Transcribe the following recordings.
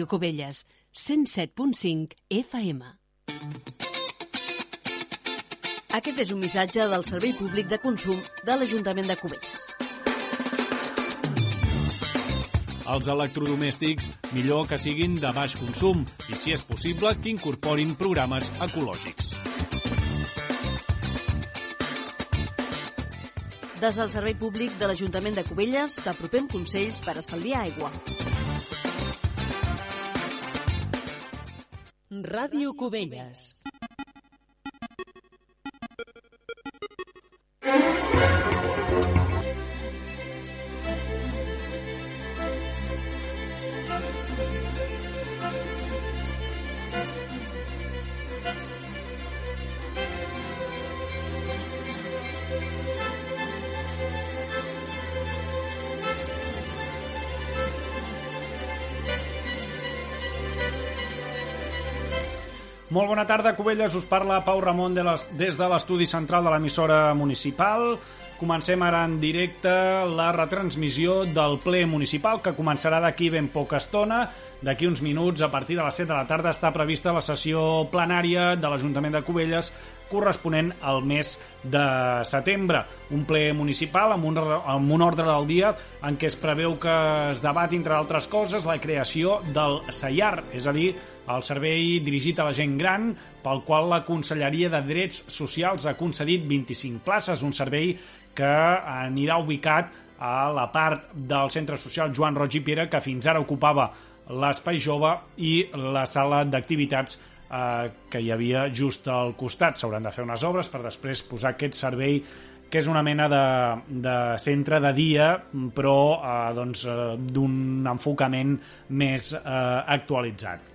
Ràdio Cubelles, 107.5 FM. Aquest és un missatge del Servei Públic de Consum de l'Ajuntament de Cubelles. Els electrodomèstics millor que siguin de baix consum i, si és possible, que incorporin programes ecològics. Des del Servei Públic de l'Ajuntament de Cubelles t'apropem consells per estalviar aigua. Ràdio Cubelles. Bona tarda, Cubelles. Us parla Pau Ramon de les, des de l'estudi central de l'emissora municipal. Comencem ara en directe la retransmissió del ple municipal que començarà d'aquí ben poca estona. D'aquí uns minuts, a partir de les 7 de la tarda, està prevista la sessió plenària de l'Ajuntament de Cubelles corresponent al mes de setembre. Un ple municipal amb un, amb un ordre del dia en què es preveu que es debat, entre altres coses, la creació del CEIAR, és a dir, el servei dirigit a la gent gran, pel qual la Conselleria de Drets Socials ha concedit 25 places, un servei que anirà ubicat a la part del centre social Joan Roig i Piera, que fins ara ocupava l'espai jove i la sala d'activitats eh, que hi havia just al costat. S'hauran de fer unes obres per després posar aquest servei que és una mena de, de centre de dia, però eh, doncs, eh, d'un enfocament més eh, actualitzat.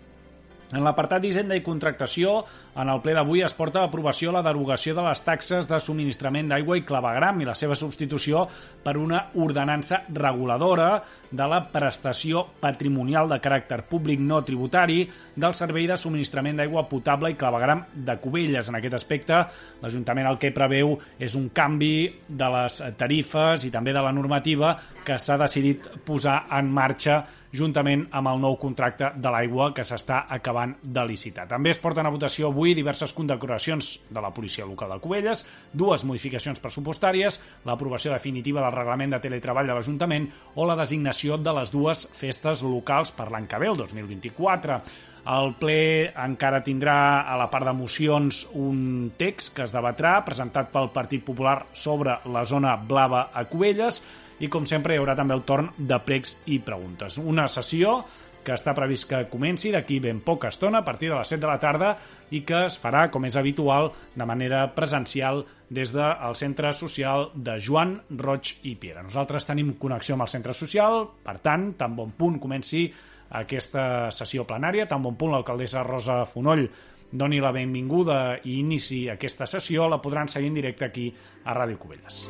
En l'apartat d'Hisenda i Contractació, en el ple d'avui es porta a aprovació la derogació de les taxes de subministrament d'aigua i clavegram i la seva substitució per una ordenança reguladora de la prestació patrimonial de caràcter públic no tributari del servei de subministrament d'aigua potable i clavegram de Cubelles. En aquest aspecte, l'Ajuntament el que preveu és un canvi de les tarifes i també de la normativa que s'ha decidit posar en marxa juntament amb el nou contracte de l'aigua que s'està acabant de licitar. També es porten a votació avui diverses condecoracions de la policia local de Cubelles, dues modificacions pressupostàries, l'aprovació definitiva del reglament de teletreball de l'Ajuntament o la designació de les dues festes locals per l'any que ve, el 2024. El ple encara tindrà a la part de mocions un text que es debatrà, presentat pel Partit Popular sobre la zona blava a Cubelles, i com sempre hi haurà també el torn de pregs i preguntes. Una sessió que està previst que comenci d'aquí ben poca estona, a partir de les 7 de la tarda, i que es farà, com és habitual, de manera presencial des del centre social de Joan Roig i Piera. Nosaltres tenim connexió amb el centre social, per tant, tan bon punt comenci aquesta sessió plenària, tan bon punt l'alcaldessa Rosa Fonoll doni la benvinguda i inici aquesta sessió, la podran seguir en directe aquí a Ràdio Cubelles.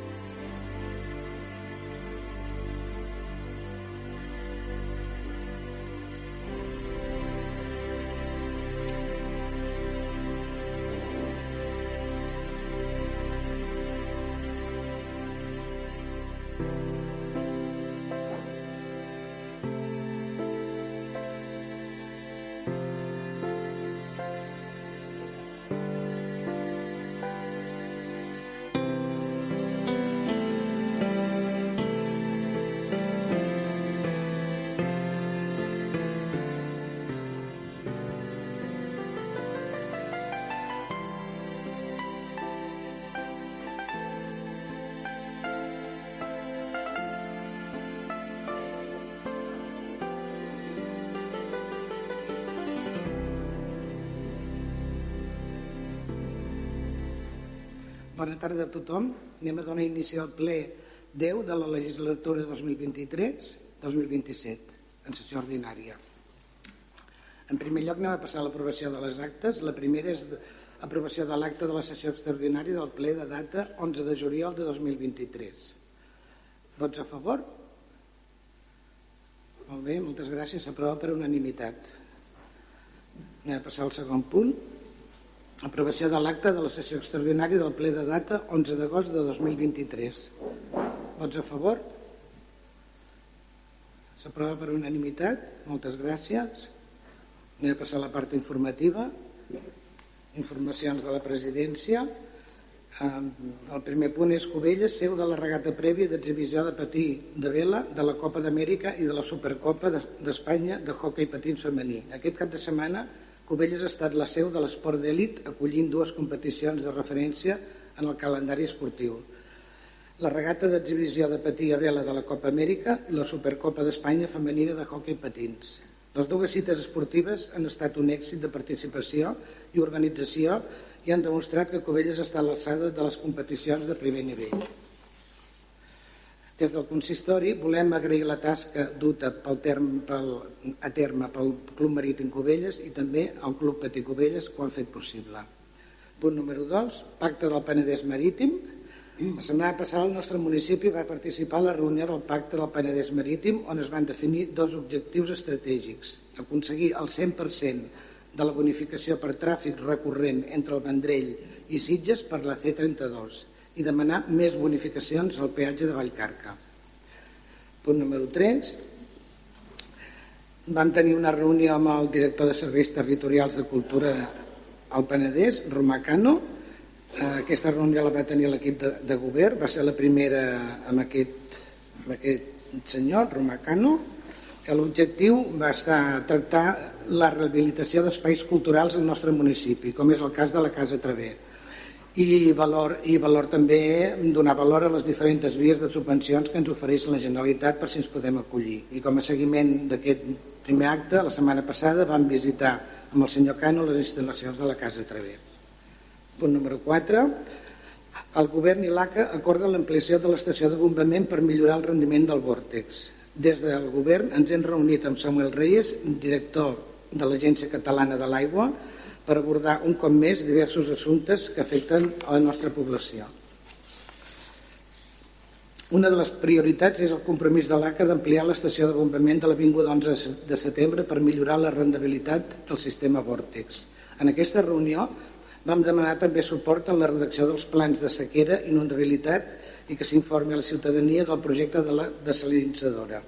Tarda a tothom. Anem a donar inici al ple 10 de la legislatura 2023-2027, en sessió ordinària. En primer lloc anem a passar l'aprovació de les actes. La primera és aprovació de l'acte de la sessió extraordinària del ple de data 11 de juliol de 2023. Vots a favor? Molt bé, moltes gràcies. S'aprova per unanimitat. Anem a passar al segon punt. Aprovació de l'acte de la sessió extraordinària del ple de data 11 d'agost de 2023. Vots a favor? S'aprova per unanimitat. Moltes gràcies. Anem a passar a la part informativa. Informacions de la presidència. El primer punt és Cubelles, seu de la regata prèvia d'exhibició de patí de vela de la Copa d'Amèrica i de la Supercopa de- d'Espanya de hoquei patins femení. Aquest cap de setmana Cubelles ha estat la seu de l'esport d'èlit acollint dues competicions de referència en el calendari esportiu. La regata d'exhibició de patí a vela de la Copa Amèrica i la Supercopa d'Espanya femenina de hoquei patins. Les dues cites esportives han estat un èxit de participació i organització i han demostrat que Cubelles està a l'alçada de les competicions de primer nivell. Des del consistori volem agrair la tasca duta pel term, pel, a terme pel Club Marítim Cubelles i també al Club que ho han fet possible. Punt número 2, Pacte del Penedès Marítim. La setmana passada el nostre municipi va participar a la reunió del Pacte del Penedès Marítim on es van definir dos objectius estratègics. Aconseguir el 100% de la bonificació per tràfic recurrent entre el Vendrell i Sitges per la C32 i demanar més bonificacions al peatge de Vallcarca. Punt número 3. Vam tenir una reunió amb el director de Serveis Territorials de Cultura al Penedès, Romà Cano. Eh, Aquesta reunió la va tenir l'equip de, de govern, va ser la primera amb aquest, amb aquest senyor, Romà Cano, que l'objectiu va estar tractar la rehabilitació d'espais culturals al nostre municipi, com és el cas de la Casa Traver i valor, i valor també donar valor a les diferents vies de subvencions que ens ofereix la Generalitat per si ens podem acollir. I com a seguiment d'aquest primer acte, la setmana passada vam visitar amb el senyor Cano les instal·lacions de la Casa Traver. Punt número 4. El govern i l'ACA acorden l'ampliació de l'estació de bombament per millorar el rendiment del vòrtex. Des del govern ens hem reunit amb Samuel Reyes, director de l'Agència Catalana de l'Aigua, per abordar un cop més diversos assumptes que afecten a la nostra població. Una de les prioritats és el compromís de l'ACA d'ampliar l'estació de bombament de l'Avinguda 11 de setembre per millorar la rendibilitat del sistema Vortex. En aquesta reunió vam demanar també suport en la redacció dels plans de sequera i inundabilitat i que s'informi a la ciutadania del projecte de la desalinitzadora.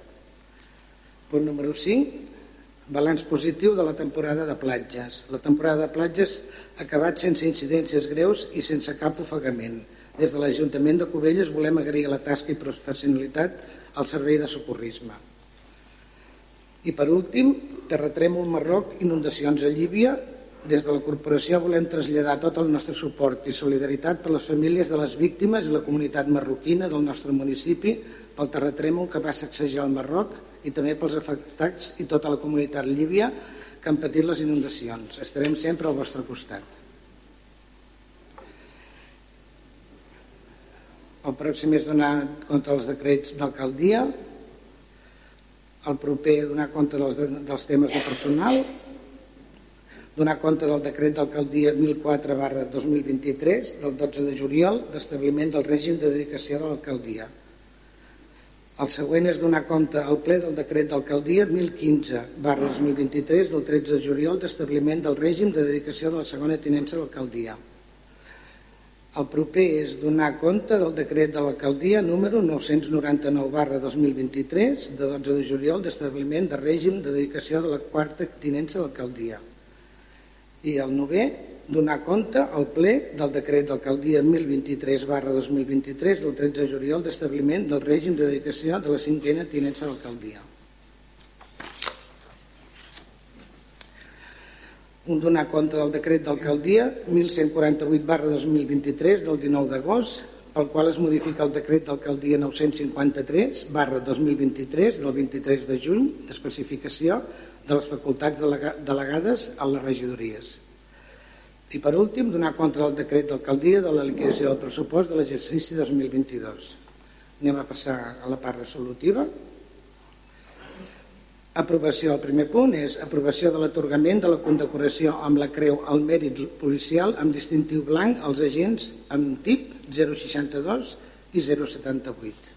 Punt número 5. Balanç positiu de la temporada de platges. La temporada de platges ha acabat sense incidències greus i sense cap ofegament. Des de l'Ajuntament de Cubelles volem agrair la tasca i professionalitat al servei de socorrisme. I per últim, terratrèmol Marroc, inundacions a Llívia. Des de la corporació volem traslladar tot el nostre suport i solidaritat per les famílies de les víctimes i la comunitat marroquina del nostre municipi pel terratrèmol que va sacsejar el Marroc i també pels afectats i tota la comunitat líbia que han patit les inundacions. Estarem sempre al vostre costat. El pròxim és donar compte dels decrets d'alcaldia, el proper donar compte dels, dels temes de personal, donar compte del decret d'alcaldia 1004 barra 2023 del 12 de juliol d'establiment del règim de dedicació de l'alcaldia. El següent és donar compte al ple del decret d'alcaldia 1015 barra 2023 del 13 de juliol d'establiment del règim de dedicació de la segona tinença d'alcaldia. El proper és donar compte del decret de l'alcaldia número 999 barra 2023 de 12 de juliol d'establiment de règim de dedicació de la quarta tinença d'alcaldia. I el novè, donar compte al ple del decret d'alcaldia 1023 barra 2023 del 13 de juliol d'establiment del règim de dedicació de la cinquena tinença d'alcaldia. un donar compte del decret d'alcaldia 1148 barra 2023 del 19 d'agost pel qual es modifica el decret d'alcaldia 953 barra 2023 del 23 de juny d'especificació de les facultats delega delegades a les regidories. I per últim, donar compte del decret d'alcaldia de la liquidació del pressupost de l'exercici 2022. Anem a passar a la part resolutiva. Aprovació. El primer punt és aprovació de l'atorgament de la condecoració amb la creu al mèrit policial amb distintiu blanc als agents amb tip 062 i 078.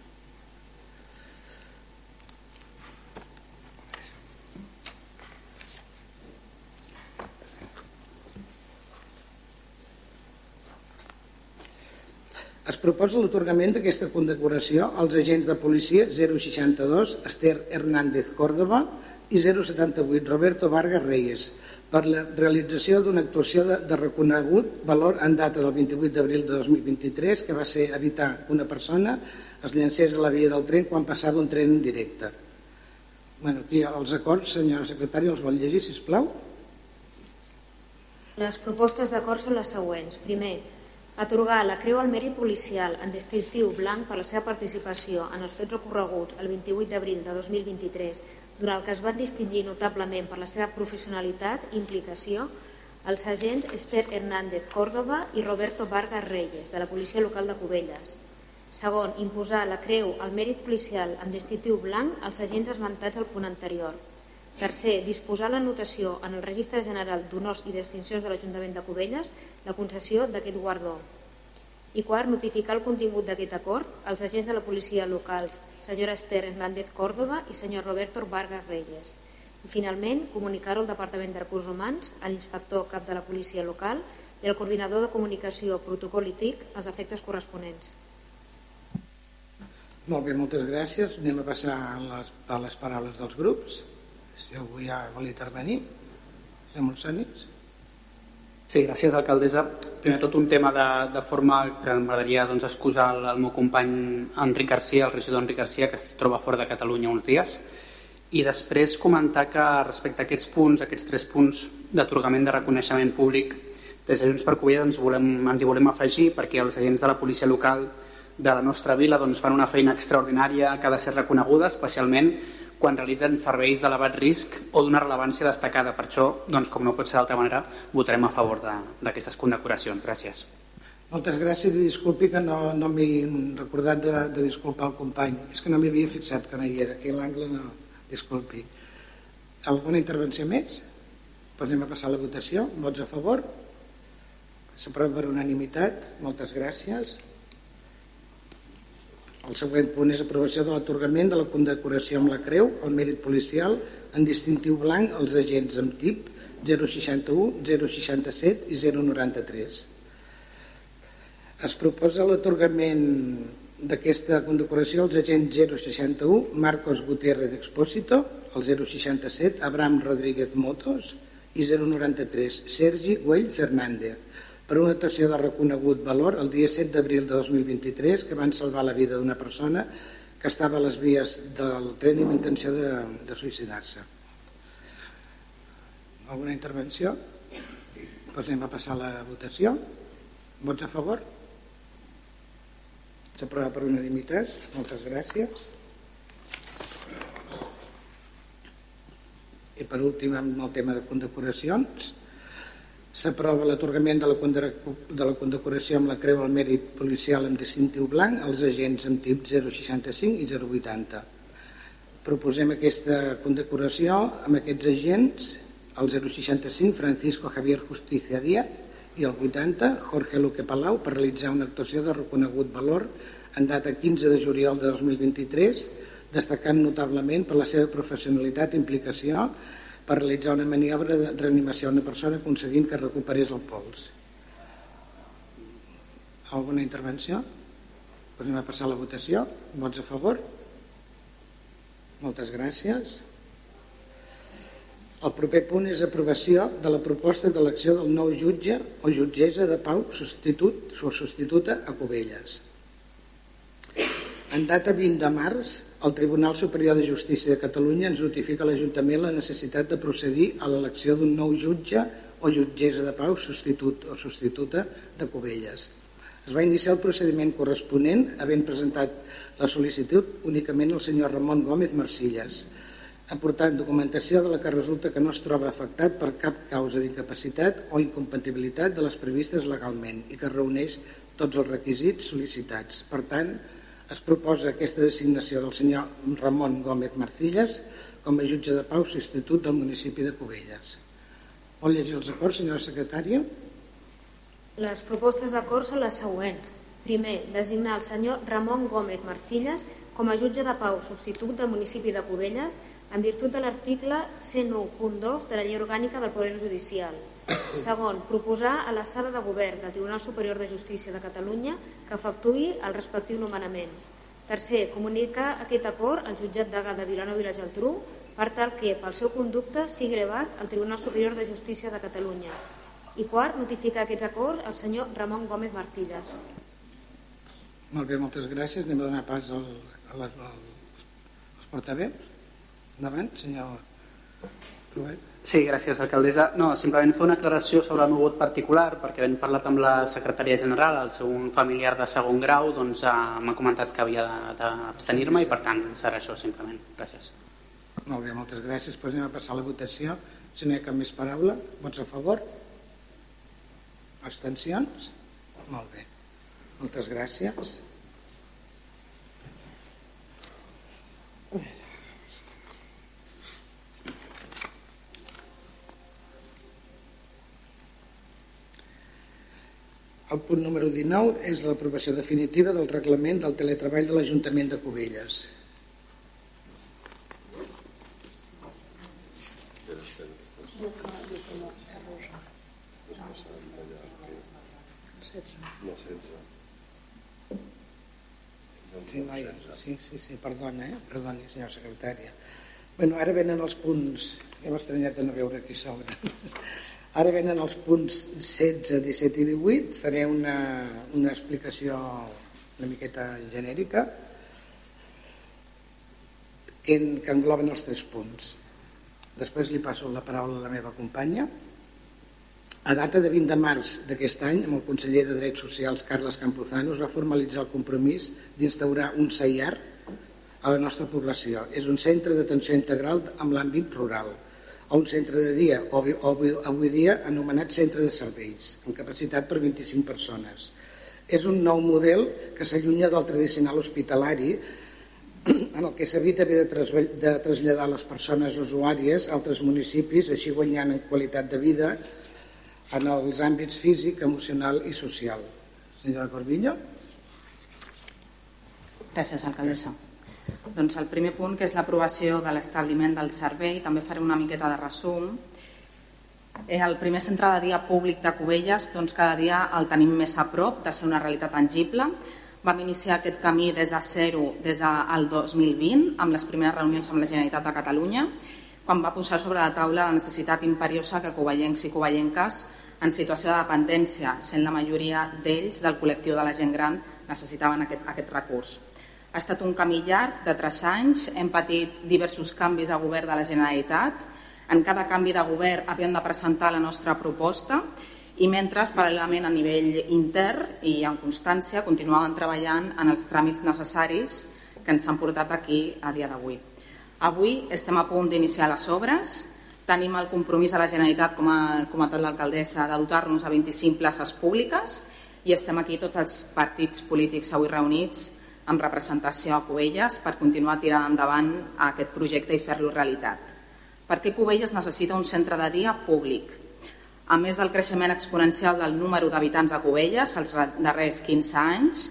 Es proposa l'atorgament d'aquesta condecoració als agents de policia 062 Esther Hernández Córdoba i 078 Roberto Vargas Reyes per la realització d'una actuació de, de reconegut valor en data del 28 d'abril de 2023 que va ser evitar que una persona es llancés a la via del tren quan passava un tren en directe. Bueno, aquí els acords, senyora secretària, els vol llegir, si plau. Les propostes d'acord són les següents. Primer, atorgar la Creu al Mèrit Policial en distintiu blanc per la seva participació en els fets recorreguts el 28 d'abril de 2023, durant el que es van distingir notablement per la seva professionalitat i implicació els agents Esther Hernández Córdoba i Roberto Vargas Reyes, de la Policia Local de Cubelles. Segon, imposar la Creu al Mèrit Policial en distintiu blanc als agents esmentats al punt anterior. Tercer, disposar la notació en el Registre General d'Honors i Distincions de l'Ajuntament de Cubelles la concessió d'aquest guardó. I quart, notificar el contingut d'aquest acord als agents de la policia locals, senyora Esther Hernández Córdoba i senyor Roberto Vargas Reyes. I finalment, comunicar-ho al Departament de Recursos Humans, a l'inspector cap de la policia local i al coordinador de comunicació protocol i TIC als efectes corresponents. Molt bé, moltes gràcies. Anem a passar a les, a les paraules dels grups. Si algú ja vol intervenir. Senyor Monsanis. Sí, gràcies, alcaldessa. Primer tot un tema de, de forma que m'agradaria doncs, excusar el, el meu company Enric Garcia, el regidor Enric Garcia, que es troba fora de Catalunya uns dies. I després comentar que respecte a aquests punts, aquests tres punts d'atorgament de reconeixement públic, des de Junts per Covella ens, volem, ens hi volem afegir perquè els agents de la policia local de la nostra vila doncs, fan una feina extraordinària que ha de ser reconeguda, especialment quan realitzen serveis d'elevat risc o d'una rellevància destacada. Per això, doncs, com no pot ser d'altra manera, votarem a favor d'aquestes condecoracions. Gràcies. Moltes gràcies i disculpi que no, no m'he recordat de, de disculpar el company. És que no m'hi havia fixat que no hi era. Aquí l'angle no. Disculpi. Alguna intervenció més? Doncs anem a passar la votació. Vots a favor? S'aprova per unanimitat. Moltes gràcies. El següent punt és aprovació de l'atorgament de la condecoració amb la creu al mèrit policial en distintiu blanc als agents amb tip 061, 067 i 093. Es proposa l'atorgament d'aquesta condecoració als agents 061 Marcos Gutiérrez Expósito, el 067 Abraham Rodríguez Motos i 093 Sergi Güell Fernández per una actuació de reconegut valor el dia 7 d'abril de 2023 que van salvar la vida d'una persona que estava a les vies del tren amb intenció de, de suïcidar-se. Alguna intervenció? Doncs anem a passar a la votació. Vots a favor? S'aprova per unanimitat. Moltes gràcies. I per últim, amb el tema de condecoracions, S'aprova l'atorgament de, la de la condecoració amb la Creu al Mèrit Policial amb distintiu blanc als agents amb tip 065 i 080. Proposem aquesta condecoració amb aquests agents el 065 Francisco Javier Justicia Díaz i el 80 Jorge Luque Palau per realitzar una actuació de reconegut valor en data 15 de juliol de 2023 destacant notablement per la seva professionalitat i implicació per realitzar una maniobra de reanimació a una persona aconseguint que recuperés el pols. Alguna intervenció? Podem passar la votació. Vots a favor? Moltes gràcies. El proper punt és aprovació de la proposta d'elecció del nou jutge o jutgessa de pau substitut o substituta a Cubelles. En data 20 de març, el Tribunal Superior de Justícia de Catalunya ens notifica a l'Ajuntament la necessitat de procedir a l'elecció d'un nou jutge o jutgessa de pau substitut o substituta de Cubelles. Es va iniciar el procediment corresponent havent presentat la sol·licitud únicament el senyor Ramon Gómez Marcilles, aportant documentació de la que resulta que no es troba afectat per cap causa d'incapacitat o incompatibilitat de les previstes legalment i que reuneix tots els requisits sol·licitats. Per tant, es proposa aquesta designació del senyor Ramon Gómez Marcilles com a jutge de pau substitut del municipi de Cubelles. Vol llegir els acords, senyora secretària? Les propostes d'acord són les següents. Primer, designar el senyor Ramon Gómez Marcilles com a jutge de pau substitut del municipi de Cubelles en virtut de l'article 101.2 de la Llei Orgànica del Poder Judicial. Segon, proposar a la sala de govern del Tribunal Superior de Justícia de Catalunya que efectuï el respectiu nomenament. Tercer, comunicar aquest acord al jutjat de Vilanova i la Geltrú per tal que, pel seu conducte, sigui elevat al Tribunal Superior de Justícia de Catalunya. I quart, notificar aquests acords al senyor Ramon Gómez Martillas. Molt bé, moltes gràcies. Anem a donar pas al, a les, als, portaveus. Endavant, senyor Pruet. Sí, gràcies, alcaldessa. No, simplement fer una aclaració sobre el meu vot particular, perquè hem parlat amb la secretària general, el seu familiar de segon grau, doncs eh, m'ha comentat que havia d'abstenir-me i per tant serà això simplement. Gràcies. Molt bé, moltes gràcies. Pues anem a passar la votació. Si no hi ha cap més paraula, vots a favor? Abstencions? Molt bé. Moltes gràcies. El punt número 19 és l'aprovació definitiva del reglament del teletreball de l'Ajuntament de Cubelles. Sí, noi, sí, sí, sí, perdona, eh? Perdoni, senyora secretària. Bueno, ara venen els punts... M'he estranyat de no veure aquí sobre. Ara venen els punts 16, 17 i 18. Faré una, una explicació una miqueta genèrica que, en, que engloben els tres punts. Després li passo la paraula a la meva companya. A data de 20 de març d'aquest any, amb el conseller de Drets Socials, Carles Campuzano, es va formalitzar el compromís d'instaurar un CEIAR a la nostra població. És un centre d'atenció integral amb l'àmbit rural, o un centre de dia, avui, avui- dia anomenat centre de serveis, amb capacitat per 25 persones. És un nou model que s'allunya del tradicional hospitalari en el que s'evita haver de, de traslladar les persones usuàries a altres municipis, així guanyant en qualitat de vida en els àmbits físic, emocional i social. Senyora Corbillo? Gràcies, alcaldessa. Doncs el primer punt, que és l'aprovació de l'establiment del servei, també faré una miqueta de resum. Eh, El primer centre de dia públic de Cubelles, doncs cada dia el tenim més a prop de ser una realitat tangible. Vam iniciar aquest camí des de zero des del 2020, amb les primeres reunions amb la Generalitat de Catalunya, quan va posar sobre la taula la necessitat imperiosa que covellencs i covellenques en situació de dependència, sent la majoria d'ells del col·lectiu de la gent gran, necessitaven aquest, aquest recurs. Ha estat un camí llarg de tres anys, hem patit diversos canvis de govern de la Generalitat, en cada canvi de govern havíem de presentar la nostra proposta i mentre, paral·lelament a nivell intern i en constància, continuàvem treballant en els tràmits necessaris que ens han portat aquí a dia d'avui. Avui estem a punt d'iniciar les obres, tenim el compromís de la Generalitat, com ha comentat l'alcaldessa, de dotar-nos de 25 places públiques i estem aquí tots els partits polítics avui reunits amb representació a Cubelles per continuar tirant endavant aquest projecte i fer-lo realitat. Per què Cubelles necessita un centre de dia públic? A més del creixement exponencial del número d'habitants a Cubelles els darrers 15 anys,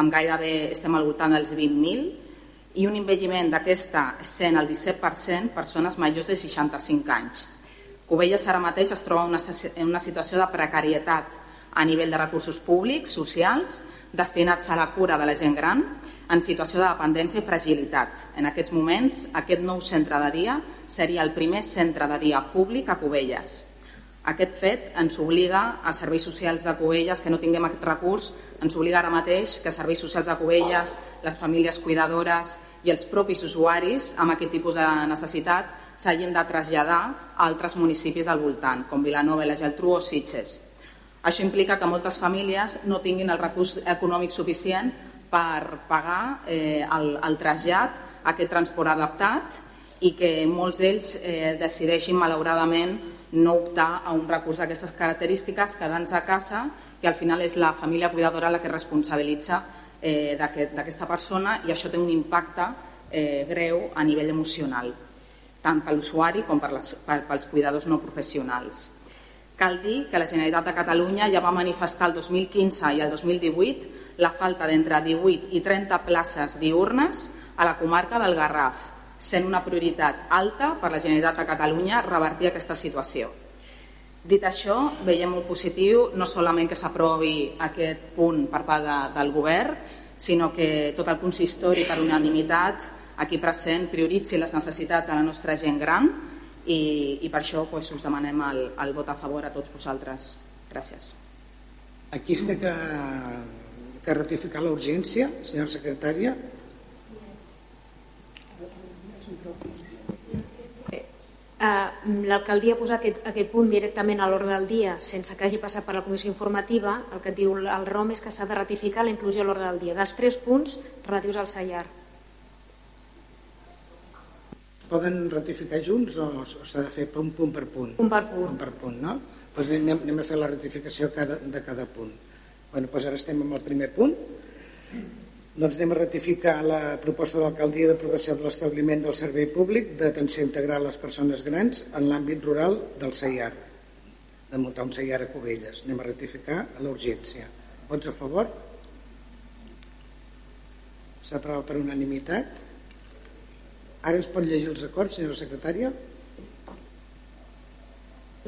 amb gairebé estem al voltant dels 20.000, i un envelliment d'aquesta sent el 17% persones majors de 65 anys. Cubelles ara mateix es troba en una situació de precarietat a nivell de recursos públics, socials, destinats a la cura de la gent gran, en situació de dependència i fragilitat. En aquests moments, aquest nou centre de dia seria el primer centre de dia públic a Cubelles. Aquest fet ens obliga a serveis socials de Cubelles que no tinguem aquest recurs, ens obliga ara mateix que serveis socials de Cubelles, les famílies cuidadores i els propis usuaris amb aquest tipus de necessitat s'hagin de traslladar a altres municipis del voltant, com Vilanova, la Geltrú o Sitges. Això implica que moltes famílies no tinguin el recurs econòmic suficient per pagar eh, el, el trasllat aquest transport adaptat i que molts d'ells eh, decideixin malauradament no optar a un recurs d'aquestes característiques, quedant-se a casa, que al final és la família cuidadora la que responsabilitza eh, d'aquesta aquest, persona i això té un impacte eh, greu a nivell emocional, tant per l'usuari com per les, per, pels cuidadors no professionals. Cal dir que la Generalitat de Catalunya ja va manifestar el 2015 i el 2018 la falta d'entre 18 i 30 places diurnes a la comarca del Garraf, sent una prioritat alta per la Generalitat de Catalunya revertir aquesta situació. Dit això, veiem molt positiu no solament que s'aprovi aquest punt per part de, del govern, sinó que tot el consistori per unanimitat aquí present prioritzi les necessitats de la nostra gent gran i, i per això pues, us demanem el, el vot a favor a tots vosaltres. Gràcies. Aquí està que, que ratificar l'urgència, senyora secretària. Uh, L'alcaldia posa aquest, aquest punt directament a l'ordre del dia sense que hagi passat per la comissió informativa. El que diu el ROM és que s'ha de ratificar la inclusió a l'ordre del dia dels tres punts relatius al Sallar. Poden ratificar junts o, o s'ha de fer punt, punt per punt? Punt per punt. Punt per punt, no? Doncs anem, anem a fer la ratificació cada, de cada punt. Bueno, doncs ara estem amb el primer punt. Doncs anem a ratificar la proposta de l'alcaldia d'aprovació de l'establiment del servei públic d'atenció integral a les persones grans en l'àmbit rural del CEIAR, de muntar un CEIAR a Cubelles. Anem a ratificar a l'urgència. Vots a favor? S'aprova per unanimitat. Ara ens pot llegir els acords, senyora secretària?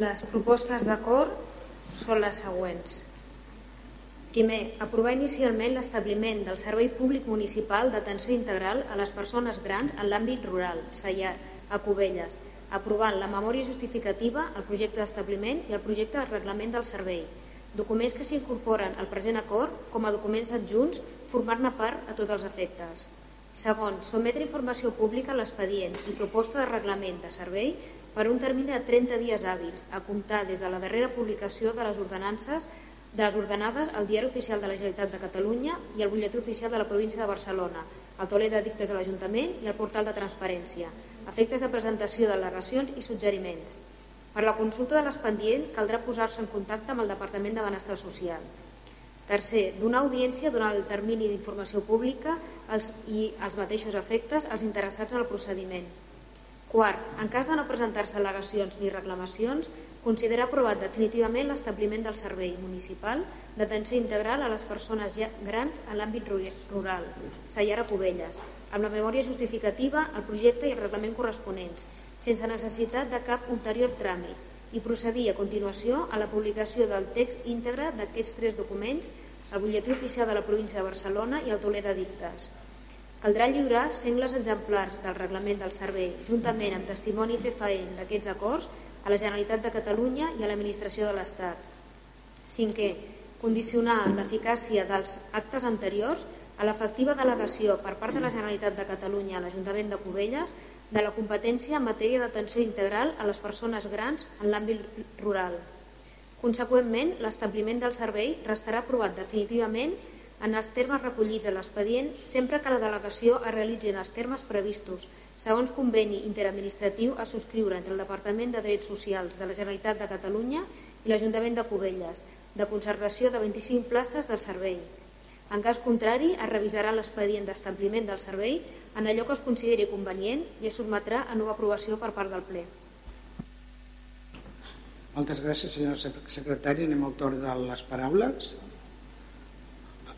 Les propostes d'acord són les següents. Primer, aprovar inicialment l'establiment del Servei Públic Municipal d'Atenció Integral a les Persones Grans en l'àmbit rural, Sallar, a Cubelles, aprovant la memòria justificativa, el projecte d'establiment i el projecte de reglament del servei, documents que s'incorporen al present acord com a documents adjunts formant-ne part a tots els efectes. Segon, sometre informació pública a l'expedient i proposta de reglament de servei per un termini de 30 dies hàbils, a comptar des de la darrera publicació de les ordenances de les ordenades al Diari Oficial de la Generalitat de Catalunya i al Butlletí Oficial de la Província de Barcelona, al tauler de dictes de l'Ajuntament i al portal de transparència, efectes de presentació d'al·legacions i suggeriments. Per la consulta de l'expedient caldrà posar-se en contacte amb el Departament de Benestar Social. Tercer, donar audiència durant el termini d'informació pública als, i als mateixos efectes als interessats en el procediment. Quart, en cas de no presentar-se al·legacions ni reclamacions, considera aprovat definitivament l'establiment del servei municipal d'atenció integral a les persones grans en l'àmbit rural, Sallara Cubelles, amb la memòria justificativa, el projecte i el reglament corresponents, sense necessitat de cap ulterior tràmit, i procedir a continuació a la publicació del text íntegre d'aquests tres documents al butlletí oficial de la província de Barcelona i al de dictes. Caldrà lliurar sengles exemplars del reglament del servei, juntament amb testimoni fefaent d'aquests acords a la Generalitat de Catalunya i a l'Administració de l'Estat. Cinquè, condicionar l'eficàcia dels actes anteriors a l'efectiva delegació per part de la Generalitat de Catalunya a l'Ajuntament de Cubelles de la competència en matèria d'atenció integral a les persones grans en l'àmbit rural. Conseqüentment, l'establiment del servei restarà aprovat definitivament en els termes recollits a l'expedient sempre que la delegació es realitzi en els termes previstos segons conveni interadministratiu a subscriure entre el Departament de Drets Socials de la Generalitat de Catalunya i l'Ajuntament de Cubelles, de concertació de 25 places del servei. En cas contrari, es revisarà l'expedient d'establiment del servei en allò que es consideri convenient i es sotmetrà a nova aprovació per part del ple. Moltes gràcies, senyora sec- secretària. Anem al torn de les paraules.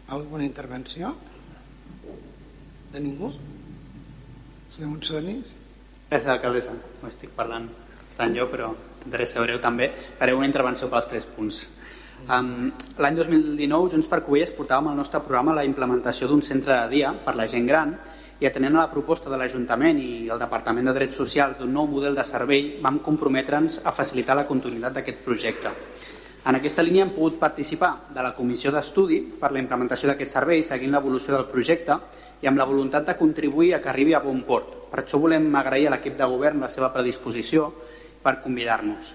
Alguna intervenció? De ningú? Senyor Monsonis? Gràcies, alcaldessa. No estic parlant bastant jo, però intentaré ser breu també. Faré una intervenció pels tres punts. Um, L'any 2019, Junts per Covelles portàvem al nostre programa la implementació d'un centre de dia per la gent gran i atenent a la proposta de l'Ajuntament i el Departament de Drets Socials d'un nou model de servei vam comprometre'ns a facilitar la continuïtat d'aquest projecte. En aquesta línia hem pogut participar de la comissió d'estudi per la implementació d'aquest servei seguint l'evolució del projecte i amb la voluntat de contribuir a que arribi a bon port. Per això volem agrair a l'equip de govern la seva predisposició per convidar-nos.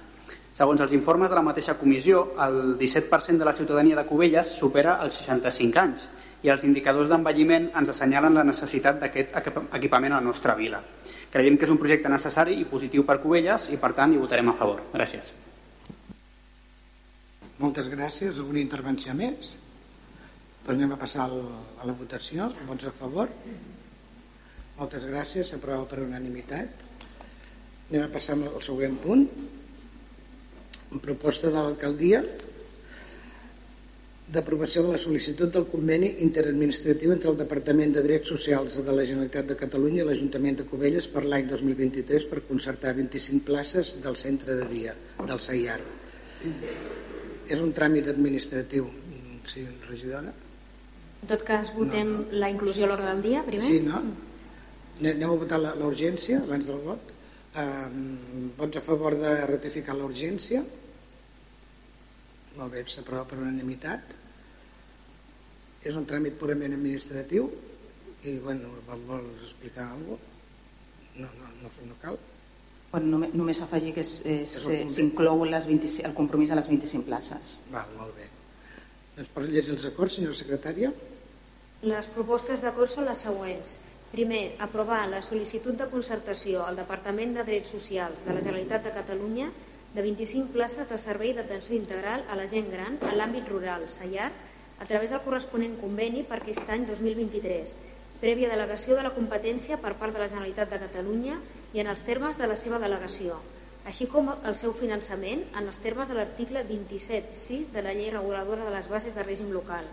Segons els informes de la mateixa comissió, el 17% de la ciutadania de Cubelles supera els 65 anys i els indicadors d'envelliment ens assenyalen la necessitat d'aquest equip- equipament a la nostra vila. Creiem que és un projecte necessari i positiu per Cubelles i, per tant, hi votarem a favor. Gràcies. Moltes gràcies. Alguna intervenció més? Doncs anem a passar a la votació. Vots a favor? Moltes gràcies. S'aprova per unanimitat. Anem a passar al següent punt. Proposta de l'alcaldia d'aprovació de la sol·licitud del conveni interadministratiu entre el Departament de Drets Socials de la Generalitat de Catalunya i l'Ajuntament de Cubelles per l'any 2023 per concertar 25 places del centre de dia, del CEIAR. És un tràmit administratiu, sí, regidora? En tot cas, votem la inclusió a l'ordre del dia, primer? Sí, no? Ane- Anem a votar la- la urgència abans del vot. Um, vots a favor de ratificar la urgència? Molt bé, s'aprova per unanimitat. És un tràmit purament administratiu i, bueno, vol, vols explicar alguna cosa? No, no, no, no cal. Bueno, només, només afegir que s'inclou les 25 el compromís a les 25 places. Val, molt bé. Doncs per llegir els acords, senyora secretària. Les propostes d'acord són les següents. Primer, aprovar la sol·licitud de concertació al Departament de Drets Socials de la Generalitat de Catalunya de 25 places de servei d'atenció integral a la gent gran a l'àmbit rural, SAIAR, a través del corresponent conveni per aquest any 2023, prèvia delegació de la competència per part de la Generalitat de Catalunya i en els termes de la seva delegació, així com el seu finançament en els termes de l'article 27.6 de la Llei Reguladora de les Bases de Règim Local.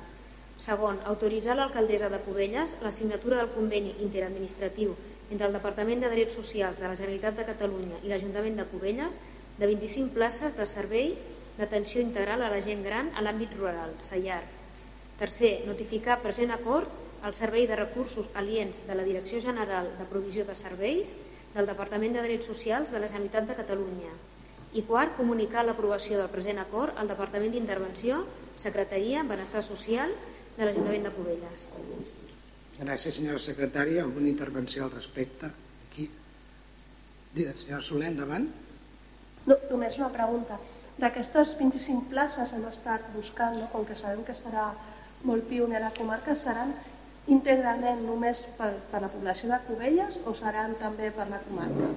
Segon, autoritzar l'alcaldessa de Cubelles la signatura del conveni interadministratiu entre el Departament de Drets Socials de la Generalitat de Catalunya i l'Ajuntament de Cubelles de 25 places de servei d'atenció integral a la gent gran a l'àmbit rural, SAIAR. Tercer, notificar present acord al Servei de Recursos Aliens de la Direcció General de Provisió de Serveis del Departament de Drets Socials de la Generalitat de Catalunya. I quart, comunicar l'aprovació del present acord al Departament d'Intervenció, Secretaria, Benestar Social de l'Ajuntament de Cubelles. Gràcies, senyora secretària. Alguna intervenció al respecte? Aquí. Senyora Soler, endavant. No, només una pregunta. D'aquestes 25 places hem estat buscant, no? com que sabem que serà molt pioner a la comarca, seran íntegrament només per, per la població de Cubelles o seran també per la comarca?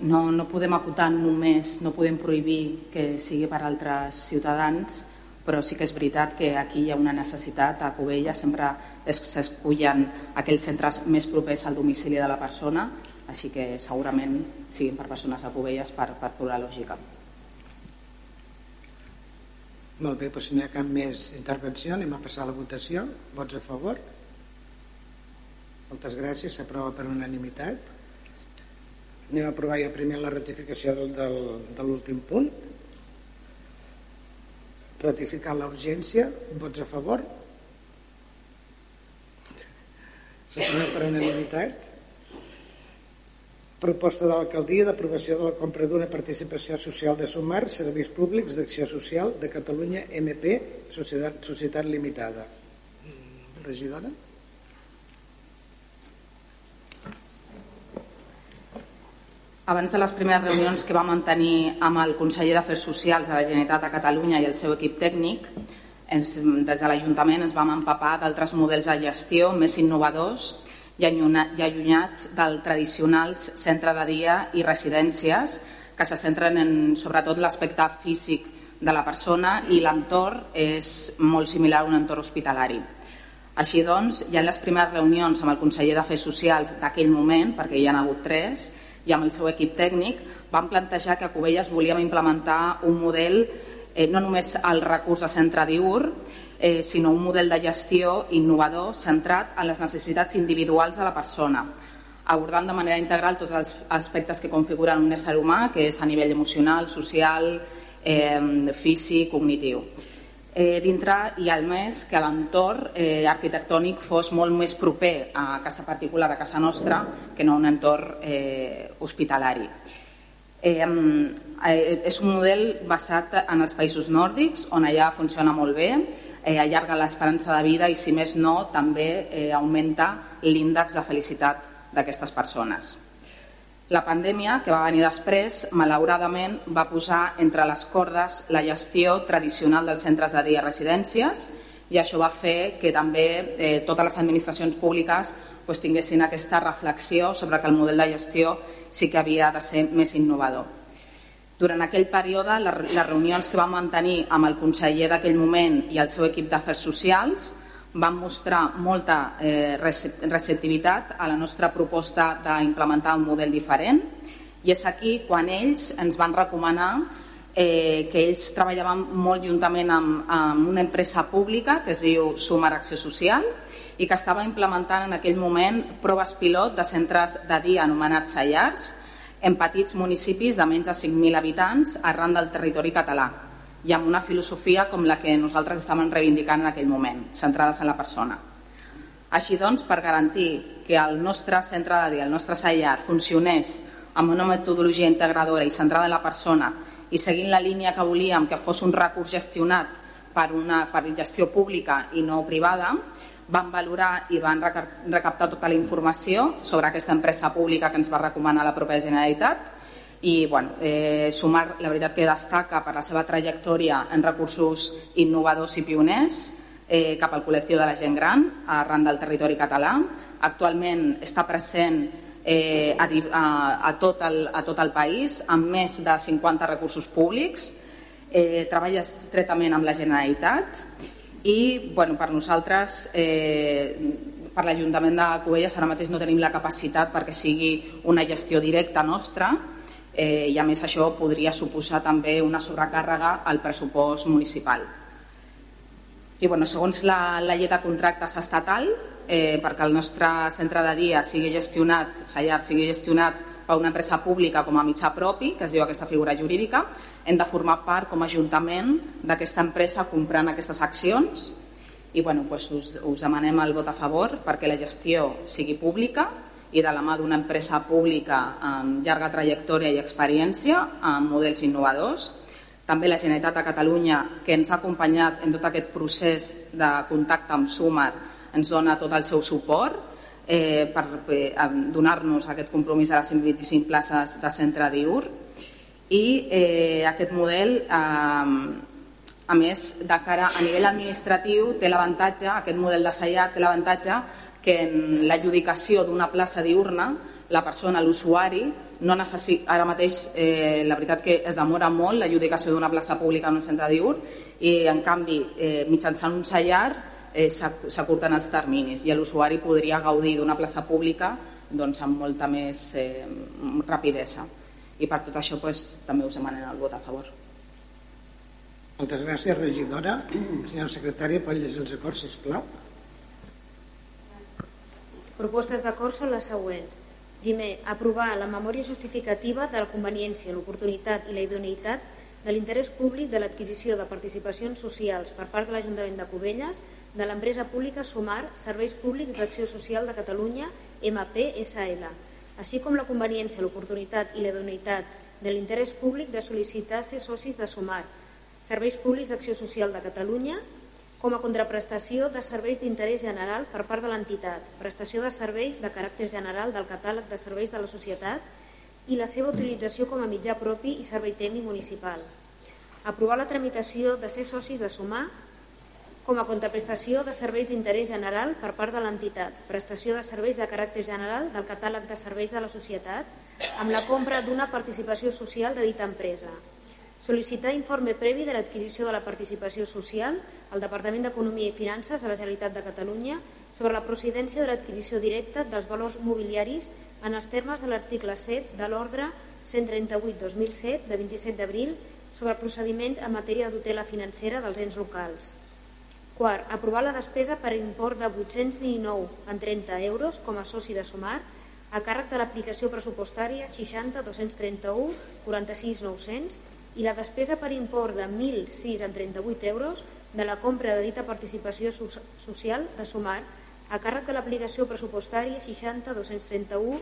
No, no podem acotar només, no podem prohibir que sigui per altres ciutadans, però sí que és veritat que aquí hi ha una necessitat. A Cubella sempre es- s'escullen aquells centres més propers al domicili de la persona, així que segurament siguin per persones de Cubelles per, per pura lògica. Molt bé, doncs si no hi ha cap més intervenció, anem a passar a la votació. Vots a favor? Moltes gràcies, s'aprova per unanimitat. Anem a aprovar ja primer la ratificació del, del, de l'últim punt. Ratificar la urgència. Vots a favor? S'aprova per unanimitat. Proposta de l'alcaldia d'aprovació de la compra d'una participació social de Sumar, Serveis Públics d'Acció Social de Catalunya, MP, Societat, Societat Limitada. Mm, Regidora? Abans de les primeres reunions que vam mantenir amb el conseller d'Afers Socials de la Generalitat de Catalunya i el seu equip tècnic, ens, des de l'Ajuntament ens vam empapar d'altres models de gestió més innovadors i allunya- i allunyats del tradicionals centre de dia i residències que se centren en sobretot l'aspecte físic de la persona i l'entorn és molt similar a un entorn hospitalari. Així doncs, ja en les primeres reunions amb el conseller d'Afers Socials d'aquell moment, perquè hi han hagut tres, i amb el seu equip tècnic vam plantejar que a Cubelles volíem implementar un model eh, no només el recurs de centre diur, eh, sinó un model de gestió innovador centrat en les necessitats individuals de la persona, abordant de manera integral tots els aspectes que configuren un ésser humà, que és a nivell emocional, social, eh, físic, cognitiu. Eh, dintre i a més que l'entorn eh, arquitectònic fos molt més proper a casa particular, a casa nostra, que no un entorn eh, hospitalari. Eh, eh, és un model basat en els països nòrdics, on allà funciona molt bé, eh, allarga l'esperança de vida i, si més no, també eh, augmenta l'índex de felicitat d'aquestes persones. La pandèmia, que va venir després, malauradament va posar entre les cordes la gestió tradicional dels centres de dia residències i això va fer que també eh, totes les administracions públiques pues, tinguessin aquesta reflexió sobre que el model de gestió sí que havia de ser més innovador. Durant aquell període, les reunions que vam mantenir amb el conseller d'aquell moment i el seu equip d'afers socials van mostrar molta eh, receptivitat a la nostra proposta d'implementar un model diferent. I és aquí quan ells ens van recomanar eh, que ells treballaven molt juntament amb, amb una empresa pública que es diu Sumar Acció Social i que estava implementant en aquell moment proves pilot de centres de dia anomenats Sallars en petits municipis de menys de 5.000 habitants arran del territori català i amb una filosofia com la que nosaltres estàvem reivindicant en aquell moment, centrades en la persona. Així doncs, per garantir que el nostre centre de dia, el nostre cellar, funcionés amb una metodologia integradora i centrada en la persona i seguint la línia que volíem, que fos un recurs gestionat per una per gestió pública i no privada, van valorar i van recaptar tota la informació sobre aquesta empresa pública que ens va recomanar la pròpia Generalitat. I bueno, eh, Sumar la veritat que destaca per la seva trajectòria en recursos innovadors i pioners eh, cap al col·lectiu de la gent gran arran del territori català. Actualment està present eh, a, a, a, tot el, a tot el país amb més de 50 recursos públics, eh, treballa estretament amb la Generalitat i bueno, per nosaltres eh, per l'Ajuntament de Cubelles ara mateix no tenim la capacitat perquè sigui una gestió directa nostra eh, i a més això podria suposar també una sobrecàrrega al pressupost municipal. I bueno, segons la, la llei de contractes estatal, eh, perquè el nostre centre de dia sigui gestionat, sigui gestionat per una empresa pública com a mitjà propi, que es diu aquesta figura jurídica, hem de formar part com a ajuntament d'aquesta empresa comprant aquestes accions i bueno, doncs us, us demanem el vot a favor perquè la gestió sigui pública i de la mà d'una empresa pública amb llarga trajectòria i experiència amb models innovadors. També la Generalitat de Catalunya, que ens ha acompanyat en tot aquest procés de contacte amb Sumar, ens dona tot el seu suport eh, per eh, donar-nos aquest compromís a les 125 places de centre diur i eh, aquest model eh, a més de cara a nivell administratiu té l'avantatge, aquest model de sellat té l'avantatge que en l'adjudicació d'una plaça diurna la persona, l'usuari, no necessita, ara mateix eh, la veritat que es demora molt l'adjudicació d'una plaça pública en un centre diurn i en canvi eh, mitjançant un sellar eh, s'acurten els terminis i l'usuari podria gaudir d'una plaça pública doncs, amb molta més eh, rapidesa i per tot això pues, també us demanen el vot a favor. Moltes gràcies, regidora. Senyora secretària, pot llegir els acords, sisplau. Propostes d'acord són les següents. Primer, aprovar la memòria justificativa de la conveniència, l'oportunitat i la idoneïtat de l'interès públic de l'adquisició de participacions socials per part de l'Ajuntament de Cubelles de l'empresa pública Sumar Serveis Públics d'Acció Social de Catalunya, MPSL, així com la conveniència, l'oportunitat i la idoneïtat de l'interès públic de sol·licitar ser socis de Sumar Serveis Públics d'Acció Social de Catalunya com a contraprestació de serveis d'interès general per part de l'entitat, prestació de serveis de caràcter general del catàleg de serveis de la societat i la seva utilització com a mitjà propi i servei tècnic municipal. Aprovar la tramitació de ser socis de sumar com a contraprestació de serveis d'interès general per part de l'entitat, prestació de serveis de caràcter general del catàleg de serveis de la societat amb la compra d'una participació social de dita empresa, Sol·licitar informe previ de l'adquisició de la participació social al Departament d'Economia i Finances de la Generalitat de Catalunya sobre la procedència de l'adquisició directa dels valors mobiliaris en els termes de l'article 7 de l'ordre 138-2007 de 27 d'abril sobre procediments en matèria de tutela financera dels ens locals. Quart, aprovar la despesa per import de 819,30 euros com a soci de Sumar a càrrec de l'aplicació pressupostària 60 231 46 900 i la despesa per import de 1.638 euros de la compra de dita participació so social de Sumar a càrrec de l'aplicació pressupostària 60 231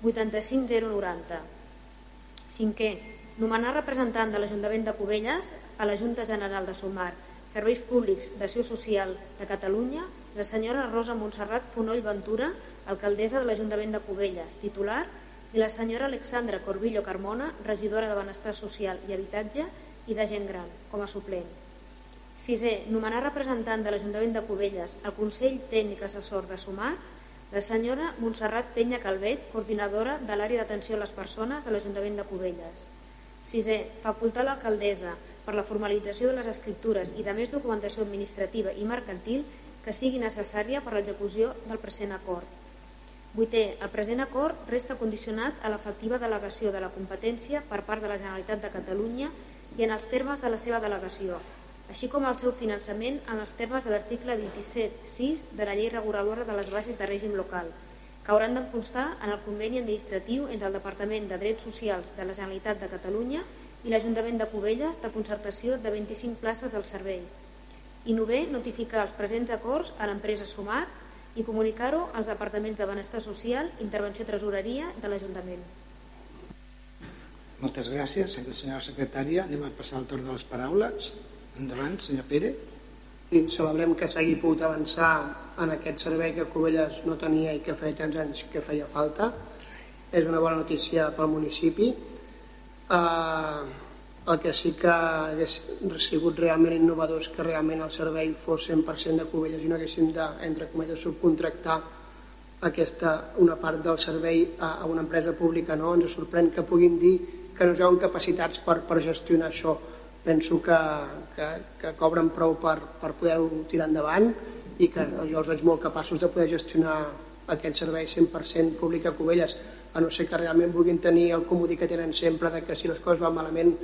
85 090. Cinquè, nomenar representant de l'Ajuntament de Cubelles a la Junta General de Sumar, Serveis Públics d'Acció Social de Catalunya, la senyora Rosa Montserrat Fonoll Ventura, alcaldessa de l'Ajuntament de Cubelles, titular, i la senyora Alexandra Corbillo Carmona, regidora de Benestar Social i Habitatge i de Gent Gran, com a suplent. Sisè, nomenar representant de l'Ajuntament de Cubelles al Consell Tècnic Assessor de Sumar, la senyora Montserrat Penya Calvet, coordinadora de l'àrea d'atenció a les persones de l'Ajuntament de Cubelles. Sisè, facultar l'alcaldessa per la formalització de les escriptures i de més documentació administrativa i mercantil que sigui necessària per l'execució del present acord. Vuitè, el present acord resta condicionat a l'efectiva delegació de la competència per part de la Generalitat de Catalunya i en els termes de la seva delegació, així com el seu finançament en els termes de l'article 27.6 de la llei reguladora de les bases de règim local, que hauran de constar en el conveni administratiu entre el Departament de Drets Socials de la Generalitat de Catalunya i l'Ajuntament de Cubelles de concertació de 25 places del servei. I novè, notificar els presents acords a l'empresa Sumar i comunicar-ho als departaments de Benestar Social, Intervenció i Tresoreria de l'Ajuntament. Moltes gràcies, senyora secretària. Anem a passar el torn de les paraules. Endavant, senyor Pérez. Sí, celebrem que s'hagi pogut avançar en aquest servei que Covelles no tenia i que feia tants anys que feia falta. És una bona notícia pel municipi. Eh, el que sí que hagués sigut realment innovador és que realment el servei fos 100% de Covelles i no haguéssim de, entre cometes, subcontractar aquesta, una part del servei a, a una empresa pública. No? Ens sorprèn que puguin dir que no es veuen capacitats per, per gestionar això penso que, que, que cobren prou per, per poder-ho tirar endavant i que jo els veig molt capaços de poder gestionar aquest servei 100% públic a Cubelles, a no ser que realment vulguin tenir el comodí que tenen sempre de que si les coses van malament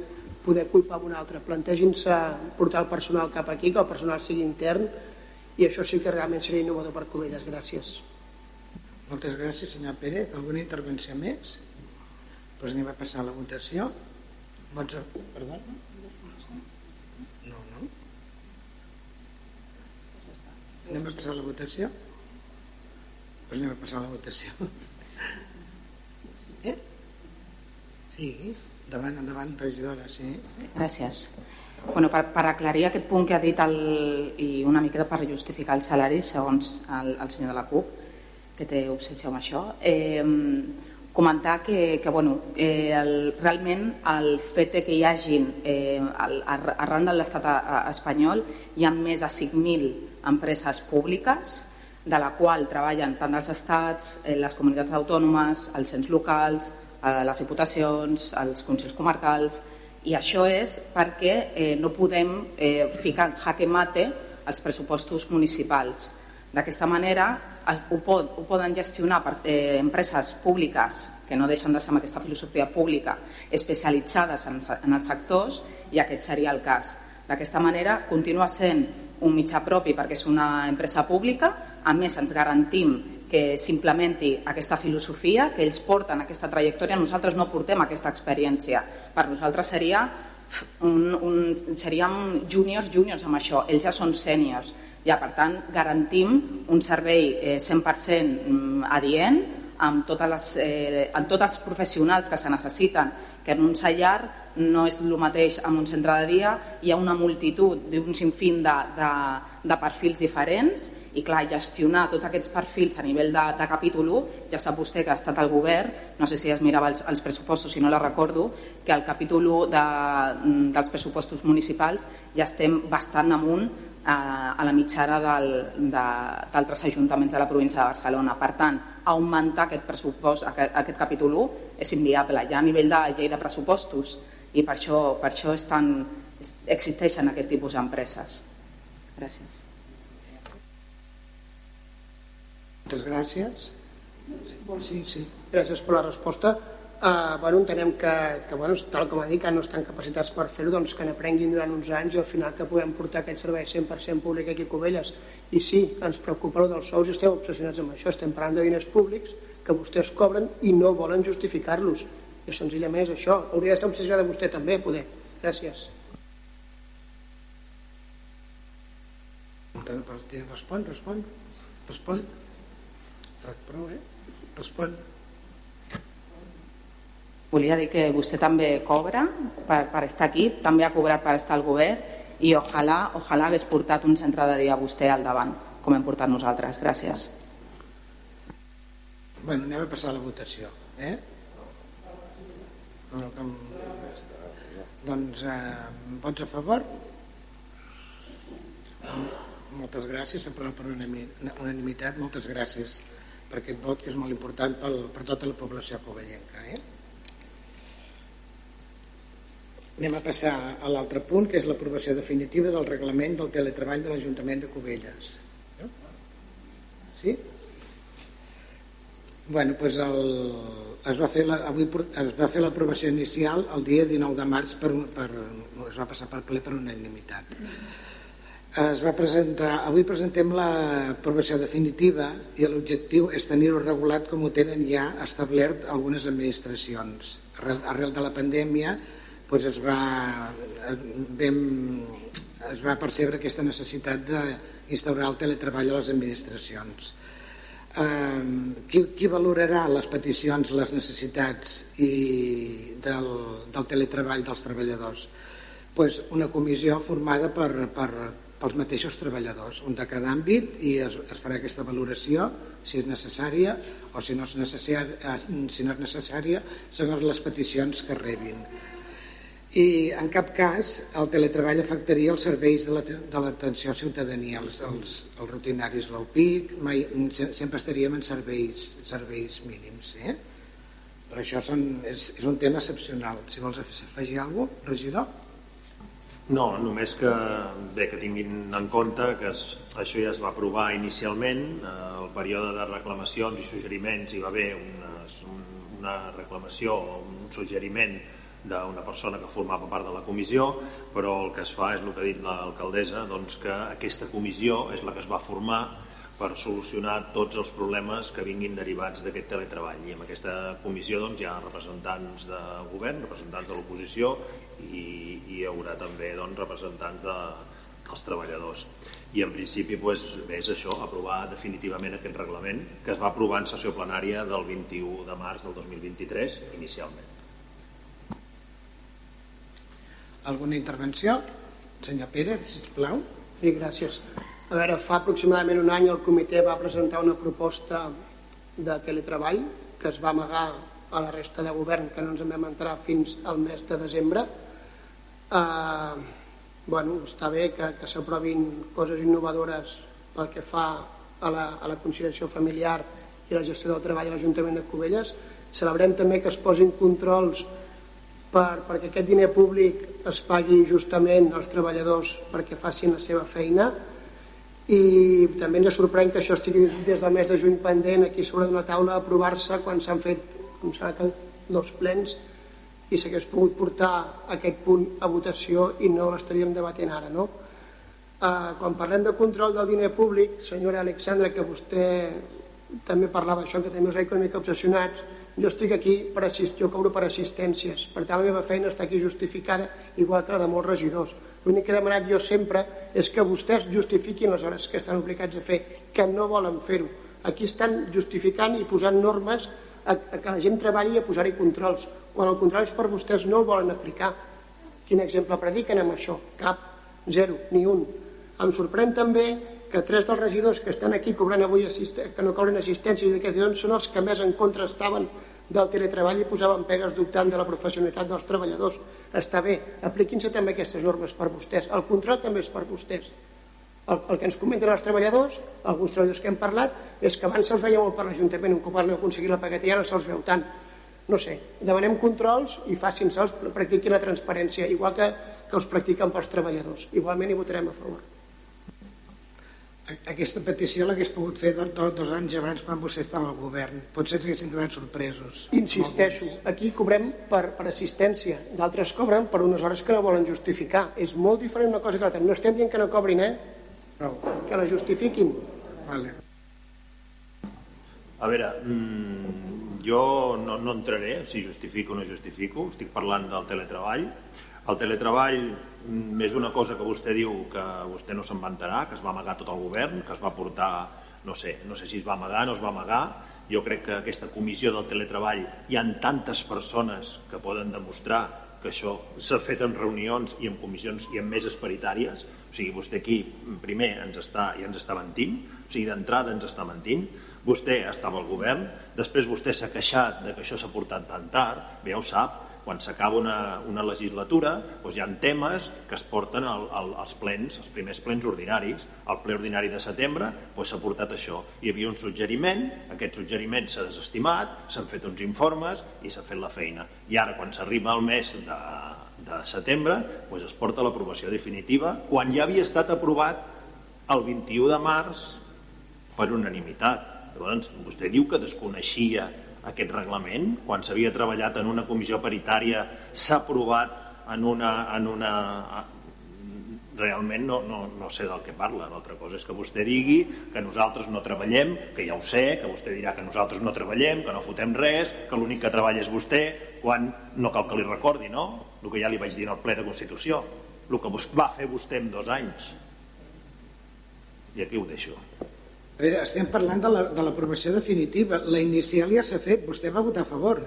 poder culpar un altre. Plantegin-se portar el personal cap aquí, que el personal sigui intern i això sí que realment seria innovador per Cubelles. Gràcies. Moltes gràcies, senyor Pérez. Alguna intervenció més? Doncs anem a passar a la votació. Vots a... Perdó? No, no. Anem a passar a la votació? Doncs anem a passar a la votació. Eh? Sí, endavant, endavant, regidora, sí. Gràcies. Bueno, per, per aclarir aquest punt que ha dit el, i una miqueta per justificar el salari segons el, el senyor de la CUP que té obsessió amb això eh, comentar que, que bueno, eh, el, realment el fet que hi hagin eh, el, arran de l'estat espanyol hi ha més de 5.000 empreses públiques de la qual treballen tant els estats, eh, les comunitats autònomes, els ens locals, eh, les diputacions, els consells comarcals, i això és perquè eh, no podem eh, ficar en jaque mate els pressupostos municipals. D'aquesta manera pot, ho poden gestionar per, eh, empreses públiques que no deixen de ser amb aquesta filosofia pública especialitzades en els sectors i aquest seria el cas. D'aquesta manera continua sent un mitjà propi perquè és una empresa pública, a més ens garantim que s'implementi aquesta filosofia, que ells porten aquesta trajectòria, nosaltres no portem aquesta experiència. Per nosaltres seria un, un, seríem júniors júniors amb això, ells ja són sèniors. Ja, per tant, garantim un servei eh, 100% mm, adient amb, totes les, eh, amb tots els professionals que se necessiten, que en un cellar no és el mateix en un centre de dia, hi ha una multitud d'un sinfín de, de, de perfils diferents i clar, gestionar tots aquests perfils a nivell de, de capítol 1, ja sap vostè que ha estat el govern, no sé si es mirava els, els pressupostos, si no la recordo, que al capítol 1 de, dels pressupostos municipals ja estem bastant amunt a, a la mitjana d'altres ajuntaments de la província de Barcelona. Per tant, augmentar aquest pressupost, aquest, aquest capítol 1, és inviable, ja a nivell de llei de pressupostos, i per això, per això estan, existeixen aquest tipus d'empreses. Gràcies. Moltes gràcies. Sí, sí. Gràcies per la resposta. Uh, bueno, entenem que, que bueno, tal com ha dit, que no estan capacitats per fer-ho, doncs que n'aprenguin durant uns anys i al final que puguem portar aquest servei 100% públic aquí a Cubelles. I sí, ens preocupa el dels sous i estem obsessionats amb això. Estem parlant de diners públics que vostès cobren i no volen justificar-los. I senzillament és això. Hauria d'estar obsessionada vostè també, poder. Gràcies. Respon, respon. Respon. Prou, eh? Respon. Volia dir que vostè també cobra per, per estar aquí, també ha cobrat per estar al govern i ojalà, ojalà hagués portat un centre de dia vostè al davant, com hem portat nosaltres. Gràcies. Bueno, anem a passar a la votació. Eh? No, com... Doncs, eh, vots a favor? Moltes gràcies, s'aprova per unanimi- unanimitat, moltes gràcies per aquest vot que és molt important pel, per tota la població covellenca. Eh? Anem a passar a l'altre punt, que és l'aprovació definitiva del reglament del teletreball de l'Ajuntament de Cubelles. No? Sí? Bueno, doncs el, es va fer la, avui es va fer l'aprovació inicial el dia 19 de març per, per, es va passar per ple per unanimitat. Es va presentar, avui presentem l'aprovació definitiva i l'objectiu és tenir-ho regulat com ho tenen ja establert algunes administracions. Arrel, arrel de la pandèmia doncs es, va, vam, es va percebre aquesta necessitat d'instaurar el teletreball a les administracions. Eh, qui, qui valorarà les peticions, les necessitats i del, del teletreball dels treballadors? Pues una comissió formada per, per, pels mateixos treballadors, un de cada àmbit, i es, es farà aquesta valoració, si és necessària o si no és necessària, si no és necessària segons les peticions que rebin. I en cap cas el teletreball afectaria els serveis de la- de l'atenció a ciutadania, els, els, els rutinaris, l'OPIC, mai, se- sempre estaríem en serveis, serveis mínims. Eh? Per això són, és, és un tema excepcional. Si vols afegir alguna cosa, regidor? No, només que, bé, que tinguin en compte que es, això ja es va aprovar inicialment, eh, el període de reclamacions i suggeriments hi va haver una, una reclamació o un suggeriment d'una persona que formava part de la comissió, però el que es fa és el que ha dit l'alcaldessa, doncs que aquesta comissió és la que es va formar per solucionar tots els problemes que vinguin derivats d'aquest teletreball. I en aquesta comissió doncs, hi ha representants de govern, representants de l'oposició i, i hi haurà també doncs, representants de, dels treballadors. I en principi doncs, és això, aprovar definitivament aquest reglament que es va aprovar en sessió plenària del 21 de març del 2023 inicialment. Alguna intervenció? Senyor Pérez, sisplau. Sí, gràcies. A veure, fa aproximadament un any el comitè va presentar una proposta de teletreball que es va amagar a la resta de govern que no ens en vam entrar fins al mes de desembre. Eh, bueno, està bé que, que s'aprovin coses innovadores pel que fa a la, a la conciliació familiar i la gestió del treball a l'Ajuntament de Cubelles. Celebrem també que es posin controls per, perquè aquest diner públic es pagui justament als treballadors perquè facin la seva feina i també ens sorprèn que això estigui des, del mes de juny pendent aquí sobre d'una taula a aprovar-se quan s'han fet com s'ha que dos plens i s'hagués pogut portar aquest punt a votació i no l'estaríem debatent ara no? Uh, quan parlem de control del diner públic senyora Alexandra que vostè també parlava d'això que també us veig una mica obsessionats jo estic aquí per assistir, jo cobro per assistències. Per tant la meva feina està aquí justificada igual que la de molts regidors. L'únic que he demanat jo sempre és que vostès justifiquin les hores que estan obligats a fer que no volen fer-ho. Aquí estan justificant i posant normes a, a que la gent treballi i a posar-hi controls quan el control és per vostès no el volen aplicar quin exemple prediquen amb això? cap, zero, ni un em sorprèn també que tres dels regidors que estan aquí cobrant avui que no cobren assistència i dedicacions són els que més en contra estaven del teletreball i posaven pegues dubtant de la professionalitat dels treballadors. Està bé, apliquin-se també aquestes normes per vostès. El control també és per vostès. El, el que ens comenten els treballadors, alguns treballadors que hem parlat, és que abans se'ls veia molt per l'Ajuntament, van aconseguir la pagueta i ara se'ls veu tant. No sé, demanem controls i facin-se'ls, practiquin la transparència, igual que, que els practiquen pels treballadors. Igualment hi votarem a favor. Aquesta petició l'hagués pogut fer do, do, dos anys abans quan vostè estava al govern. Potser s'haguessin quedat sorpresos. Insisteixo, aquí cobrem per, per assistència, d'altres cobren per unes hores que no volen justificar. És molt diferent una cosa que l'altra. No estem dient que no cobrin, eh? Prou. Que la justifiquin. Vale. A veure, mm, jo no, no entraré si justifico o no justifico, estic parlant del teletreball. El teletreball mm, és una cosa que vostè diu que vostè no se'n va enterar, que es va amagar tot el govern, que es va portar, no sé, no sé si es va amagar, no es va amagar. Jo crec que aquesta comissió del teletreball hi han tantes persones que poden demostrar que això s'ha fet en reunions i en comissions i en meses paritàries. O sigui, vostè aquí primer ens està, ja ens està mentint, o sigui, d'entrada ens està mentint. Vostè estava al govern, després vostè s'ha queixat de que això s'ha portat tan tard, bé, ja ho sap, quan s'acaba una, una legislatura doncs hi ha temes que es porten al, al, als plens, els primers plens ordinaris. Al ple ordinari de setembre doncs s'ha portat això. Hi havia un suggeriment, aquest suggeriment s'ha desestimat, s'han fet uns informes i s'ha fet la feina. I ara, quan s'arriba al mes de, de setembre, doncs es porta l'aprovació definitiva, quan ja havia estat aprovat el 21 de març per unanimitat. Llavors, vostè diu que desconeixia aquest reglament, quan s'havia treballat en una comissió paritària, s'ha aprovat en una... En una realment no, no, no sé del que parla. L'altra cosa és que vostè digui que nosaltres no treballem, que ja ho sé, que vostè dirà que nosaltres no treballem, que no fotem res, que l'únic que treballa és vostè, quan no cal que li recordi, no? El que ja li vaig dir en el ple de Constitució, el que va fer vostè en dos anys. I aquí ho deixo. A veure, estem parlant de la- de l'aprovació la, definitiva. La inicial ja s'ha fet, vostè va votar a favor.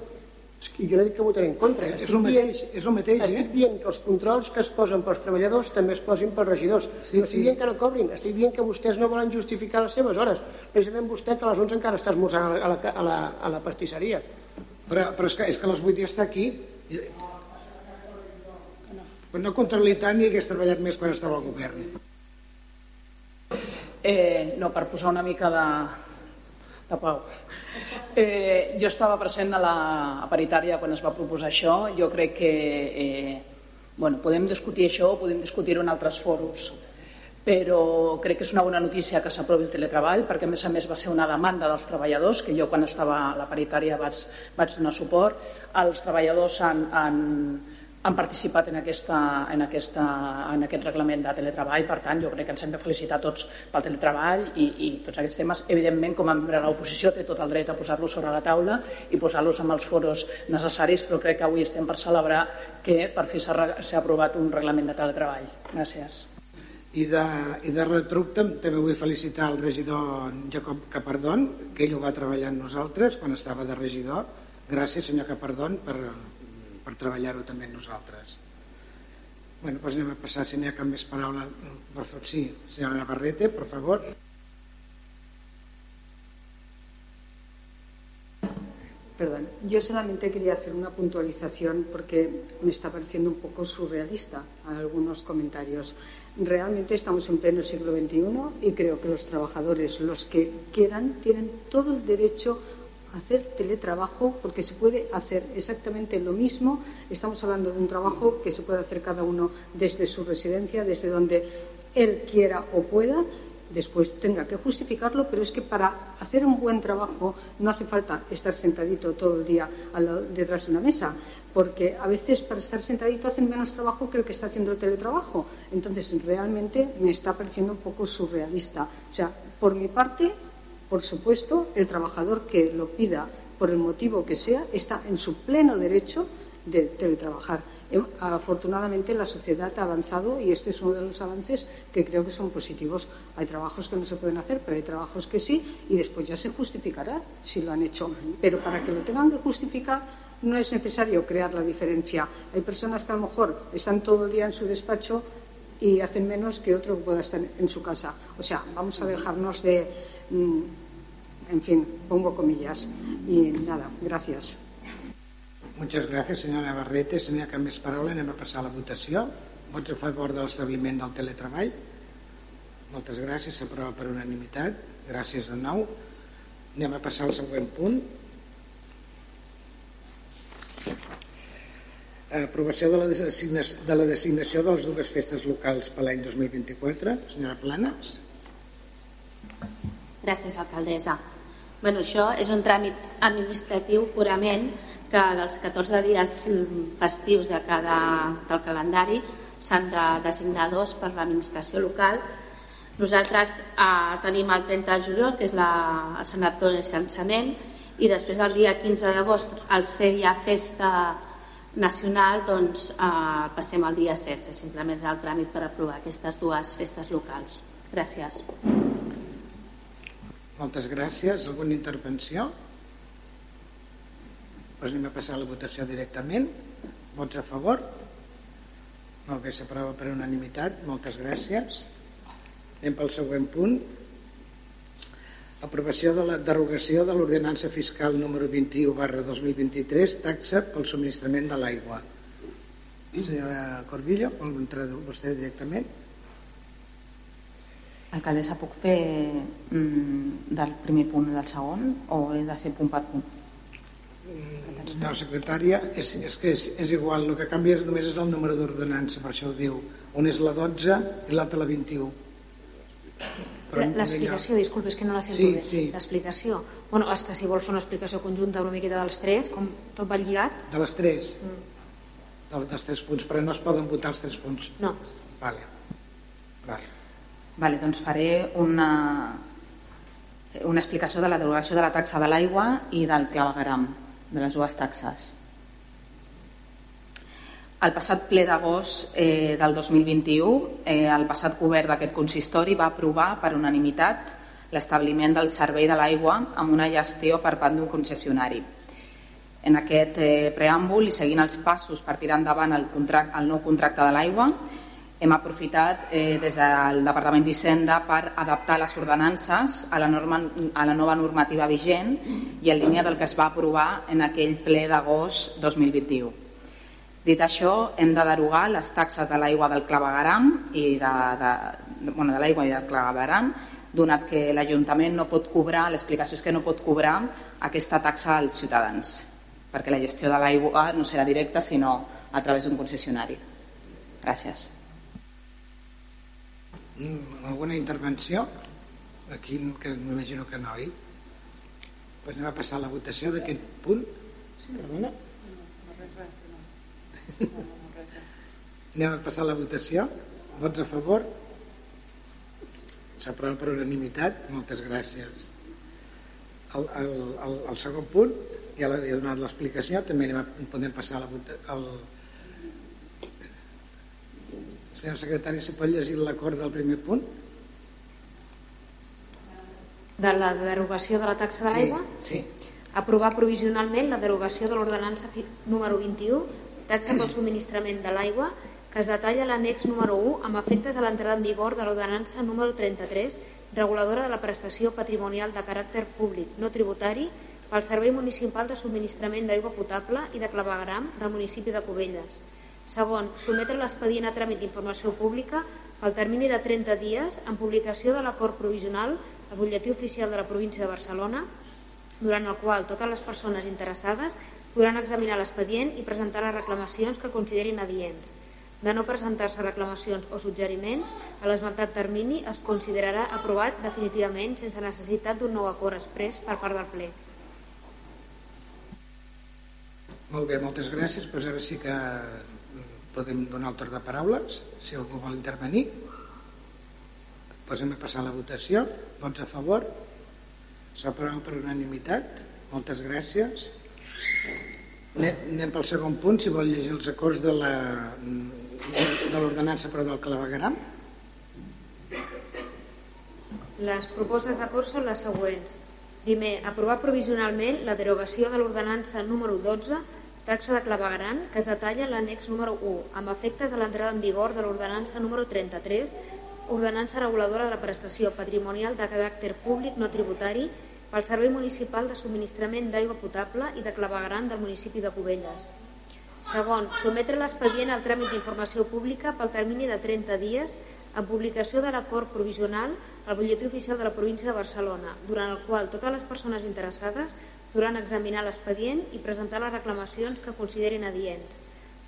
És que jo no dic que votaré en contra. És Estic el dient- mateix, és el mateix, Estic eh? dient que els controls que es posen pels treballadors també es posin pels regidors. Sí, no estic sí. dient que no cobrin, estic dient que vostès no volen justificar les seves hores. Precisament vostè que a les 11 encara està esmorzant a la, a la, a la, a la pastisseria. Però, però és, que, és que a les 8 ja està aquí. Però no contra-li tant ni hagués treballat més quan estava al govern. Eh, no, per posar una mica de, de pau. Eh, jo estava present a la a paritària quan es va proposar això. Jo crec que eh, bueno, podem discutir això, podem discutir-ho en altres foros, però crec que és una bona notícia que s'aprovi el teletreball, perquè a més a més va ser una demanda dels treballadors, que jo quan estava a la paritària vaig, vaig donar suport. Els treballadors han, han, han participat en, aquesta, en, aquesta, en aquest reglament de teletreball, per tant, jo crec que ens hem de felicitar tots pel teletreball i, i tots aquests temes. Evidentment, com a membre de l'oposició, té tot el dret a posar-los sobre la taula i posar-los en els foros necessaris, però crec que avui estem per celebrar que per fi s'ha aprovat un reglament de teletreball. Gràcies. I de, i de retruc tam- també vull felicitar el regidor Jacob Capardón, que ell ho va treballar amb nosaltres quan estava de regidor. Gràcies, senyor Capardón, per, per treballar-ho també amb nosaltres. Bueno, doncs anem a passar, si n'hi ha cap més paraula. Per favor, sí, senyora Navarrete, per favor. Perdón, yo solamente quería hacer una puntualización porque me está pareciendo un poco surrealista algunos comentarios. Realmente estamos en pleno siglo XXI y creo que los trabajadores, los que quieran, tienen todo el derecho hacer teletrabajo porque se puede hacer exactamente lo mismo. Estamos hablando de un trabajo que se puede hacer cada uno desde su residencia, desde donde él quiera o pueda después tendrá que justificarlo, pero es que para hacer un buen trabajo no hace falta estar sentadito todo el día detrás de una mesa, porque a veces para estar sentadito hacen menos trabajo que el que está haciendo el teletrabajo. Entonces, realmente me está pareciendo un poco surrealista. O sea, por mi parte, por supuesto, el trabajador que lo pida por el motivo que sea está en su pleno derecho de teletrabajar. Em- Afortunadamente la sociedad ha avanzado y este es uno de los avances que creo que son positivos. Hay trabajos que no se pueden hacer, pero hay trabajos que sí y después ya se justificará si lo han hecho. Pero para que lo tengan que justificar no es necesario crear la diferencia. Hay personas que a lo mejor están todo el día en su despacho y hacen menos que otro que pueda estar en su casa. O sea, vamos a dejarnos de, mm, en fin, pongo comillas. Y nada, gracias. Moltes gràcies, senyora Navarrete. Si n'hi ha cap més paraula, anem a passar a la votació. Vots a favor de l'establiment del teletreball? Moltes gràcies, s'aprova per unanimitat. Gràcies de nou. Anem a passar al següent punt. Aprovació de la, designació, de la designació de les dues festes locals per l'any 2024. Senyora Planes? Gràcies, alcaldessa. Bueno, això és un tràmit administratiu purament que dels 14 dies festius de cada, del calendari s'han de designar dos per l'administració local. Nosaltres eh, tenim el 30 de juliol, que és la, el Sant Antoni i després el dia 15 d'agost, al ser ja festa nacional, doncs eh, passem al dia 16. Simplement és el tràmit per aprovar aquestes dues festes locals. Gràcies. Moltes gràcies. Alguna intervenció? Doncs anem a passar a la votació directament. Vots a favor? Molt bé, s'aprova per unanimitat. Moltes gràcies. Anem pel següent punt. Aprovació de la derogació de l'ordenança fiscal número 21 barra 2023, taxa pel subministrament de l'aigua. Senyora Corbillo, vol entrar vostè directament? Alcaldessa, puc fer mm, del primer punt del segon o he de fer punt per punt? Senyora secretària, és, és que és, és igual, el que canvia és, només és el número d'ordenança, per això ho diu. Un és la 12 i l'altre la 21. Però en- L'explicació, disculpa, és que no la sento Sí, bé. sí. L'explicació. Bueno, hasta si vols fer una explicació conjunta una miqueta dels tres, com tot va lligat. De les 3? Mm. Dels, dels tres punts, però no es poden votar els tres punts. No. Vale. Vale. Vale, doncs faré una, una explicació de la derogació de la taxa de l'aigua i del clavegaram, de les dues taxes. El passat ple d'agost eh, del 2021, eh, el passat govern d'aquest consistori va aprovar per unanimitat l'establiment del servei de l'aigua amb una gestió per part d'un concessionari. En aquest eh, preàmbul i seguint els passos per tirar endavant el, contract, el nou contracte de l'aigua, hem aprofitat eh, des del Departament d'Hisenda per adaptar les ordenances a la, norma, a la nova normativa vigent i en línia del que es va aprovar en aquell ple d'agost 2021. Dit això, hem de derogar les taxes de l'aigua del clavegaram i de, de, de, bueno, de l'aigua i del clavegaram, donat que l'Ajuntament no pot cobrar, l'explicació és que no pot cobrar aquesta taxa als ciutadans, perquè la gestió de l'aigua no serà directa, sinó a través d'un concessionari. Gràcies. Mm, alguna intervenció? Aquí que m'imagino que no, oi? Pues anem a passar la votació d'aquest punt. Sí, perdona. Anem a passar la votació. Vots a favor? S'aprova per unanimitat. Moltes gràcies. El, el, el, el segon punt, ja l'he donat l'explicació, també anem a, podem passar la votació. Senyor secretari, si pot llegir l'acord del primer punt? De la derogació de la taxa de Sí, l'aigua? sí. Aprovar provisionalment la derogació de l'ordenança número 21, taxa pel subministrament de l'aigua, que es detalla l'annex número 1 amb efectes a l'entrada en vigor de l'ordenança número 33, reguladora de la prestació patrimonial de caràcter públic no tributari pel Servei Municipal de Subministrament d'Aigua Potable i de Clavegram del municipi de Cubelles. Segon, sometre l'expedient a tràmit d'informació pública pel termini de 30 dies en publicació de l'acord provisional al butlletí oficial de la província de Barcelona durant el qual totes les persones interessades podran examinar l'expedient i presentar les reclamacions que considerin adients. De no presentar-se reclamacions o suggeriments, a l'esmentat termini es considerarà aprovat definitivament sense necessitat d'un nou acord express per part del ple. Molt bé, moltes gràcies. Pues ara sí que podem donar el torn de paraules, si algú vol intervenir. Posem a passar la votació. Vots a favor? S'aprova per unanimitat. Moltes gràcies. Anem pel segon punt, si vol llegir els acords de la de l'ordenança però del clavegaram. Les propostes d'acord són les següents. Primer, aprovar provisionalment la derogació de l'ordenança número 12, taxa de clavegaran, que es detalla l'annex número 1, amb efectes a l'entrada en vigor de l'ordenança número 33, ordenança reguladora de la prestació patrimonial de caràcter públic no tributari pel Servei Municipal de Subministrament d'Aigua Potable i de clavegaran del municipi de Cubelles. Segon, sometre l'expedient al tràmit d'informació pública pel termini de 30 dies en publicació de l'acord provisional al butlletí oficial de la província de Barcelona, durant el qual totes les persones interessades podran examinar l'expedient i presentar les reclamacions que considerin adients.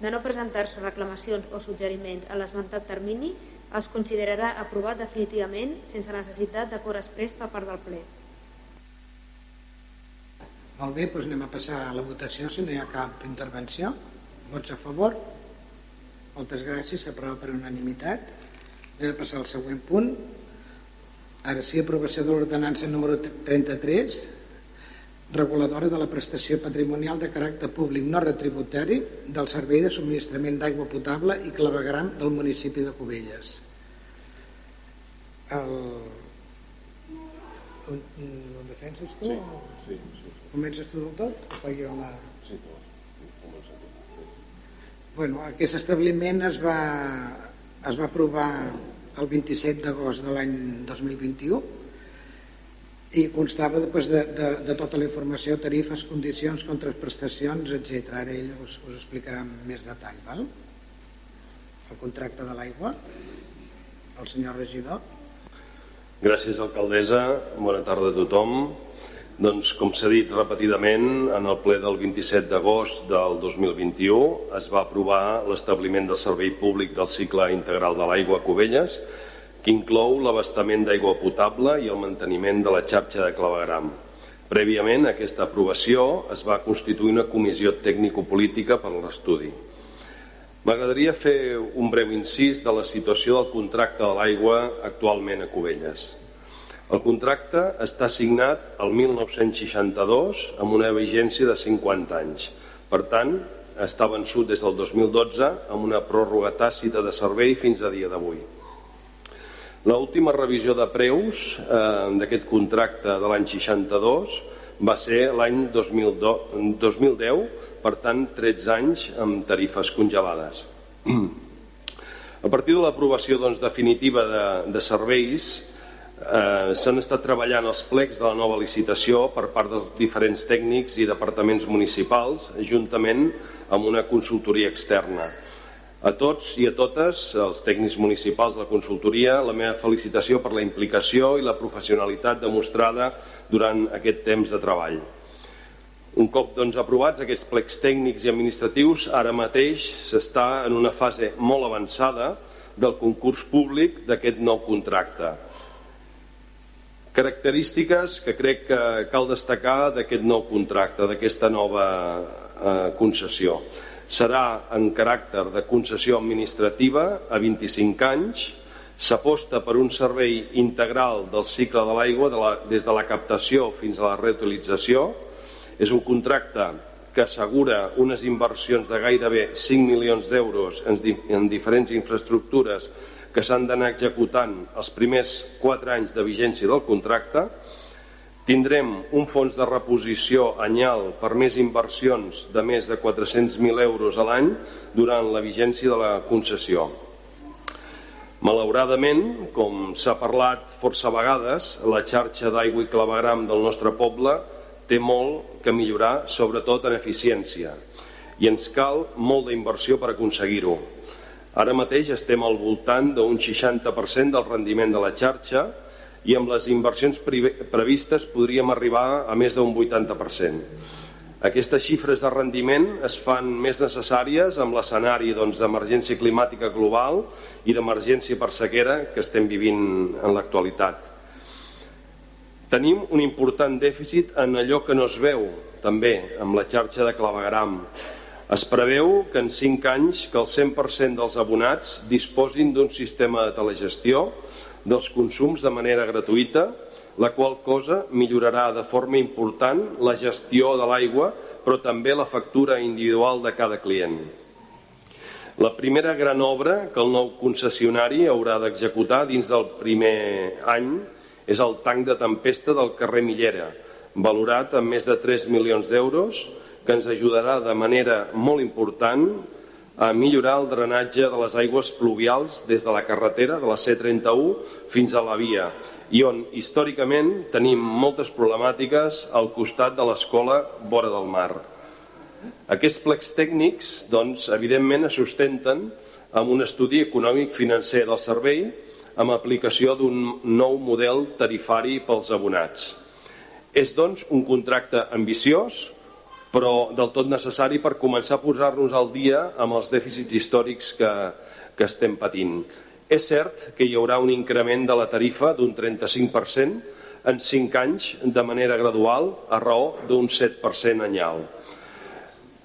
De no presentar-se reclamacions o suggeriments a l'esmentat termini, es considerarà aprovat definitivament sense necessitat d'acord express per part del ple. Molt bé, doncs anem a passar a la votació si no hi ha cap intervenció. Vots a favor? Moltes gràcies, s'aprova per unanimitat. Anem a passar al següent punt. Ara sí, aprovació de l'ordenança número 33, reguladora de la prestació patrimonial de caràcter públic no retributari del servei de subministrament d'aigua potable i clavegram del municipi de Cubelles. El... Ho, defenses tu? Sí, sí. Comences tu del tot? O faig jo la... Sí, no. Bueno, aquest establiment es va, es va aprovar el 27 d'agost de l'any 2021 i constava després de, de, de tota la informació, tarifes, condicions, contraprestacions, etc. Ara ell us, us explicarà amb més detall. Val? El contracte de l'aigua, el senyor regidor. Gràcies, alcaldessa. Bona tarda a tothom. Doncs, com s'ha dit repetidament, en el ple del 27 d'agost del 2021 es va aprovar l'establiment del servei públic del cicle integral de l'aigua a Cubelles, que inclou l'abastament d'aigua potable i el manteniment de la xarxa de clavegram. Prèviament a aquesta aprovació es va constituir una comissió tècnico-política per a l'estudi. M'agradaria fer un breu incís de la situació del contracte de l'aigua actualment a Cubelles. El contracte està signat el 1962 amb una vigència de 50 anys. Per tant, està vençut des del 2012 amb una pròrroga tàcita de servei fins a dia d'avui. L'última revisió de preus eh, d'aquest contracte de l'any 62 va ser l'any 2010, per tant 13 anys amb tarifes congelades. A partir de l'aprovació doncs, definitiva de, de serveis, eh, s'han estat treballant els plecs de la nova licitació per part dels diferents tècnics i departaments municipals, juntament amb una consultoria externa. A tots i a totes, els tècnics municipals de la consultoria, la meva felicitació per la implicació i la professionalitat demostrada durant aquest temps de treball. Un cop doncs, aprovats aquests plecs tècnics i administratius, ara mateix s'està en una fase molt avançada del concurs públic d'aquest nou contracte. Característiques que crec que cal destacar d'aquest nou contracte, d'aquesta nova eh, concessió serà en caràcter de concessió administrativa a 25 anys, s'aposta per un servei integral del cicle de l'aigua de la, des de la captació fins a la reutilització. És un contracte que assegura unes inversions de gairebé 5 milions d'euros en, en diferents infraestructures que s'han d'anar executant els primers 4 anys de vigència del contracte, Tindrem un fons de reposició anyal per més inversions de més de 400.000 euros a l'any durant la vigència de la concessió. Malauradament, com s'ha parlat força vegades, la xarxa d'aigua i clavegram del nostre poble té molt que millorar, sobretot en eficiència, i ens cal molt d'inversió per aconseguir-ho. Ara mateix estem al voltant d'un 60% del rendiment de la xarxa, i amb les inversions previstes podríem arribar a més d'un 80%. Aquestes xifres de rendiment es fan més necessàries amb l'escenari doncs, d'emergència doncs, climàtica global i d'emergència per sequera que estem vivint en l'actualitat. Tenim un important dèficit en allò que no es veu, també, amb la xarxa de clavegram. Es preveu que en 5 anys que el 100% dels abonats disposin d'un sistema de telegestió dels consums de manera gratuïta, la qual cosa millorarà de forma important la gestió de l'aigua, però també la factura individual de cada client. La primera gran obra que el nou concessionari haurà d'executar dins del primer any és el tanc de tempesta del carrer Millera, valorat amb més de 3 milions d'euros, que ens ajudarà de manera molt important a millorar el drenatge de les aigües pluvials des de la carretera de la C31 fins a la via i on històricament tenim moltes problemàtiques al costat de l'escola vora del mar. Aquests plecs tècnics, doncs, evidentment es sustenten amb un estudi econòmic financer del servei amb aplicació d'un nou model tarifari pels abonats. És, doncs, un contracte ambiciós, però del tot necessari per començar a posar-nos al dia amb els dèficits històrics que, que estem patint. És cert que hi haurà un increment de la tarifa d'un 35% en 5 anys de manera gradual a raó d'un 7% anyal.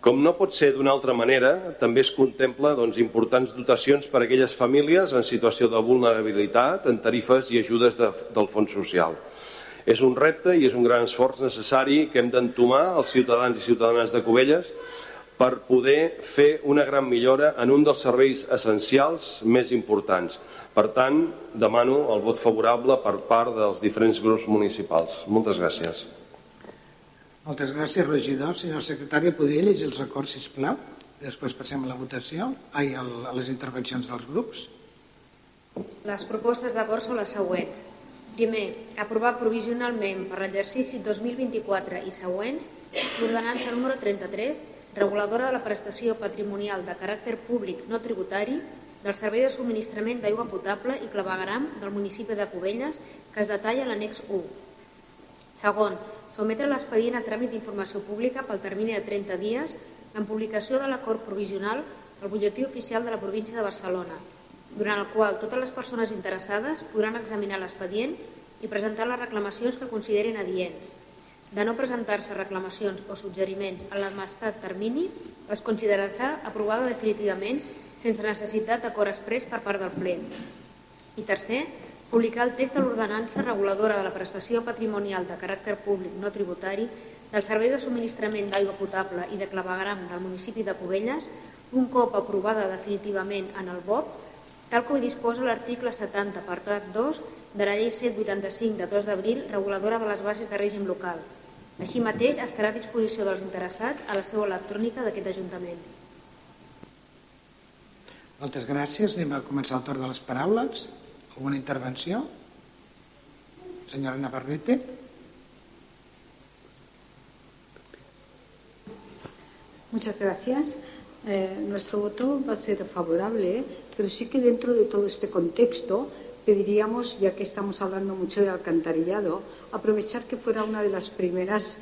Com no pot ser d'una altra manera, també es contempla doncs, importants dotacions per a aquelles famílies en situació de vulnerabilitat en tarifes i ajudes de, del Fons Social. És un repte i és un gran esforç necessari que hem d'entomar els ciutadans i ciutadanes de Cubelles per poder fer una gran millora en un dels serveis essencials més importants. Per tant, demano el vot favorable per part dels diferents grups municipals. Moltes gràcies. Moltes gràcies, regidor. Senyor secretari, podria llegir els acords, sisplau? Després passem a la votació, ai, a les intervencions dels grups. Les propostes d'acord són les següents. Primer, aprovar provisionalment per l'exercici 2024 i següents l'ordenança número 33, reguladora de la prestació patrimonial de caràcter públic no tributari del servei de subministrament d'aigua potable i clavegaram del municipi de Cubelles, que es detalla a l'annex 1. Segon, sometre l'expedient a tràmit d'informació pública pel termini de 30 dies en publicació de l'acord provisional al butlletí oficial de la província de Barcelona, durant el qual totes les persones interessades podran examinar l'expedient i presentar les reclamacions que considerin adients. De no presentar-se reclamacions o suggeriments en l'administrat termini, es considerarà aprovada definitivament sense necessitat d'acord express per part del ple. I tercer, publicar el text de l'ordenança reguladora de la prestació patrimonial de caràcter públic no tributari del servei de subministrament d'aigua potable i de clavegram del municipi de Cubelles, un cop aprovada definitivament en el BOP, tal com disposa l'article 70, apartat 2 de la llei 785 de 2 d'abril, reguladora de les bases de règim local. Així mateix estarà a disposició dels interessats a la seu electrònica d'aquest Ajuntament. Moltes gràcies. Anem a començar el torn de les paraules. Alguna intervenció? Senyora Navarrete. Muchas gracias. Eh, nuestro voto va a ser favorable, pero sí que dentro de todo este contexto pediríamos, ya que estamos hablando mucho de alcantarillado, aprovechar que fuera una de las primeras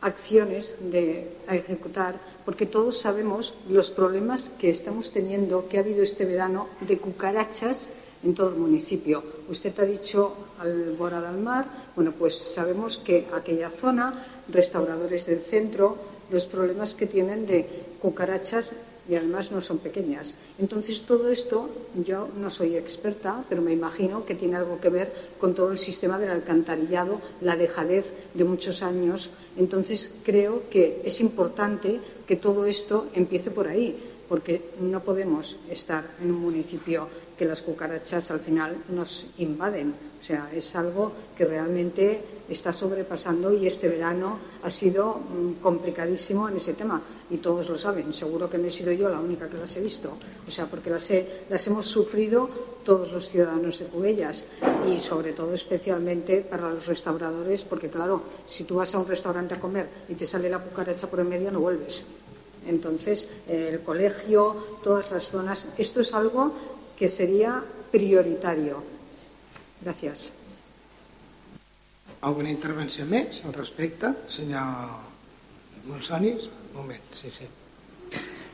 acciones de, a ejecutar, porque todos sabemos los problemas que estamos teniendo, que ha habido este verano, de cucarachas en todo el municipio. Usted ha dicho Albora del Mar, bueno, pues sabemos que aquella zona, restauradores del centro, los problemas que tienen de cucarachas y además no son pequeñas. Entonces, todo esto, yo no soy experta, pero me imagino que tiene algo que ver con todo el sistema del alcantarillado, la dejadez de muchos años. Entonces, creo que es importante que todo esto empiece por ahí, porque no podemos estar en un municipio que las cucarachas al final nos invaden. O sea, es algo que realmente está sobrepasando y este verano ha sido mm, complicadísimo en ese tema y todos lo saben. Seguro que no he sido yo la única que las he visto. O sea, porque las, he- las hemos sufrido todos los ciudadanos de Cubellas y sobre todo especialmente para los restauradores porque claro, si tú vas a un restaurante a comer y te sale la cucaracha por en medio no vuelves. Entonces, el colegio, todas las zonas, esto es algo que sería prioritario. Gracias. Alguna intervenció més al respecte? Senyor Monsonis? Un moment, sí, sí.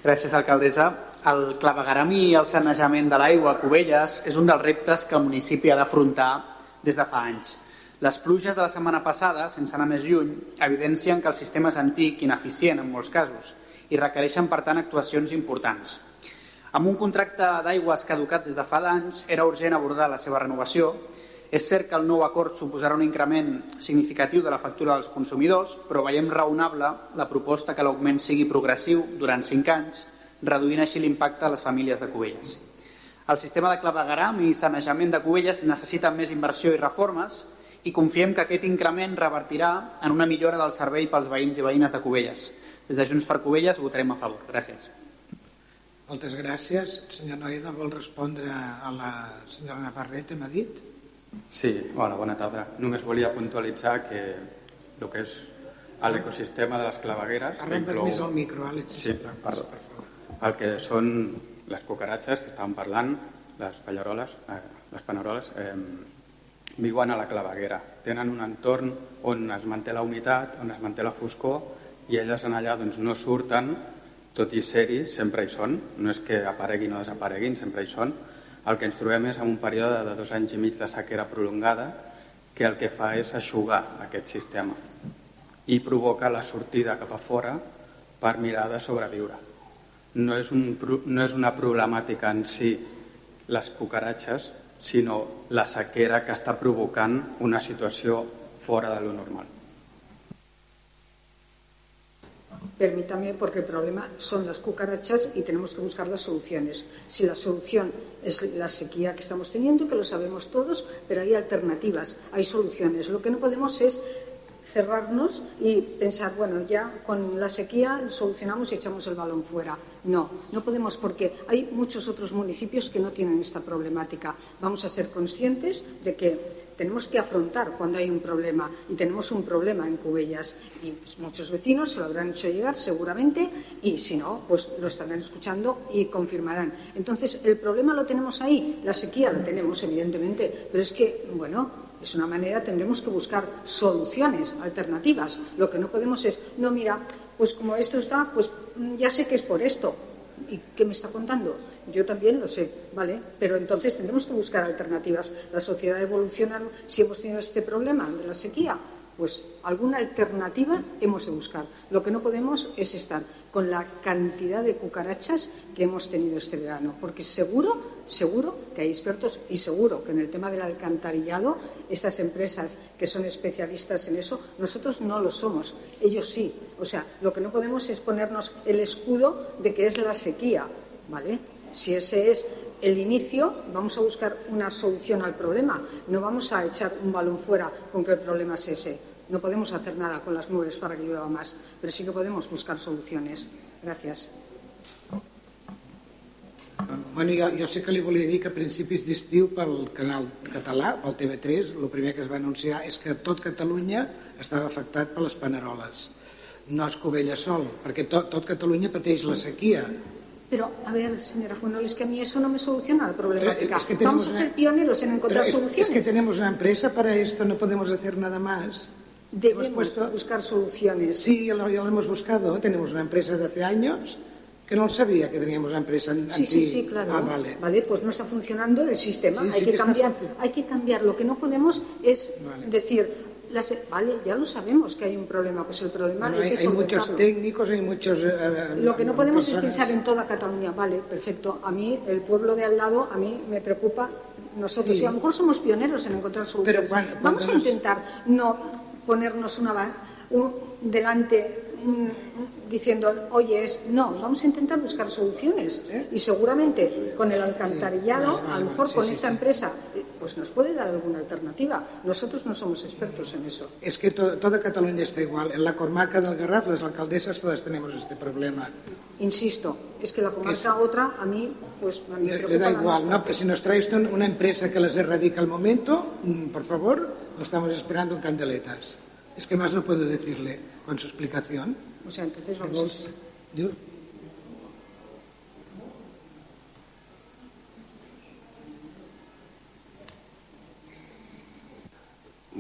Gràcies, alcaldessa. El clavegaram i el sanejament de l'aigua a Cubelles és un dels reptes que el municipi ha d'afrontar des de fa anys. Les pluges de la setmana passada, sense anar més lluny, evidencien que el sistema és antic i ineficient en molts casos i requereixen, per tant, actuacions importants. Amb un contracte d'aigües caducat des de fa d'anys, era urgent abordar la seva renovació. És cert que el nou acord suposarà un increment significatiu de la factura dels consumidors, però veiem raonable la proposta que l'augment sigui progressiu durant 5 anys, reduint així l'impacte a les famílies de Cubelles. El sistema de clavegaram i sanejament de Cubelles necessita més inversió i reformes i confiem que aquest increment revertirà en una millora del servei pels veïns i veïnes de Cubelles. Des de Junts per Cubelles votarem a favor. Gràcies. Moltes gràcies. Senyor Noeda vol respondre a la senyora Navarrete, m'ha dit? Sí, hola, bona tarda. Només volia puntualitzar que el que és l'ecosistema de les clavegueres... Arrenca't més al micro, Àlex, Sí, sisplau. perdó. El que són les cucaratxes que estàvem parlant, les pallaroles, eh, les paneroles, eh, viuen a la claveguera. Tenen un entorn on es manté la humitat, on es manté la foscor, i elles en allà doncs, no surten, tot i ser-hi, sempre hi són. No és que apareguin o desapareguin, sempre hi són. el que ens trobem és en un període de dos anys i mig de sequera prolongada que el que fa és aixugar aquest sistema i provoca la sortida cap a fora per mirar de sobreviure. No és, un, no és una problemàtica en si les cucaratges, sinó la sequera que està provocant una situació fora de lo normal. Permítame, porque el problema son las cucarachas y tenemos que buscar las soluciones. Si la solución es la sequía que estamos teniendo, que lo sabemos todos, pero hay alternativas, hay soluciones. Lo que no podemos es cerrarnos y pensar, bueno, ya con la sequía solucionamos y echamos el balón fuera. No, no podemos porque hay muchos otros municipios que no tienen esta problemática. Vamos a ser conscientes de que tenemos que afrontar cuando hay un problema y tenemos un problema en Cubellas y pues, muchos vecinos se lo habrán hecho llegar seguramente y si no, pues lo estarán escuchando y confirmarán. Entonces, el problema lo tenemos ahí, la sequía la tenemos evidentemente, pero es que, bueno, es una manera, tendremos que buscar soluciones alternativas. Lo que no podemos es, no, mira, pues como esto está, pues mm, ya sé que es por esto. ¿Y qué me está contando? Yo también lo sé, ¿vale? Pero entonces tendremos que buscar alternativas. La sociedad evoluciona, si hemos tenido este problema de la sequía, pues alguna alternativa hemos de buscar. Lo que no podemos es estar con la cantidad de cucarachas que hemos tenido este verano, porque seguro, seguro que hay expertos y seguro que en el tema del alcantarillado, estas empresas que son especialistas en eso, nosotros no lo somos, ellos sí. O sea, lo que no podemos es ponernos el escudo de que es la sequía, ¿vale? Si ese es el inicio, vamos a buscar una solución al problema. No vamos a echar un balón fuera con que el problema es ese. No podemos hacer nada con las nubes para que llueva más, pero sí que podemos buscar soluciones. Gracias. Bueno, jo, jo sé que li volia dir que a principis d'estiu pel canal català, pel TV3, el primer que es va anunciar és que tot Catalunya estava afectat per les paneroles. No és Covella sol, perquè tot, tot Catalunya pateix la sequia. Pero, a ver, señora Fuenol, es que a mí eso no me soluciona la problemática. Pero es que tenemos Vamos a ser pioneros en encontrar es, soluciones. es que tenemos una empresa para esto, no podemos hacer nada más. Debemos puesto- buscar soluciones. Sí, ya lo, ya lo hemos buscado. Tenemos una empresa de hace años que no sabía que teníamos una empresa en Sí, sí, sí, claro. Ah, vale. pues no está funcionando el sistema. Sí, hay, sí que cambiar, hay que cambiar. Lo que no podemos es decir, las- vale, ya lo sabemos que hay un problema. Pues el problema Bueno, hay, hay, que hay muchos técnicos, hay muchos. eh, Lo que no podemos personas. es pensar en toda Cataluña. Vale, perfecto. A mí, el pueblo de al lado, a mí me preocupa nosotros. Sí. Y a lo mejor somos pioneros en encontrar soluciones. Pero Vamos a nos- intentar no ponernos una un- delante mm, diciendo, oye, es. No, vamos a intentar buscar soluciones. Y seguramente con el alcantarillado, ¿Eh? Vale, a lo mejor Sí, con sí, esta sí. empresa, eh, pues nos puede dar alguna alternativa. Nosotros no somos expertos en eso. Es que to- toda Cataluña está igual. En la comarca del Garraf, las alcaldesas todas tenemos este problema. Insisto, es que la comarca otra, a mí, pues a mí me Le, le da igual. ¿no? Pero si nos trae usted una empresa que las erradica al momento, mm, por favor, lo estamos esperando en candeletas. Es que más no puedo decirle con su explicación. O sea, entonces vamos Diu-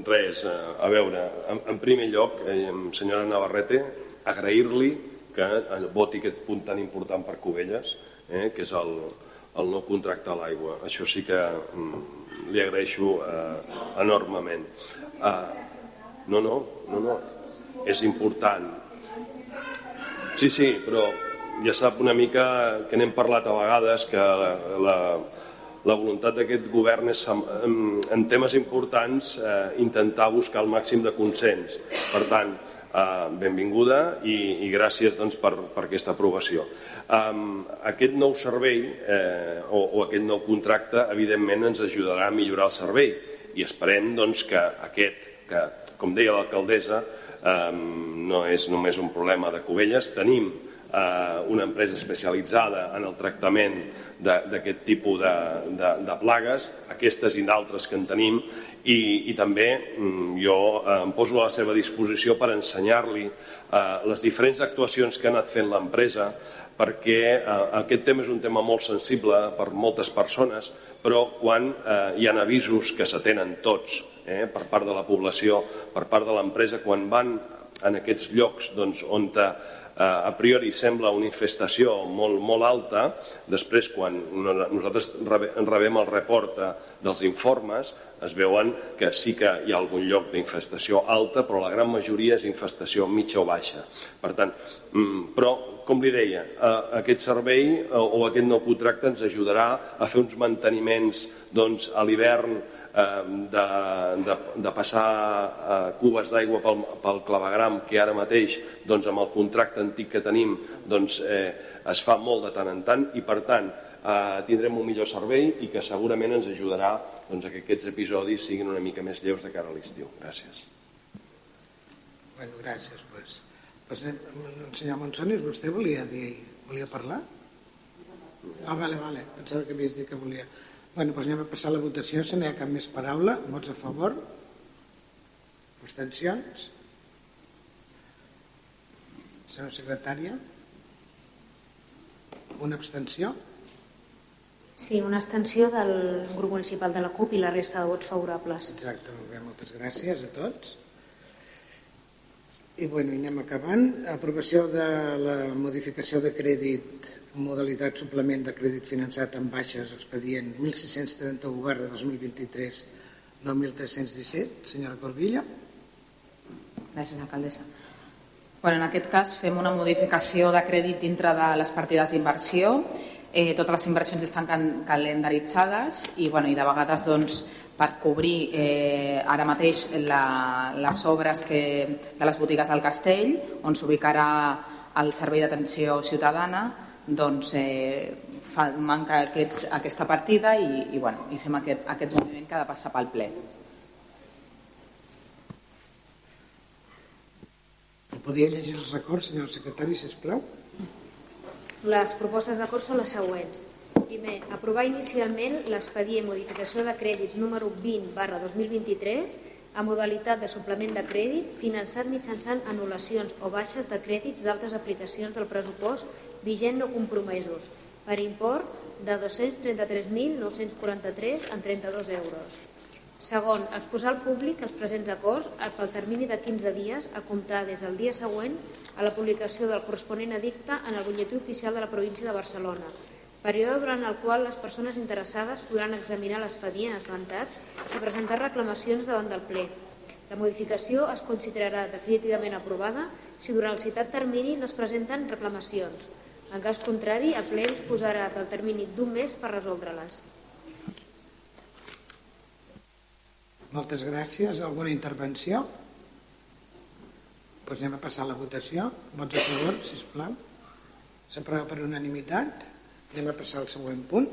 Res, eh, a veure, en, en primer lloc, eh, senyora Navarrete, agrair-li que eh, voti aquest punt tan important per Cubelles, eh, que és el, el no contracte a l'aigua. Això sí que mm, li agraeixo eh, enormement. Eh, no, no, no, no, és important. Sí, sí, però ja sap una mica que n'hem parlat a vegades que la, la, la voluntat d'aquest govern és en, en temes importants eh, intentar buscar el màxim de consens. Per tant, eh, benvinguda i, i gràcies doncs, per, per aquesta aprovació. Um, aquest nou servei eh, o, o aquest nou contracte evidentment ens ajudarà a millorar el servei i esperem doncs, que aquest, que com deia l'alcaldessa, no és només un problema de Cubelles, tenim eh, una empresa especialitzada en el tractament d'aquest tipus de, de, de plagues, aquestes i d'altres que en tenim, i, i també mm, jo eh, em poso a la seva disposició per ensenyar-li eh, les diferents actuacions que ha anat fent l'empresa, perquè eh, aquest tema és un tema molt sensible per moltes persones, però quan eh, hi ha avisos que s'atenen tots eh, per part de la població, per part de l'empresa, quan van en aquests llocs doncs, on eh, a priori sembla una infestació molt, molt alta, després quan nosaltres rebem el report dels informes es veuen que sí que hi ha algun lloc d'infestació alta, però la gran majoria és infestació mitja o baixa. Per tant, mm, però, com li deia, aquest servei o aquest nou contracte ens ajudarà a fer uns manteniments doncs, a l'hivern de, de, de passar eh, cubes d'aigua pel, pel clavegram que ara mateix doncs, amb el contracte antic que tenim doncs, eh, es fa molt de tant en tant i per tant eh, tindrem un millor servei i que segurament ens ajudarà doncs, a que aquests episodis siguin una mica més lleus de cara a l'estiu. Gràcies. Bueno, gràcies. Pues. Pues, eh, senyor Monsonis, vostè volia dir, volia parlar? Ah, vale, vale. Pensava que havies dit que volia. Bueno, doncs anem a passar la votació, si no hi ha cap més paraula. Vots a favor? Abstencions? Senyora secretària? Una abstenció? Sí, una abstenció del grup municipal de la CUP i la resta de vots favorables. Exacte, molt bé, moltes gràcies a tots. I bueno, anem acabant. Aprovació de la modificació de crèdit modalitat suplement de crèdit finançat amb baixes expedient 1631 barra 2023 9317 senyora Corbilla Gràcies, alcaldessa. Bueno, en aquest cas fem una modificació de crèdit dintre de les partides d'inversió. Eh, totes les inversions estan calendaritzades i, bueno, i de vegades doncs, per cobrir eh, ara mateix la, les obres que, de les botigues del Castell, on s'ubicarà el servei d'atenció ciutadana, doncs eh, fa, manca aquests, aquesta partida i, i, bueno, i fem aquest, aquest moviment que ha de passar pel ple. Podria llegir els acords, senyor secretari, si plau? Les propostes d'acord són les següents. Primer, aprovar inicialment l'expedient modificació de crèdits número 20 barra 2023 a modalitat de suplement de crèdit finançat mitjançant anul·lacions o baixes de crèdits d'altres aplicacions del pressupost vigent no compromesos per import de 233.943 en 32 euros. Segon, exposar al públic els presents acords pel termini de 15 dies a comptar des del dia següent a la publicació del corresponent edicte en el butlletí oficial de la província de Barcelona, període durant el qual les persones interessades podran examinar l'expedient esmentat i presentar reclamacions davant del ple. La modificació es considerarà definitivament aprovada si durant el citat termini no es presenten reclamacions. En cas contrari, el ple posarà pel termini d'un mes per resoldre-les. Moltes gràcies. Alguna intervenció? Doncs anem a passar a la votació. Vots a favor, sisplau. S'aprova per unanimitat. Anem a passar al següent punt.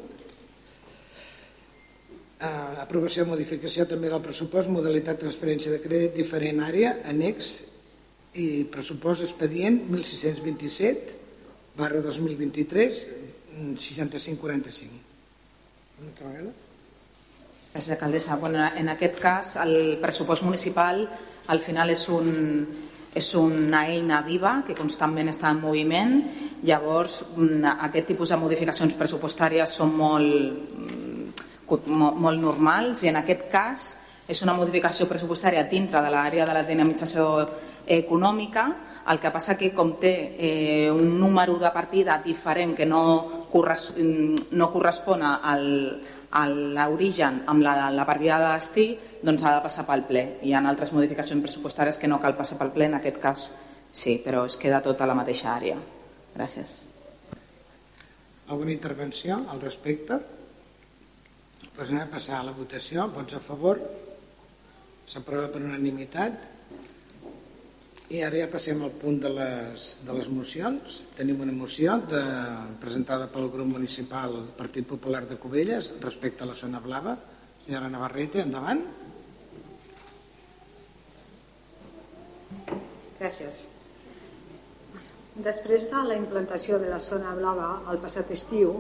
Uh, aprovació de modificació també del pressupost, modalitat transferència de crèdit diferent àrea, annex i pressupost expedient 1627 barra 2023 6545. Una altra vegada? Gràcies, alcaldessa. Bueno, en aquest cas, el pressupost municipal al final és, un, és una eina viva que constantment està en moviment. Llavors, mm, aquest tipus de modificacions pressupostàries són molt, molt, molt normals i en aquest cas és una modificació pressupostària dintre de l'àrea de la dinamització econòmica el que passa que com té eh, un número de partida diferent que no, corres, no correspon al, a l'origen amb la, la partida de destí, doncs ha de passar pel ple. Hi ha altres modificacions pressupostàries que no cal passar pel ple, en aquest cas sí, però es queda tot a la mateixa àrea. Gràcies. Alguna intervenció al respecte? Pues anem a passar a la votació. Vots a favor? S'aprova per unanimitat. I ara ja passem al punt de les, de les mocions. Tenim una moció de, presentada pel grup municipal Partit Popular de Cubelles respecte a la zona blava. Senyora Navarrete, endavant. Gràcies. Després de la implantació de la zona blava al passat estiu,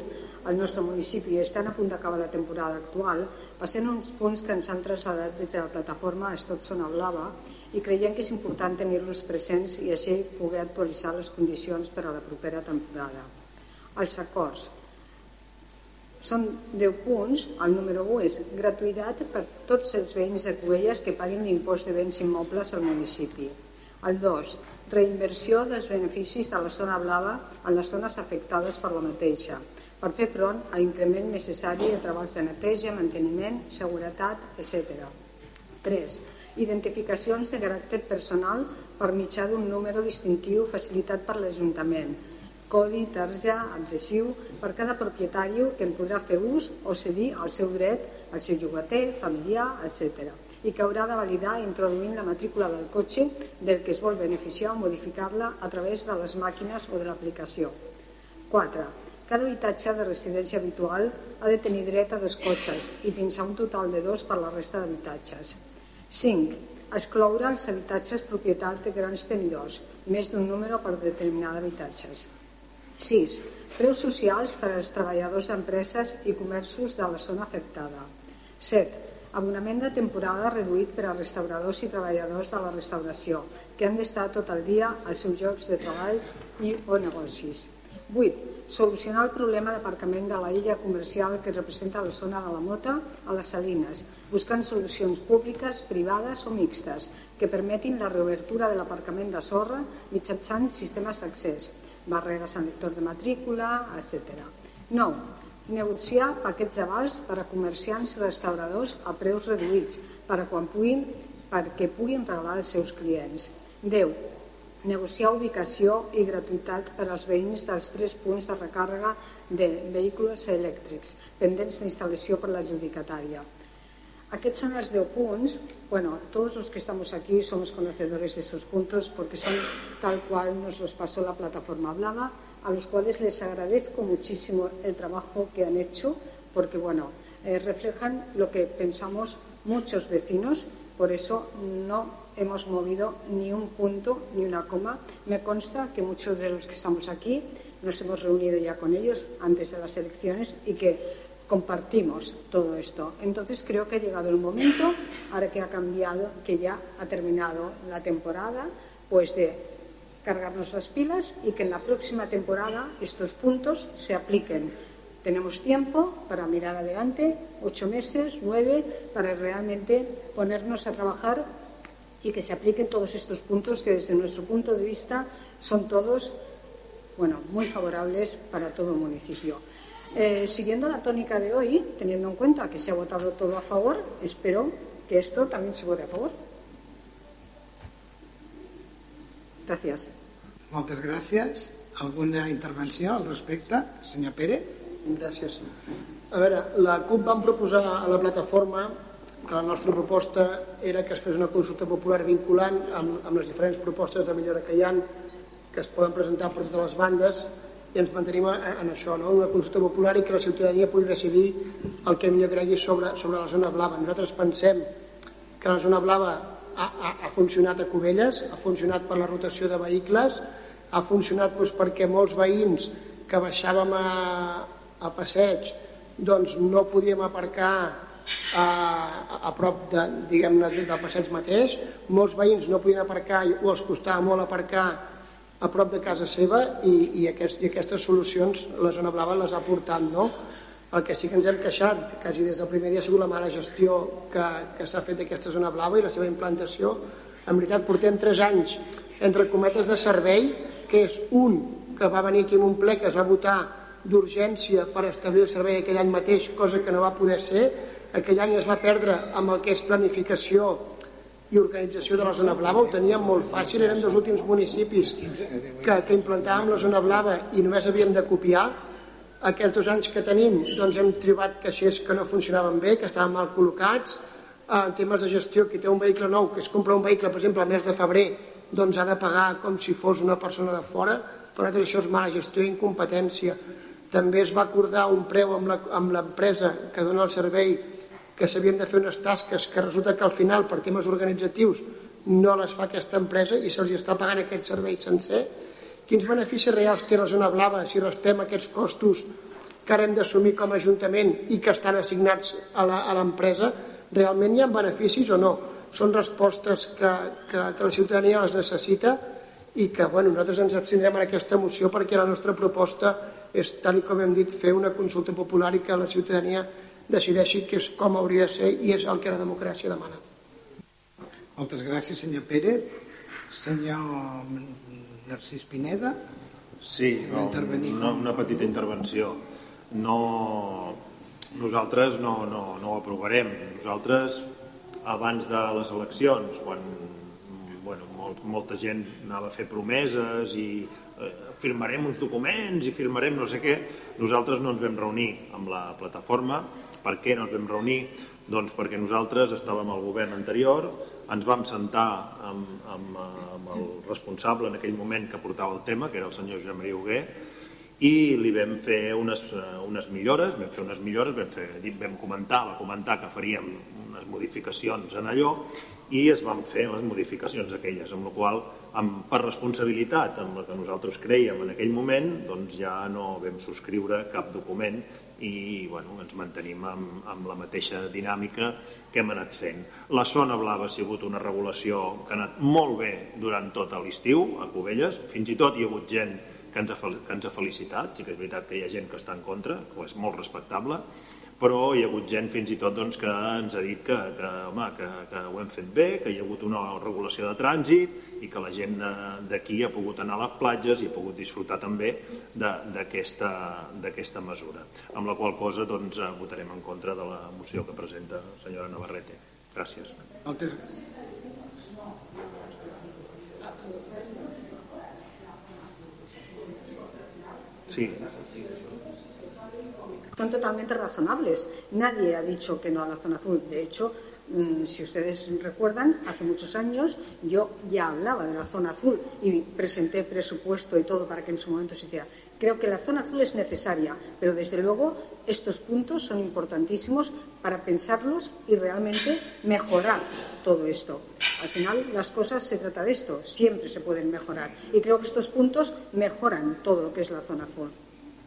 al nostre municipi estan a punt d'acabar la temporada actual, passem uns punts que ens han traslladat des de la plataforma Estot Zona Blava i creiem que és important tenir-los presents i així poder actualitzar les condicions per a la propera temporada. Els acords. Són 10 punts. El número 1 és gratuïtat per tots els veïns de Cubelles que paguin l'impost de béns immobles al municipi. El 2, reinversió dels beneficis de la zona blava en les zones afectades per la mateixa, per fer front a l'increment necessari de treballs de neteja, manteniment, seguretat, etc. 3. Identificacions de caràcter personal per mitjà d'un número distintiu facilitat per l'Ajuntament, codi, tarja, adhesiu, per cada propietari que en podrà fer ús o cedir al seu dret, al seu llogater, familiar, etc i que haurà de validar introduint la matrícula del cotxe del que es vol beneficiar o modificar-la a través de les màquines o de l'aplicació. 4. Cada habitatge de residència habitual ha de tenir dret a dos cotxes i fins a un total de dos per la resta d'habitatges. 5. Excloure els habitatges propietat de grans tenidors, més d'un número per determinada habitatges. 6. Preus socials per als treballadors d'empreses i comerços de la zona afectada. 7. Abonament de temporada reduït per a restauradors i treballadors de la restauració, que han d'estar tot el dia als seus llocs de treball i o negocis. 8. Solucionar el problema d'aparcament de la illa comercial que representa la zona de la Mota a les Salines, buscant solucions públiques, privades o mixtes que permetin la reobertura de l'aparcament de sorra mitjançant sistemes d'accés, barreres en lector de matrícula, etc. 9 negociar paquets d'avals per a comerciants i restauradors a preus reduïts per a quan puguin, perquè puguin regalar als seus clients. 10. Negociar ubicació i gratuïtat per als veïns dels tres punts de recàrrega de vehicles elèctrics pendents d'instal·lació per l'adjudicatària. Aquests són els 10 punts. Bueno, todos los que estamos aquí somos conocedores de estos puntos porque son tal cual nos los pasó la plataforma Blava a los cuales les agradezco muchísimo el trabajo que han hecho, porque bueno, eh, reflejan lo que pensamos muchos vecinos, por eso no hemos movido ni un punto ni una coma. Me consta que muchos de los que estamos aquí nos hemos reunido ya con ellos antes de las elecciones y que compartimos todo esto. Entonces creo que ha llegado el momento, ahora que ha cambiado, que ya ha terminado la temporada, pues de cargarnos las pilas y que en la próxima temporada estos puntos se apliquen. Tenemos tiempo para mirar adelante, ocho meses, nueve, para realmente ponernos a trabajar y que se apliquen todos estos puntos que desde nuestro punto de vista son todos bueno, muy favorables para todo el municipio. Eh, siguiendo la tónica de hoy, teniendo en cuenta que se ha votado todo a favor, espero que esto también se vote a favor. Gràcies. Moltes gràcies. Alguna intervenció al respecte? Senyor Pérez? Gràcies. A veure, la CUP vam proposar a la plataforma que la nostra proposta era que es fes una consulta popular vinculant amb, amb les diferents propostes de millora que hi han que es poden presentar per totes les bandes i ens mantenim en això, no? una consulta popular i que la ciutadania pugui decidir el que millor cregui sobre, sobre la zona blava. Nosaltres pensem que la zona blava ha, ha, ha funcionat a Cubelles, ha funcionat per la rotació de vehicles, ha funcionat doncs, perquè molts veïns que baixàvem a, a passeig doncs no podíem aparcar a, a prop de, diguem-ne del passeig mateix molts veïns no podien aparcar o els costava molt aparcar a prop de casa seva i, i, aquest, i aquestes solucions la zona blava les ha portat no? El que sí que ens hem queixat, quasi des del primer dia, ha sigut la mala gestió que, que s'ha fet d'aquesta zona blava i la seva implantació. En veritat, portem tres anys entre cometes de servei, que és un que va venir aquí en un ple que es va votar d'urgència per establir el servei aquell any mateix, cosa que no va poder ser. Aquell any es va perdre amb el que és planificació i organització de la zona blava, ho teníem molt fàcil, eren dos últims municipis que, que implantàvem la zona blava i només havíem de copiar, aquests dos anys que tenim doncs hem trobat caixers que no funcionaven bé, que estaven mal col·locats, eh, en temes de gestió, qui té un vehicle nou, que es compra un vehicle, per exemple, al mes de febrer, doncs ha de pagar com si fos una persona de fora, per nosaltres això és mala gestió i incompetència. També es va acordar un preu amb l'empresa que dona el servei que s'havien de fer unes tasques que resulta que al final, per temes organitzatius, no les fa aquesta empresa i se'ls està pagant aquest servei sencer Quins beneficis reals té la zona blava si restem aquests costos que ara hem d'assumir com a Ajuntament i que estan assignats a l'empresa? Realment hi ha beneficis o no? Són respostes que, que, que la ciutadania les necessita i que bueno, nosaltres ens abstindrem en aquesta moció perquè la nostra proposta és, tal com hem dit, fer una consulta popular i que la ciutadania decideixi que és com hauria de ser i és el que la democràcia demana. Moltes gràcies, senyor Pérez. Senyor Narcís Pineda, Sí, no, una, una petita intervenció. No, nosaltres no, no, no ho aprovarem. Nosaltres, abans de les eleccions, quan bueno, molt, molta gent anava a fer promeses i firmarem uns documents i firmarem no sé què, nosaltres no ens vam reunir amb la plataforma. Per què no ens vam reunir? Doncs perquè nosaltres estàvem al govern anterior, ens vam sentar amb, amb, amb el responsable en aquell moment que portava el tema, que era el senyor Josep Maria Huguer, i li vam fer unes, eh, unes millores, vam fer unes millores, vam, fer, vam comentar, va comentar que faríem unes modificacions en allò i es van fer les modificacions aquelles, amb la qual amb, per responsabilitat amb la que nosaltres creiem en aquell moment, doncs ja no vam subscriure cap document i bueno, ens mantenim amb, amb la mateixa dinàmica que hem anat fent. La zona blava ha sigut una regulació que ha anat molt bé durant tot l'estiu a Cubelles, fins i tot hi ha hagut gent que ens, ha, que ens ha felicitat, sí que és veritat que hi ha gent que està en contra, que és molt respectable, però hi ha hagut gent fins i tot doncs, que ens ha dit que, que, home, que, que ho hem fet bé, que hi ha hagut una regulació de trànsit i que la gent de- d'aquí ha pogut anar a les platges i ha pogut disfrutar també de- d'aquesta mesura. Amb la qual cosa doncs, eh, votarem en contra de la moció que presenta la senyora Navarrete. Gràcies. Moltes... Sí. Son totalmente razonables. Nadie ha dicho que no a la zona azul. De hecho, mm, si ustedes recuerdan, hace muchos años yo ya hablaba de la zona azul y presenté presupuesto y todo para que en su momento se hiciera. Creo que la zona azul es necesaria, pero desde luego estos puntos son importantísimos para pensarlos y realmente mejorar todo esto. Al final las cosas se trata de esto, siempre se pueden mejorar y creo que estos puntos mejoran todo lo que es la zona azul.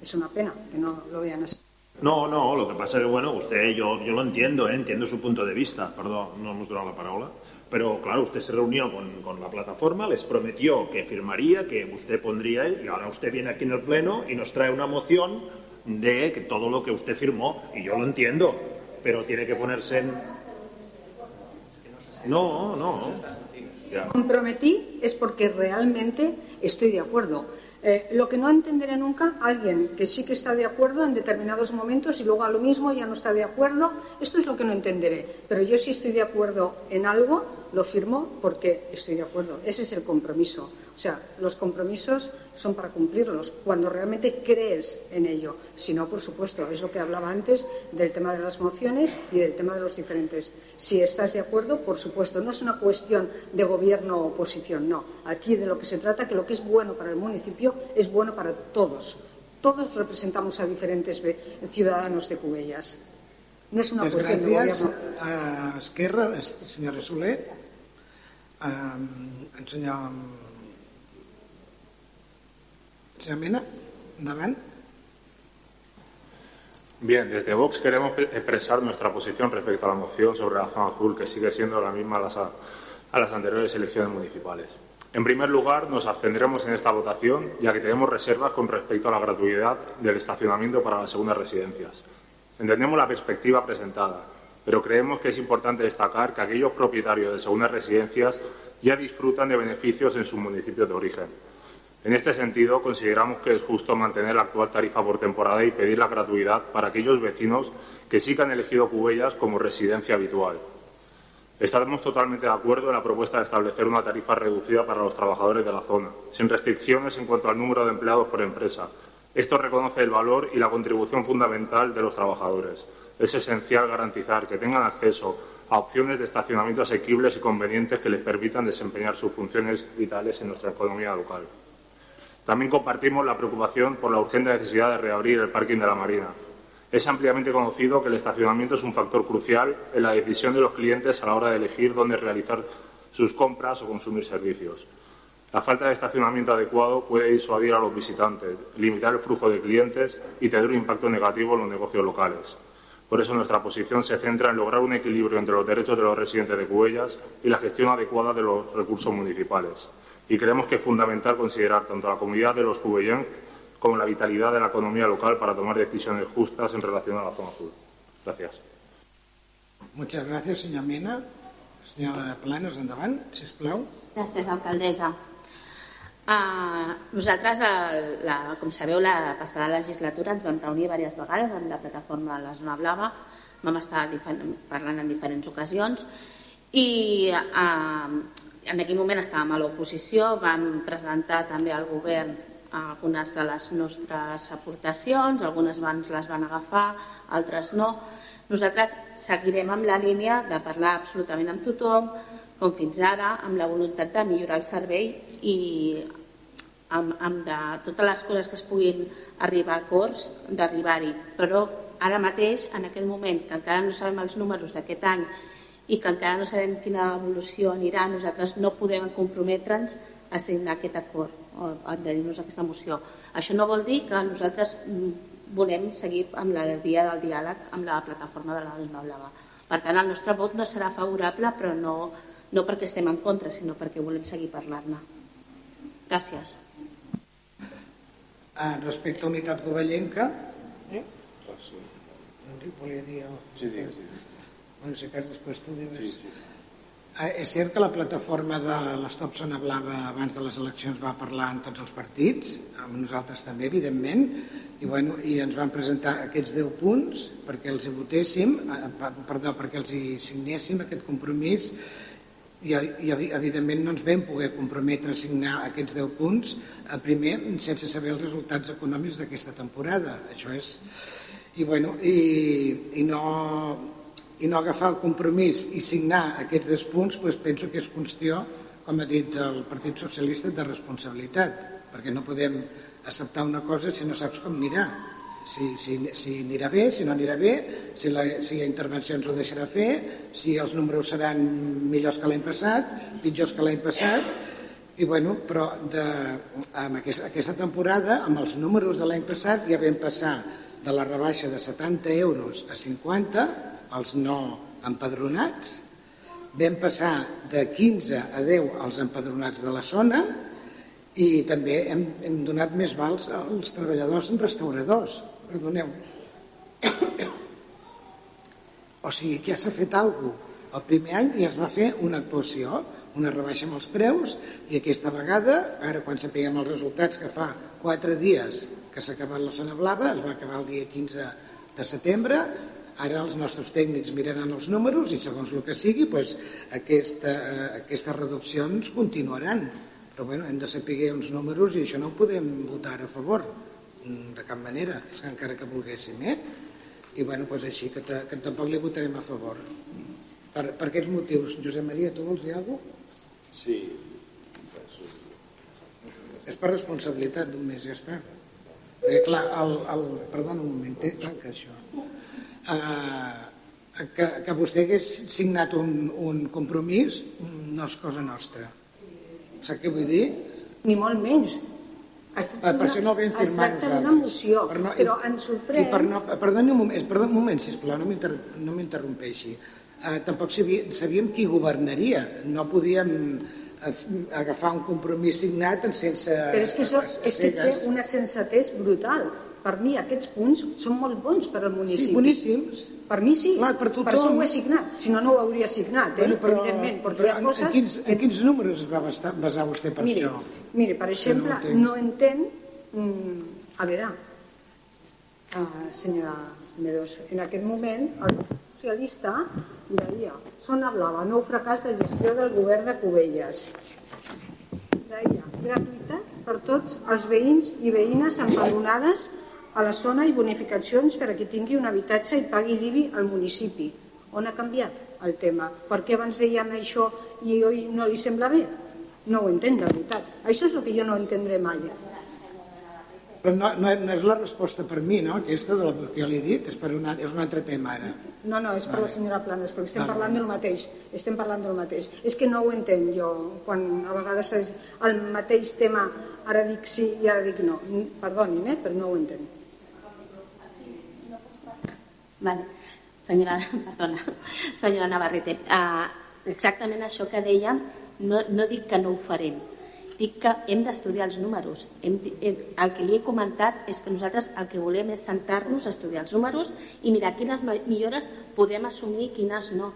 Es una pena que no lo vean así. No, no, lo que pasa es que, bueno, usted, yo, yo lo entiendo, ¿eh? entiendo su punto de vista, perdón, no hemos dado la palabra, pero claro, usted se reunió con, con la plataforma, les prometió que firmaría, que usted pondría, y ahora usted viene aquí en el Pleno y nos trae una moción de que todo lo que usted firmó, y yo lo entiendo, pero tiene que ponerse en... No, no. Comprometí es porque realmente estoy de acuerdo. Eh, lo que no entenderé nunca, alguien que sí que está de acuerdo en determinados momentos y luego a lo mismo ya no está de acuerdo, esto es lo que no entenderé. Pero yo sí estoy de acuerdo en algo, lo firmo porque estoy de acuerdo. Ese es el compromiso. O sea, los compromisos son para cumplirlos cuando realmente crees en ello. Si no, por supuesto, es lo que hablaba antes del tema de las mociones y del tema de los diferentes. Si estás de acuerdo, por supuesto, no es una cuestión de gobierno o oposición, no. Aquí de lo que se trata que lo que es bueno para el municipio es bueno para todos. Todos representamos a diferentes ciudadanos de Cubellas. No es una Pues cuestión de gobierno. a Esquerra, senyora Soler, a, en senyor, senyor. Bien, desde Vox queremos expresar nuestra posición respecto a la moción sobre la zona azul, que sigue siendo la misma a las, a las anteriores elecciones municipales. En primer lugar, nos abstendremos en esta votación, ya que tenemos reservas con respecto a la gratuidad del estacionamiento para las segundas residencias. Entendemos la perspectiva presentada, pero creemos que es importante destacar que aquellos propietarios de segundas residencias ya disfrutan de beneficios en sus municipios de origen. En este sentido, consideramos que es justo mantener la actual tarifa por temporada y pedir la gratuidad para aquellos vecinos que sí que han elegido Cubellas como residencia habitual. Estaremos totalmente de acuerdo en la propuesta de establecer una tarifa reducida para los trabajadores de la zona, sin restricciones en cuanto al número de empleados por empresa. Esto reconoce el valor y la contribución fundamental de los trabajadores. Es esencial garantizar que tengan acceso a opciones de estacionamiento asequibles y convenientes que les permitan desempeñar sus funciones vitales en nuestra economía local. También compartimos la preocupación por la urgente necesidad de reabrir el parking de la Marina. Es ampliamente conocido que el estacionamiento es un factor crucial en la decisión de los clientes a la hora de elegir dónde realizar sus compras o consumir servicios. La falta de estacionamiento adecuado puede disuadir a los visitantes, limitar el flujo de clientes y tener un impacto negativo en los negocios locales. Por eso nuestra posición se centra en lograr un equilibrio entre los derechos de los residentes de Cuellas y la gestión adecuada de los recursos municipales. Y creemos que es fundamental considerar tanto la comunidad de los cubellén como la vitalidad de la economía local para tomar decisiones justas en relación a la zona azul. Gracias. Muchas gracias, senyor Mena. Senyora Planes, endavant, sisplau. Gràcies, alcaldessa. Uh, nosaltres, el, la, com sabeu, la passada legislatura ens vam reunir diverses vegades amb la plataforma de la Zona Blava, vam estar parlant en diferents ocasions i uh, en aquell moment estàvem a l'oposició, vam presentar també al govern algunes de les nostres aportacions, algunes van, les van agafar, altres no. Nosaltres seguirem amb la línia de parlar absolutament amb tothom, com fins ara, amb la voluntat de millorar el servei i amb, amb de totes les coses que es puguin arribar a acords, d'arribar-hi. Però ara mateix, en aquest moment, que encara no sabem els números d'aquest any i que encara no sabem quina evolució anirà, nosaltres no podem comprometre'ns a signar aquest acord o a adherir-nos a aquesta moció. Això no vol dir que nosaltres volem seguir amb la via del diàleg amb la plataforma de la Blava. Per tant, el nostre vot no serà favorable, però no, no perquè estem en contra, sinó perquè volem seguir parlant-ne. Gràcies. Ah, respecte a unitat covellenca, eh? no dic, volia dir... El... Sí, digues, digues. Bueno, si cas després tu digues. Sí, sí. Ah, és cert que la plataforma de l'Estop Zona Blava abans de les eleccions va parlar amb tots els partits, amb nosaltres també, evidentment, i, bueno, i ens van presentar aquests 10 punts perquè els hi votéssim, eh, perdó, perquè els hi signéssim aquest compromís i, i evi- evidentment no ens vam poder comprometre a signar aquests 10 punts eh, primer sense saber els resultats econòmics d'aquesta temporada. Això és i, bueno, i, i, no, i no agafar el compromís i signar aquests 10 punts doncs penso que és qüestió com ha dit el Partit Socialista de responsabilitat perquè no podem acceptar una cosa si no saps com anirà si, si, si anirà bé, si no anirà bé, si la, si la intervenció ens ho deixarà fer, si els números seran millors que l'any passat, pitjors que l'any passat, i bueno, però de, amb aquesta, aquesta temporada, amb els números de l'any passat, ja vam passar de la rebaixa de 70 euros a 50, els no empadronats, vam passar de 15 a 10 als empadronats de la zona, i també hem, hem donat més vals als treballadors restauradors. Perdoneu. O sigui que ja s'ha fet alguna cosa. El primer any ja es va fer una actuació, una rebaixa amb els preus, i aquesta vegada, ara quan sapiguem els resultats que fa quatre dies que s'ha acabat la zona blava, es va acabar el dia 15 de setembre, ara els nostres tècnics miraran els números i segons el que sigui, doncs, aquesta, eh, aquestes reduccions continuaran però bueno, hem de saber uns números i això no ho podem votar a favor de cap manera, encara que volguéssim eh? i bueno, doncs així que, que tampoc li votarem a favor per, per aquests motius Josep Maria, tu vols dir alguna cosa? Sí. és per responsabilitat d'un mes, ja està perquè clar, el, el, perdona un moment eh, tanca això uh, que, que vostè hagués signat un, un compromís no és cosa nostra Saps què vull dir? Ni molt menys. Es Per, per això no el vam es firmar tracta d'una moció, Per no, però ens sorprèn... I per no, perdoni un moment, perdoni un moment, sisplau, no m'inter- no m'interrompeixi. Uh, tampoc sabia, sabíem qui governaria. No podíem eh, agafar un compromís signat sense... Però és que, això, és que té una sensatez brutal. Per mi aquests punts són molt bons per al municipi. Sí, boníssims. Per mi sí, Clar, per tothom. per això ho he signat. Si no, no ho hauria signat, eh? Bueno, però, evidentment, perquè però ha en, coses... en, quins, en quins números es va bastar, basar vostè per mire, això? mire, per exemple, no entenc. no entén... Mm, a veure, uh, senyora Medos, en aquest moment el socialista deia Zona Blava, nou fracàs de gestió del govern de Cubelles. Deia, gratuïtat per tots els veïns i veïnes empadronades a la zona i bonificacions per a qui tingui un habitatge i pagui l'IBI al municipi. On ha canviat el tema? Per què abans deien això i avui no li sembla bé? No ho entenc, de veritat. Això és el que jo no entendré mai. Però no, no, no és la resposta per mi, no? Aquesta de la que li he dit, és, per una, és un altre tema ara. No, no, és per la senyora Planes, perquè estem Vale. parlant del mateix. Estem parlant del mateix. És que no ho entenc jo, quan a vegades és el mateix tema, ara dic sí i ara dic no. Perdonin, eh, però no ho entenc. Vale. Senyora, perdona, senyora Navarrete, uh, exactament això que dèiem, no, no dic que no ho farem, dic que hem d'estudiar els números. Hem, di- eh, el que li he comentat és que nosaltres el que volem és sentar-nos a estudiar els números i mirar quines millores podem assumir i quines no.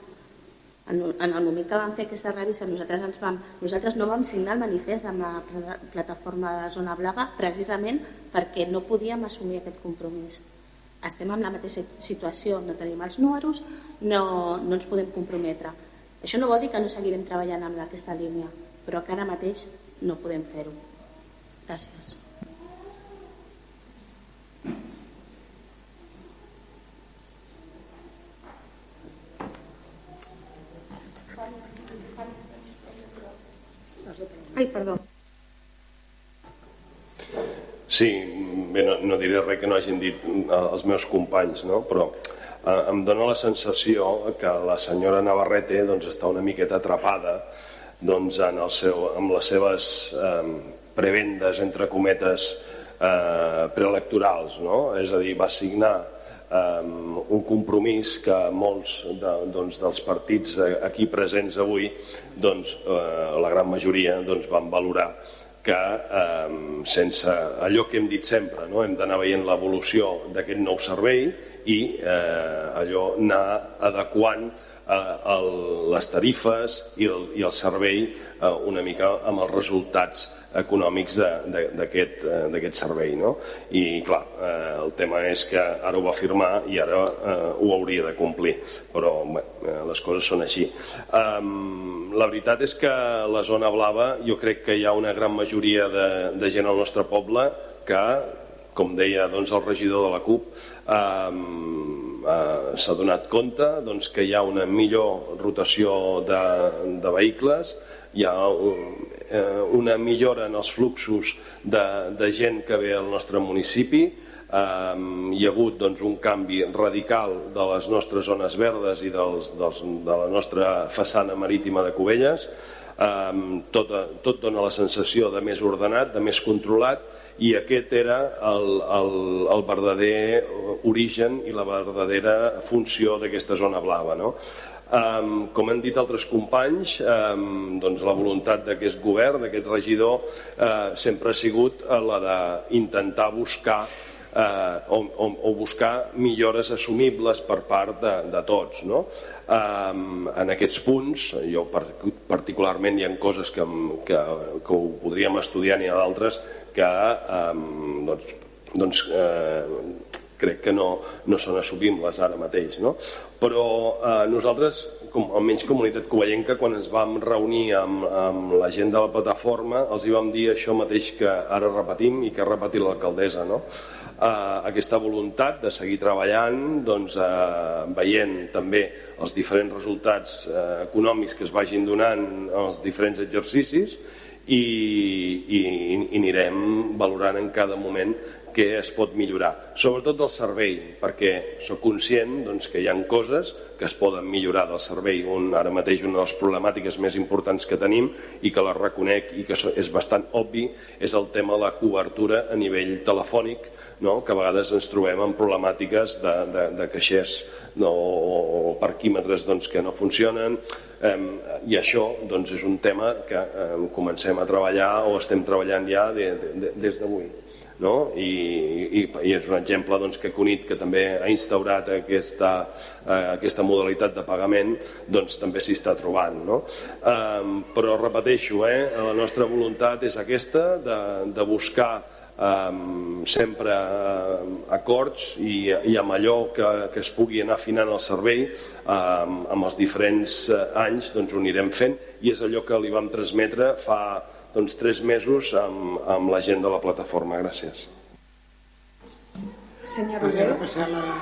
En, en el moment que vam fer aquesta revista, nosaltres, ens vam, nosaltres no vam signar el manifest amb la pla- plataforma de Zona Blaga precisament perquè no podíem assumir aquest compromís. Estem en la mateixa situació, no tenim els números, no, no ens podem comprometre. Això no vol dir que no seguirem treballant amb aquesta línia, però que ara mateix no podem fer-ho. Gràcies. Ai, perdó. Sí, bé, no, no diré res que no hagin dit eh, els meus companys, no? però eh, em dóna la sensació que la senyora Navarrete doncs, està una miqueta atrapada doncs, en el seu, amb les seves eh, prebendes, entre cometes, eh, preelectorals. No? És a dir, va signar eh, un compromís que molts de, doncs, dels partits eh, aquí presents avui, doncs, eh, la gran majoria doncs, van valorar que eh, sense allò que hem dit sempre, no? hem d'anar veient l'evolució d'aquest nou servei i eh, allò anar adequant eh, el, les tarifes i el, i el servei eh, una mica amb els resultats econòmics eh, d'aquest servei. No? I clar, eh, el tema és que ara ho va firmar i ara eh, ho hauria de complir, però bé, eh, les coses són així. Um, la veritat és que la zona blava jo crec que hi ha una gran majoria de, de gent al nostre poble que, com deia doncs, el regidor de la CUP, um, uh, s'ha donat compte doncs, que hi ha una millor rotació de, de vehicles, hi ha un, eh, una millora en els fluxos de, de gent que ve al nostre municipi, Um, hi ha hagut doncs, un canvi radical de les nostres zones verdes i dels, dels, de la nostra façana marítima de Cubelles. Um, tot, tot dona la sensació de més ordenat, de més controlat, i aquest era el, el, el verdader origen i la verdadera funció d'aquesta zona blava. No? Um, com han dit altres companys, um, doncs la voluntat d'aquest govern, d'aquest regidor, uh, sempre ha sigut uh, la d'intentar buscar eh, o, o, o buscar millores assumibles per part de, de tots. No? Um, en aquests punts, jo par particularment hi ha coses que, que, que ho podríem estudiar, n'hi ha d'altres que um, doncs, doncs, eh, crec que no, no són assumibles ara mateix. No? Però eh, nosaltres, com, almenys Comunitat Covellenca, quan ens vam reunir amb, amb la gent de la plataforma, els hi vam dir això mateix que ara repetim i que ha repetit l'alcaldessa. No? eh, aquesta voluntat de seguir treballant, doncs, eh, veient també els diferents resultats eh, econòmics que es vagin donant als diferents exercicis i, i, i anirem valorant en cada moment què es pot millorar. Sobretot del servei, perquè sóc conscient doncs, que hi ha coses que es poden millorar del servei. Un, ara mateix una de les problemàtiques més importants que tenim i que la reconec i que és bastant obvi és el tema de la cobertura a nivell telefònic, no? que a vegades ens trobem amb problemàtiques de, de, de caixers no? o parquímetres doncs, que no funcionen um, i això doncs, és un tema que um, comencem a treballar o estem treballant ja de, de, des d'avui no? I, i, i és un exemple doncs, que Cunit, que també ha instaurat aquesta, eh, aquesta modalitat de pagament, doncs també s'hi està trobant. No? Eh, però repeteixo, eh, la nostra voluntat és aquesta, de, de buscar eh, sempre eh, acords i, i amb allò que, que es pugui anar afinant el servei eh, amb els diferents eh, anys doncs ho anirem fent i és allò que li vam transmetre fa doncs, tres mesos amb, amb la gent de la plataforma. Gràcies. Señor Pues la-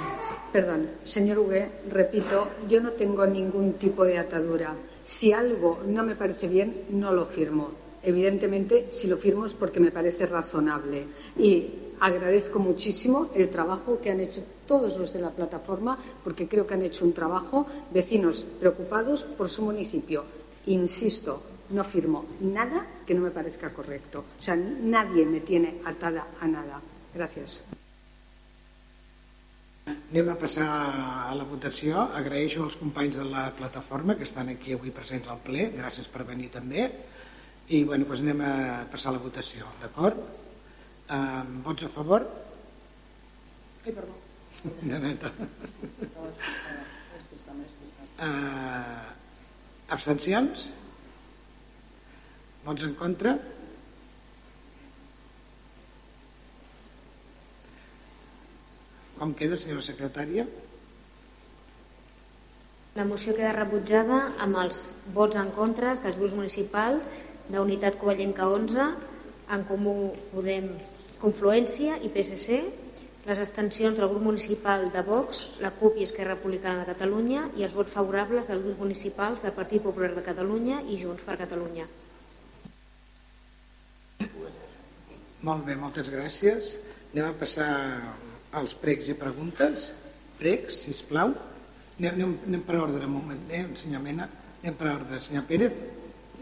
perdón, señor Huguet, repito, yo no tengo ningún tipo de atadura. Si algo no me parece bien, no lo firmo. Evidentemente, si lo firmo es porque me parece razonable. Y agradezco muchísimo el trabajo que han hecho todos los de la plataforma, porque creo que han hecho un trabajo, vecinos preocupados por su municipio. Insisto, no firmo nada que no me parezca correcto. O sea, nadie me tiene atada a nada. Gracias. Anem a passar a la votació. Agraeixo als companys de la plataforma que estan aquí avui presents al ple. Gràcies per venir també. I bueno, doncs anem a passar a la votació, d'acord? Um, vots a favor? Ai, perdó. De neta. Uh, Abstencions? Vots en contra? Com queda, senyora secretària? La moció queda rebutjada amb els vots en contra dels grups municipals d'Unitat Covellenca 11, en Comú Podem Confluència i PSC, les abstencions del grup municipal de Vox, la CUP i Esquerra Republicana de Catalunya i els vots favorables dels grups municipals del Partit Popular de Catalunya i Junts per Catalunya. Molt bé, moltes gràcies. Anem a passar als pregs i preguntes. Pregs, si plau. Anem, anem, anem per ordre, un moment, eh, senyor Mena. Anem per ordre. Senyor Pérez.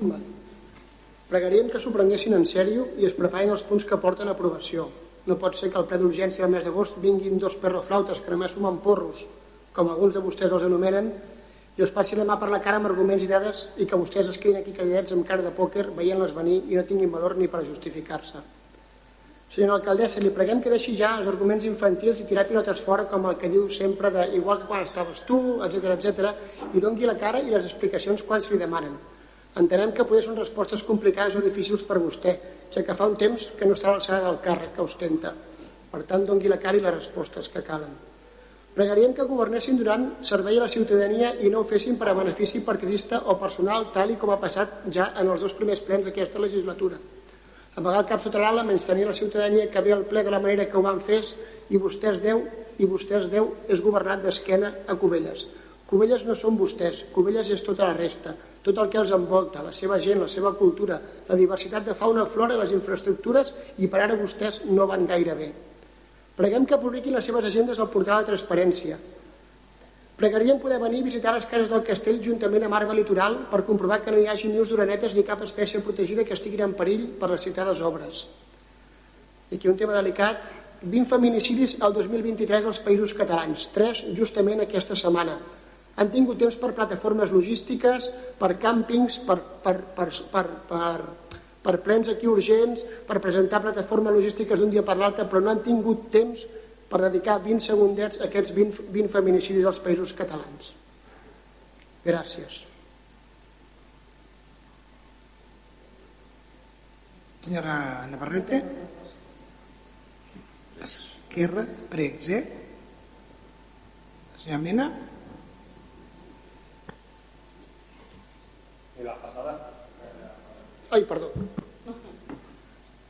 Vale. Pregaríem que s'ho prenguessin en sèrio i es preparin els punts que porten a aprovació. No pot ser que al ple d'urgència del mes d'agost vinguin dos perroflautes que només fumen porros, com alguns de vostès els anomenen, i els passi la mà per la cara amb arguments i dades i que vostès es quedin aquí calladets amb cara de pòquer veient-les venir i no tinguin valor ni per justificar-se. Senyora alcaldessa, li preguem que deixi ja els arguments infantils i tirar pilotes fora com el que diu sempre de igual que quan estaves tu, etc etc i dongui la cara i les explicacions quan se li demanen. Entenem que poder són respostes complicades o difícils per vostè, ja que fa un temps que no està a l'alçada del càrrec que ostenta. Per tant, dongui la cara i les respostes que calen. Pregaríem que governessin durant servei a la ciutadania i no ho fessin per a benefici partidista o personal, tal i com ha passat ja en els dos primers plens d'aquesta legislatura. Amagar el cap sota l'ala, menys tenir la ciutadania que ve al ple de la manera que ho van fer i vostès deu i vostès deu és governat d'esquena a Cubelles. Cubelles no són vostès, Cubelles és tota la resta, tot el que els envolta, la seva gent, la seva cultura, la diversitat de fauna, flora, les infraestructures i per ara vostès no van gaire bé. Preguem que publiquin les seves agendes al portal de transparència. Pregaríem poder venir a visitar les cases del castell juntament amb Arba Litoral per comprovar que no hi hagi ni us d'orenetes ni cap espècie protegida que estiguin en perill per les citades obres. I aquí un tema delicat. 20 feminicidis al 2023 als països catalans, 3 justament aquesta setmana han tingut temps per plataformes logístiques, per càmpings, per, per, per, per, per, per plens aquí urgents, per presentar plataformes logístiques d'un dia per l'altre, però no han tingut temps per dedicar 20 segundets a aquests 20, 20 feminicidis als països catalans. Gràcies. Senyora Navarrete. Esquerra, pregs, eh? Senyora Mena. En las pasadas, Ay, perdón.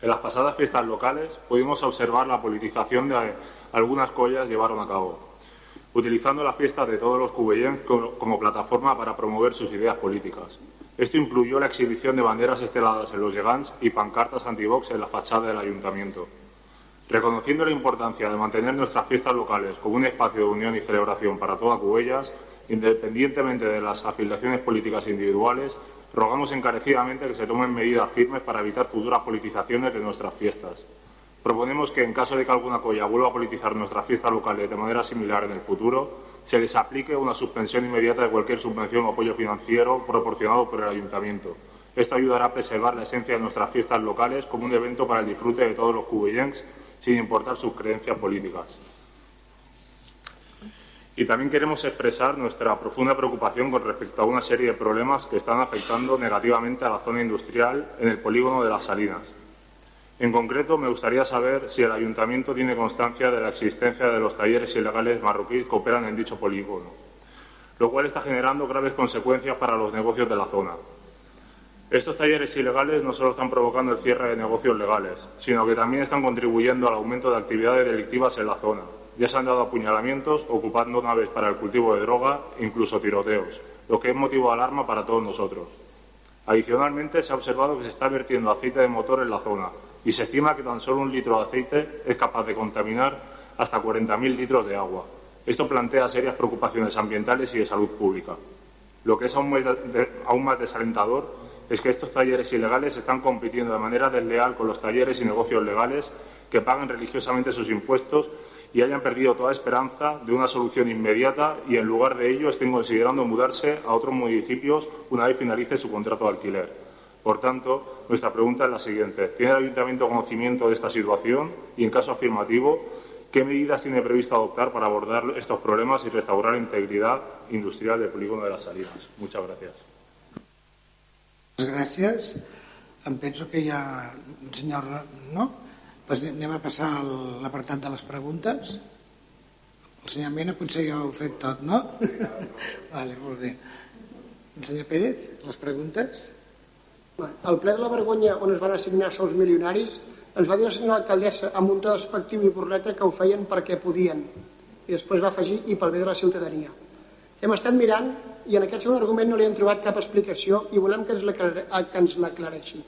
en las pasadas fiestas locales pudimos observar la politización de algunas collas llevaron a cabo, utilizando las fiestas de todos los cubellens como, plataforma para promover sus ideas políticas. Esto incluyó la exhibición de banderas esteladas en los llegans y pancartas antivox en la fachada del ayuntamiento. Reconociendo la importancia de mantener nuestras fiestas locales como un espacio de unión y celebración para toda Cubellas, independientemente de las afiliaciones políticas individuales, rogamos encarecidamente que se tomen medidas firmes para evitar futuras politizaciones de nuestras fiestas. Proponemos que, en caso de que alguna colla vuelva a politizar nuestras fiestas locales de manera similar en el futuro, se les aplique una suspensión inmediata de cualquier subvención o apoyo financiero proporcionado por el Ayuntamiento. Esto ayudará a preservar la esencia de nuestras fiestas locales como un evento para el disfrute de todos los cubellenses, sin importar sus creencias políticas. Y también queremos expresar nuestra profunda preocupación con respecto a una serie de problemas que están afectando negativamente a la zona industrial en el polígono de las Salinas. En concreto, me gustaría saber si el Ayuntamiento tiene constancia de la existencia de los talleres ilegales marroquíes que operan en dicho polígono, lo cual está generando graves consecuencias para los negocios de la zona. Estos talleres ilegales no solo están provocando el cierre de negocios legales, sino que también están contribuyendo al aumento de actividades delictivas en la zona. Ya se han dado apuñalamientos, ocupando naves para el cultivo de droga, incluso tiroteos, lo que es motivo de alarma para todos nosotros. Adicionalmente, se ha observado que se está vertiendo aceite de motor en la zona y se estima que tan solo un litro de aceite es capaz de contaminar hasta 40.000 litros de agua. Esto plantea serias preocupaciones ambientales y de salud pública. Lo que es aún más, de- aún más desalentador es que estos talleres ilegales están compitiendo de manera desleal con los talleres y negocios legales que pagan religiosamente sus impuestos y hayan perdido toda esperanza de una solución inmediata y en lugar de ello estén considerando mudarse a otros municipios una vez finalice su contrato de alquiler. Por tanto, nuestra pregunta es la siguiente. ¿Tiene el Ayuntamiento conocimiento de esta situación? Y, en caso afirmativo, ¿qué medidas tiene previsto adoptar para abordar estos problemas y restaurar la integridad industrial del polígono de las Salinas? Muchas gracias. Gràcies. Em penso que un senyor... No? Pues anem a passar a l'apartat de les preguntes. El senyor Mena potser ja ho ha fet tot, no? vale, molt bé. El senyor Pérez, les preguntes? Al ple de la vergonya on es van assignar sous milionaris ens va dir la senyora alcaldessa amb un to despectiu i burleta que ho feien perquè podien i després va afegir i pel bé de la ciutadania. Hem estat mirant i en aquest segon argument no li hem trobat cap explicació i volem que ens l'aclareixi.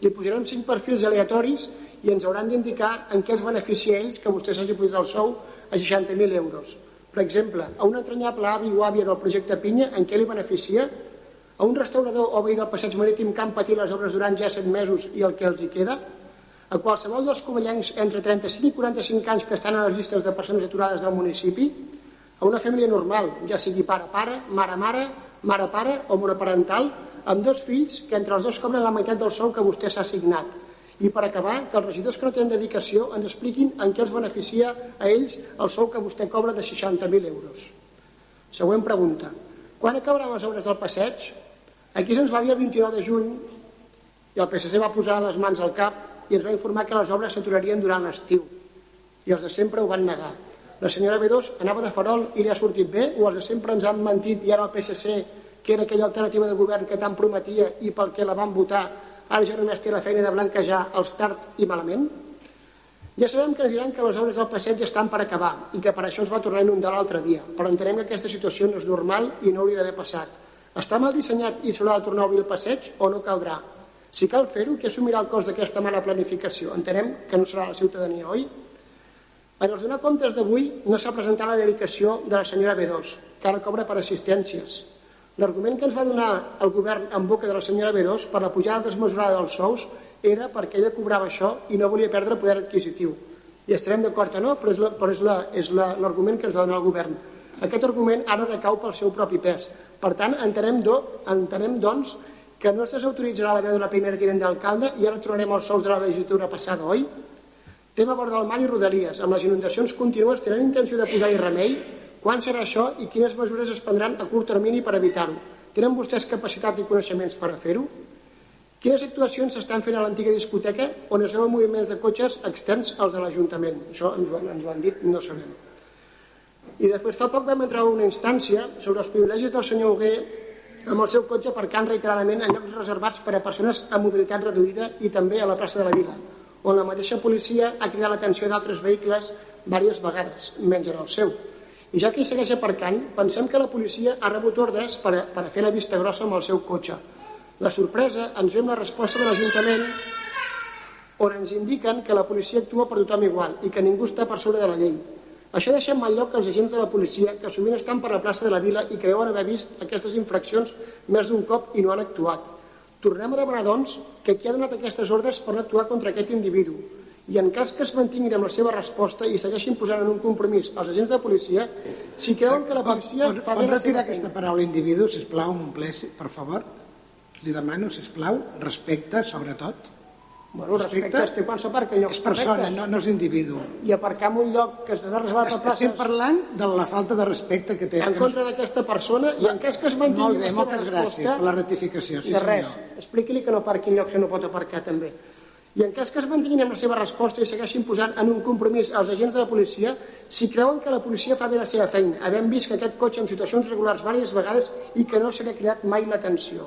Li posarem cinc perfils aleatoris i ens hauran d'indicar en què es beneficia ells que vostè s'hagi posat el sou a 60.000 euros. Per exemple, a un entranyable avi o àvia del projecte Pinya, en què li beneficia? A un restaurador o veí del passeig marítim que han patit les obres durant ja 7 mesos i el que els hi queda? A qualsevol dels covellencs entre 35 i 45 anys que estan a les llistes de persones aturades del municipi? A una família normal, ja sigui pare-pare, mare-mare, mare-pare o monoparental, amb dos fills que entre els dos cobren la meitat del sou que vostè s'ha assignat. I per acabar, que els regidors que no tenen dedicació ens expliquin en què els beneficia a ells el sou que vostè cobra de 60.000 euros. Següent pregunta. Quan acabaran les obres del passeig? Aquí se'ns va dir el 29 de juny i el PSC va posar les mans al cap i ens va informar que les obres s'aturarien durant l'estiu. I els de sempre ho van negar. La senyora B2 anava de farol i li ha sortit bé o els de sempre ens han mentit i ara el PSC, que era aquella alternativa de govern que tant prometia i pel que la van votar, ara ja només té la feina de blanquejar els tard i malament? Ja sabem que ens diran que les obres del passeig estan per acabar i que per això es va tornar a inundar l'altre dia, però entenem que aquesta situació no és normal i no hauria d'haver passat. Està mal dissenyat i s'haurà de tornar a obrir el passeig o no caldrà? Si cal fer-ho, qui assumirà el cost d'aquesta mala planificació? Entenem que no serà la ciutadania, oi? En els donar comptes d'avui no s'ha presentat la dedicació de la senyora B2, que ara cobra per assistències. L'argument que ens va donar el govern en boca de la senyora B2 per la pujada desmesurada dels sous era perquè ella cobrava això i no volia perdre poder adquisitiu. I estarem d'acord o no, però és, la, però és, la, la, l'argument que ens va donar el govern. Aquest argument ara decau pel seu propi pes. Per tant, entenem, do, entenem doncs, que no es desautoritzarà la veu de la primera tinent d'alcalde i ara tornarem als sous de la legislatura passada, oi? Tema vora del mar i rodalies. Amb les inundacions contínues tenen intenció de posar-hi remei? Quan serà això i quines mesures es prendran a curt termini per evitar-ho? Tenen vostès capacitat i coneixements per a fer-ho? Quines actuacions s'estan fent a l'antiga discoteca on es veuen moviments de cotxes externs als de l'Ajuntament? Això ens ho, han, ens ho han dit, no sabem. I després fa poc vam entrar a una instància sobre els privilegis del senyor Hugué amb el seu cotxe aparcant reiteradament en llocs reservats per a persones amb mobilitat reduïda i també a la plaça de la Vila, on la mateixa policia ha cridat l'atenció d'altres vehicles diverses vegades, menys en el seu. I ja que segueix aparcant, pensem que la policia ha rebut ordres per a, per a fer la vista grossa amb el seu cotxe. La sorpresa ens ve amb la resposta de l'Ajuntament on ens indiquen que la policia actua per tothom igual i que ningú està per sobre de la llei. Això deixa en mal lloc els agents de la policia que sovint estan per la plaça de la Vila i creuen haver vist aquestes infraccions més d'un cop i no han actuat. Tornem a demanar, doncs, que qui ha donat aquestes ordres per no actuar contra aquest individu i en cas que es mantinguin amb la seva resposta i segueixin posant en un compromís els agents de policia, si creuen que la policia Pot, fa pot bé la seva aquesta feina. paraula individu, sisplau, en un si- per favor? Li demano, sisplau, respecte, sobretot. Bueno, respecte, es té quan s'aparca en llocs És persona, no, no és individu. I aparcar en un lloc que està reservat per places Estem parlant de la falta de respecte que té. en contra d'aquesta persona i en cas que es mantingui Molt bé, moltes gràcies per la rectificació. Sí, de res, expliqui-li que no aparqui en llocs que no pot aparcar també. I en cas que es mantinguin amb la seva resposta i segueixin posant en un compromís als agents de la policia, si creuen que la policia fa bé la seva feina, havent vist que aquest cotxe en situacions regulars diverses vegades i que no se li ha cridat mai l'atenció.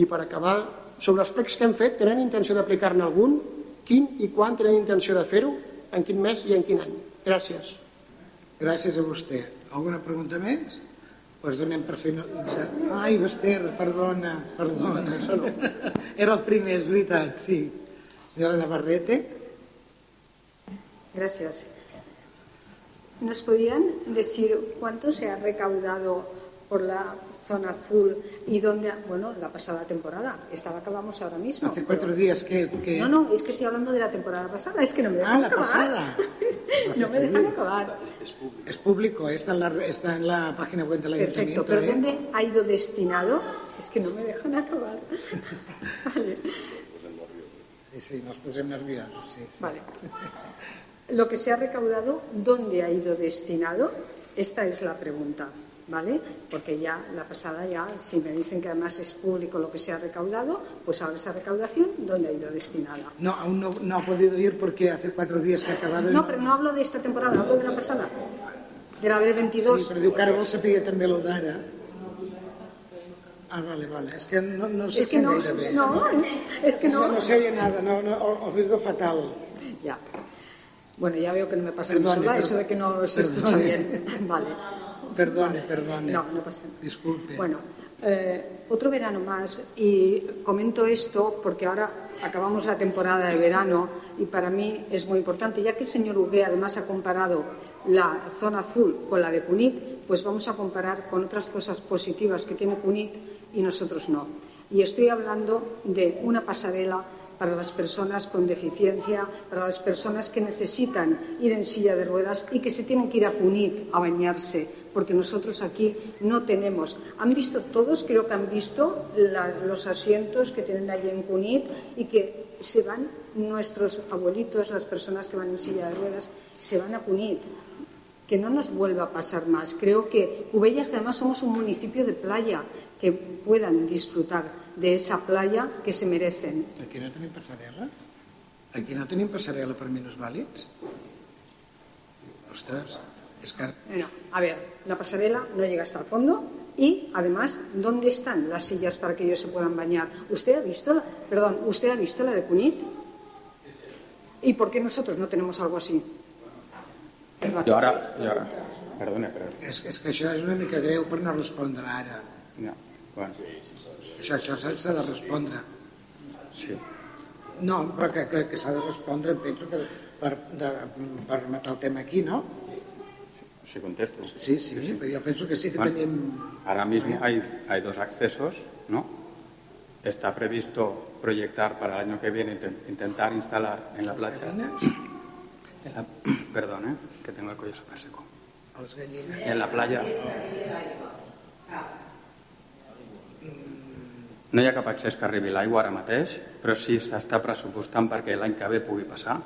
I per acabar, sobre els plecs que hem fet, tenen intenció d'aplicar-ne algun? Quin i quan tenen intenció de fer-ho? En quin mes i en quin any? Gràcies. Gràcies a vostè. Alguna pregunta més? Doncs donem per finalitzat. Ai, perdona, perdona. Era el primer, és veritat, sí. Senyora Navarrete. Gracias. ¿Nos podrían decir cuánto se ha recaudado por la zona azul y dónde, bueno, la pasada temporada? Esta la acabamos ahora mismo. Hace pero- cuatro días que... que- No, no, es que estoy hablando de la temporada pasada, es que no me dejan Ah, la acabar. pasada. No me dejan acabar. Es público, está en la, está en la página web del Perfecto, ayuntamiento. pero ¿eh? ¿dónde ha ido destinado? Es que no me dejan acabar. Vale. Sí, sí, nos pusimos nerviosos. Sí, sí. Vale. Lo que se ha recaudado, ¿dónde ha ido destinado? Esta es la pregunta. ¿Vale? Porque ya la pasada ya, si me dicen que además es público lo que se ha recaudado, pues ahora esa recaudación, ¿dónde ha ido destinada? No, aún no, no ha podido ir porque hace cuatro días que ha acabado. No, pero no hablo de esta temporada, hablo de la pasada. De la de 22. Sí, però diu que ara vol saber també d'ara. Ah, vale, vale. És que no, no sé Es que si no, gaire bé. no, es que no. No, oye nada, no, no, ho, digo fatal. Ya. Bueno, ya veo que no me pasa per- eso de que no se escucha bien. Vale. Perdone, perdone. No, no pasa nada. Disculpe. Bueno, eh, otro verano más y comento esto porque ahora acabamos la temporada de verano y para mí es muy importante, ya que el señor Ugué además ha comparado la zona azul con la de Cunit, pues vamos a comparar con otras cosas positivas que tiene Cunit y nosotros no. Y estoy hablando de una pasarela para las personas con deficiencia, para las personas que necesitan ir en silla de ruedas y que se tienen que ir a Cunit a bañarse, porque nosotros aquí no tenemos. Han visto todos, creo que han visto los asientos que tienen allí en Cunit y que se van nuestros abuelitos, las personas que van en silla de ruedas, se van a Cunit. Que no nos vuelva a pasar más. Creo que Cubellas, que además somos un municipio de playa, que puedan disfrutar de esa playa que se merecen. Aquí no tenim passarel·la? Aquí no tenim passarel·la per minusvàlids? Ostres, és que... Bueno, a ver, la pasarela no llega hasta el fondo y además, ¿dónde están las sillas para que ellos se puedan bañar? ¿Usted ha visto la, perdón, usted ha visto la de Cunit? ¿Y por qué nosotros no tenemos algo así? Jo ara, jo ara, perdona, però... És, és que això és una mica greu per no respondre ara. No, bueno, Això, això s'ha de respondre. sí. No, però que, que, que s'ha de respondre, penso que per, de, per matar el tema aquí, no? Si contesto. Sí, sí, però jo penso que sí que Bueno, tenim... Ahora mismo hay, hay dos accesos, ¿no? Está previsto proyectar para el año que viene inten- intentar instalar en la playa. en la- perdón, ¿eh? que tengo el cuello súper seco. En la playa no hi ha cap accés que arribi l'aigua ara mateix, però sí s'està pressupostant perquè l'any que ve pugui passar.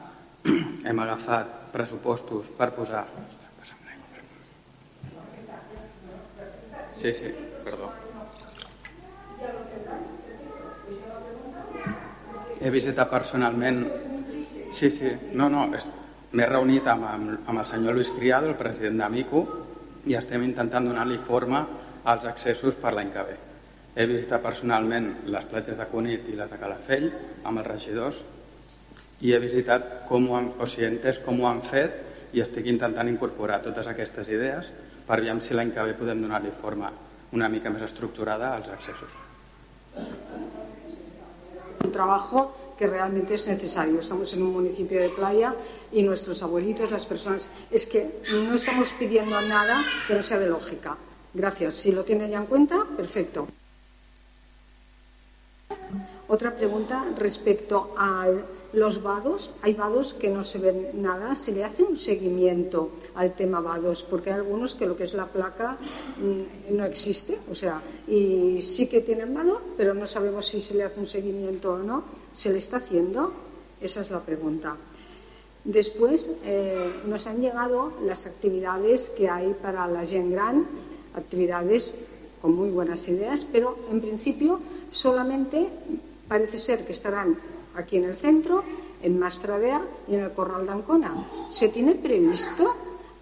Hem agafat pressupostos per posar... Ostres, passa'm l'aigua, perdó. Sí, sí, perdó. He visitat personalment... Sí, sí, no, no, m'he reunit amb, amb, el senyor Luis Criado, el president d'Amico, i estem intentant donar-li forma als accessos per l'any que ve. He visitat personalment les platges de Cunit i les de Calafell amb els regidors i he visitat com ho han, o sigui, entès com ho han fet i estic intentant incorporar totes aquestes idees per veure si l'any que ve podem donar-li forma una mica més estructurada als accessos. un trabajo que realmente es necesario. Estamos en un municipio de playa y nuestros abuelitos, las personas, es que no estamos pidiendo nada que no sea de lógica. Gracias. Si lo tiene ya en cuenta, perfecto. Otra pregunta respecto a los vados. Hay vados que no se ven nada. ¿Se le hace un seguimiento al tema vados? Porque hay algunos que lo que es la placa mm, no existe. O sea, y sí que tienen vado, pero no sabemos si se le hace un seguimiento o no. ¿Se le está haciendo? Esa es la pregunta. Después eh, nos han llegado las actividades que hay para la gent gran, actividades con muy buenas ideas, pero en principio solamente parece ser que estarán aquí en el centro, en Mastrader y en el Corral de Ancona. ¿Se tiene previsto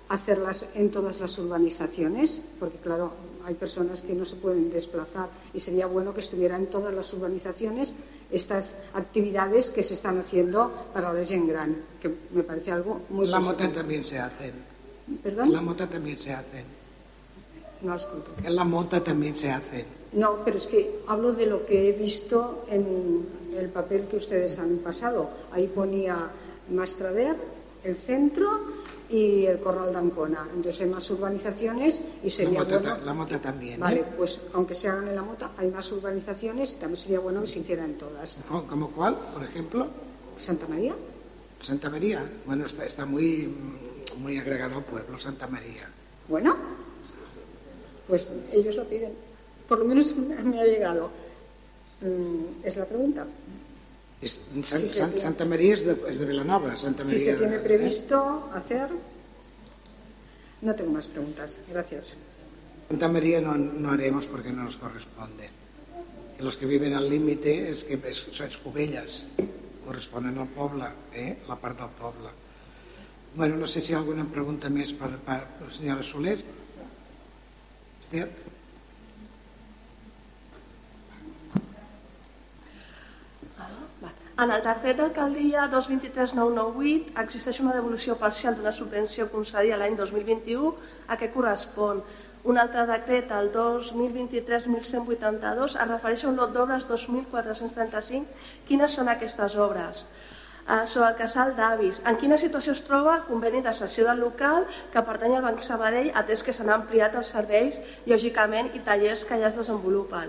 hacerlas en todas las urbanizaciones? Porque claro, hay personas que no se pueden desplazar y sería bueno que estuviera en todas las urbanizaciones estas actividades que se están haciendo para la gent gran, que me parece algo muy La positivo. mota también se hacen. ¿Perdón? La mota también se hacen. No escucho. En la mota también se hacen. No, pero es que hablo de lo que he visto en el papel que ustedes han pasado. Ahí ponía Mastrader, el centro y el Corral de Ancona. Entonces hay más urbanizaciones y La sería mota, bueno... la mota también. Vale, ¿eh? pues aunque se hagan en la mota, hay más urbanizaciones y también sería bueno que se hicieran en todas. ¿Cómo, cómo cuál, por ejemplo? Santa María. Santa María. Bueno, está, está muy, muy agregado al pueblo, Santa María. Bueno, pues ellos lo piden. Por lo menos me ha llegado. Mm, Es la pregunta. Es- San- Sí, San-. Santa María es de, es de Vilanova, Santa María. Si se tiene ¿eh? previsto hacer. No tengo más preguntas. Gracias. Santa María no, no haremos porque no nos corresponde. Y los que viven al límite es que es, son Cubelles, corresponen al poble, eh? la part del poble. Bueno, no sé si hi ha alguna pregunta més per, per, per la senyora Soler. Esther? En el decret d'alcaldia 223998 existeix una devolució parcial d'una subvenció concedida l'any 2021 a què correspon. Un altre decret, el 2023-1182, es refereix a un lot d'obres 2.435. Quines són aquestes obres? Uh, sobre el casal d'avis. En quina situació es troba el conveni de cessió del local que pertany al Banc Sabadell, atès que s'han ampliat els serveis, lògicament, i tallers que ja es desenvolupen.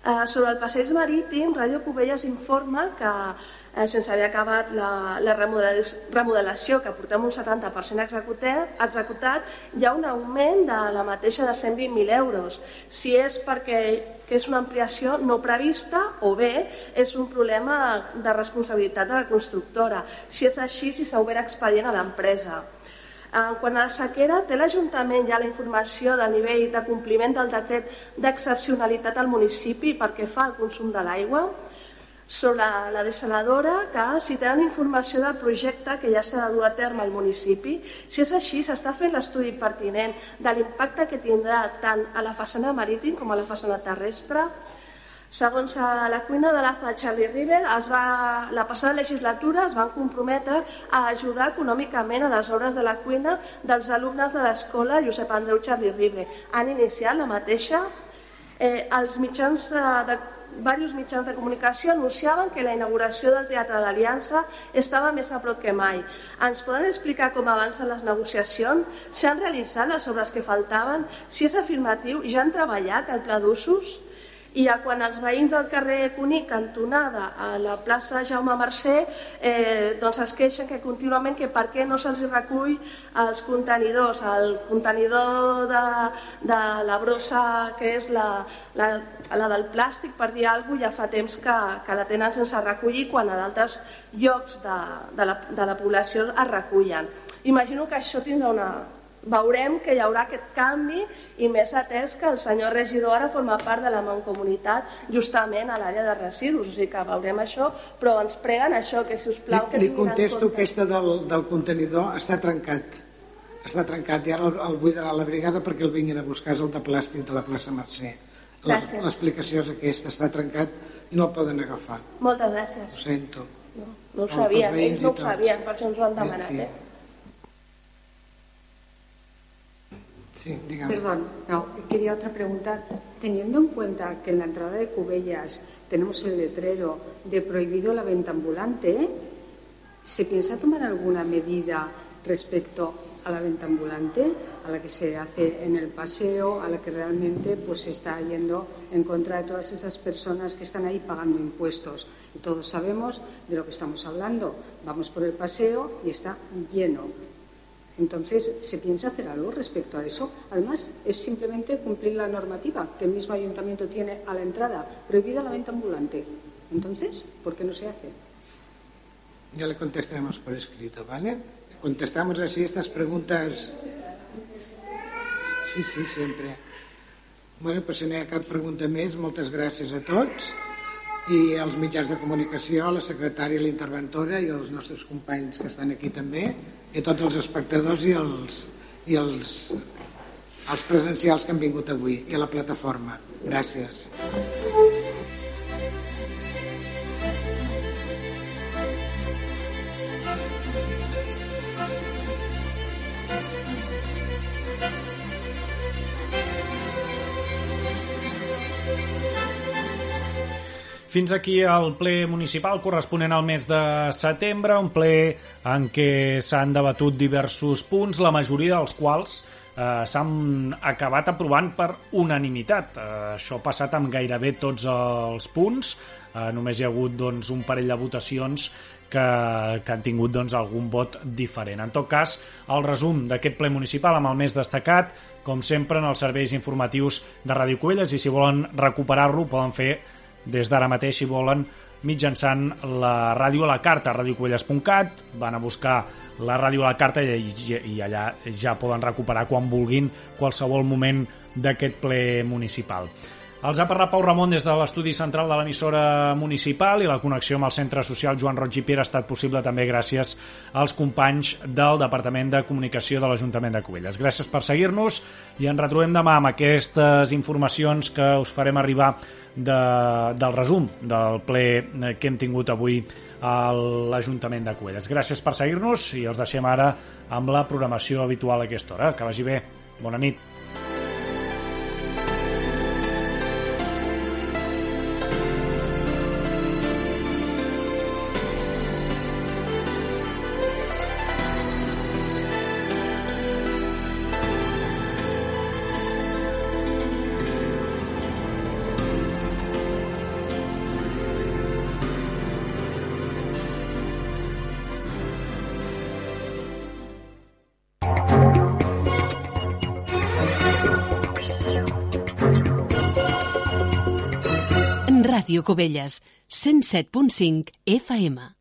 Eh, sobre el passeig marítim, Ràdio Cubelles informa que eh, sense haver acabat la, la remodel, remodelació, que portem un 70% executat, executat, hi ha un augment de la mateixa de 120.000 euros. Si és perquè que és una ampliació no prevista o bé és un problema de responsabilitat de la constructora. Si és així, si s'ha obert expedient a l'empresa. En quant a la sequera, té l'Ajuntament ja la informació del nivell de compliment del decret d'excepcionalitat al municipi perquè fa el consum de l'aigua? Sobre la desaladora, que si tenen informació del projecte que ja s'ha de dur a terme al municipi, si és així, s'està fent l'estudi pertinent de l'impacte que tindrà tant a la façana marítim com a la façana terrestre, Segons la cuina de l'AFA Charlie River, es va, la passada legislatura es van comprometre a ajudar econòmicament a les obres de la cuina dels alumnes de l'escola Josep Andreu Charlie River. Han iniciat la mateixa. Eh, els mitjans de, de diversos mitjans de comunicació anunciaven que la inauguració del Teatre de l'Aliança estava més a prop que mai. Ens poden explicar com avancen les negociacions? S'han realitzat les obres que faltaven? Si és afirmatiu, ja han treballat el pla d'usos? I quan els veïns del carrer Cuní, cantonada a la plaça Jaume Mercè, eh, doncs es queixen que contínuament que per què no se'ls recull els contenidors, el contenidor de, de la brossa que és la, la, la del plàstic, per dir alguna cosa, ja fa temps que, que la tenen sense recollir quan a d'altres llocs de, de, la, de la població es recullen. Imagino que això tindrà una, veurem que hi haurà aquest canvi i més atès que el senyor regidor ara forma part de la mancomunitat justament a l'àrea de residus, o sigui que veurem això, però ens preguen això, que si us plau... Li, li contesto que aquesta del, del contenidor està trencat, està trencat i ara el, el buidarà la brigada perquè el vinguin a buscar, és el de plàstic de la plaça Mercè. L'explicació és aquesta, està trencat no el poden agafar. Moltes gràcies. Ho sento. No, no ho sabien, ells no ho sabien, per això ens ho han demanat. Sí. Eh? Perdón, no, quería otra pregunta. Teniendo en cuenta que en la entrada de Cubellas tenemos el letrero de prohibido la venta ambulante, ¿se piensa tomar alguna medida respecto a la venta ambulante, a la que se hace en el paseo, a la que realmente pues se está yendo en contra de todas esas personas que están ahí pagando impuestos? Y todos sabemos de lo que estamos hablando. Vamos por el paseo y está lleno. Entonces, ¿se piensa hacer algo respecto a eso? Además, es simplemente cumplir la normativa que el mismo ayuntamiento tiene a la entrada, prohibida la venta ambulante. Entonces, ¿por qué no se hace? Ya le contestaremos por escrito, ¿vale? Contestamos así estas preguntas. Sí, sí, sempre. Bueno, pues si no hi ha cap pregunta més, moltes gràcies a tots i als mitjans de comunicació, a la secretària, a la interventora i als nostres companys que estan aquí també i tots els espectadors i els, i els, els presencials que han vingut avui i a la plataforma. Gràcies. Fins aquí el ple municipal corresponent al mes de setembre, un ple en què s'han debatut diversos punts, la majoria dels quals eh, s'han acabat aprovant per unanimitat. Eh, això ha passat amb gairebé tots els punts, eh, només hi ha hagut doncs, un parell de votacions que, que han tingut doncs, algun vot diferent. En tot cas, el resum d'aquest ple municipal amb el més destacat, com sempre, en els serveis informatius de Ràdio Covelles, i si volen recuperar-lo poden fer des d'ara mateix, si volen, mitjançant la ràdio a la carta, radiocovelles.cat, van a buscar la ràdio a la carta i, i allà ja poden recuperar quan vulguin qualsevol moment d'aquest ple municipal. Els ha parlat Pau Ramon des de l'estudi central de l'emissora municipal i la connexió amb el centre social Joan Roig i Pere ha estat possible també gràcies als companys del Departament de Comunicació de l'Ajuntament de Covelles. Gràcies per seguir-nos i ens retrobem demà amb aquestes informacions que us farem arribar de, del resum del ple que hem tingut avui a l'Ajuntament de Covelles. Gràcies per seguir-nos i els deixem ara amb la programació habitual a aquesta hora. Que vagi bé. Bona nit. Ràdio Cubelles, 107.5 FM.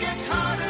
Gets harder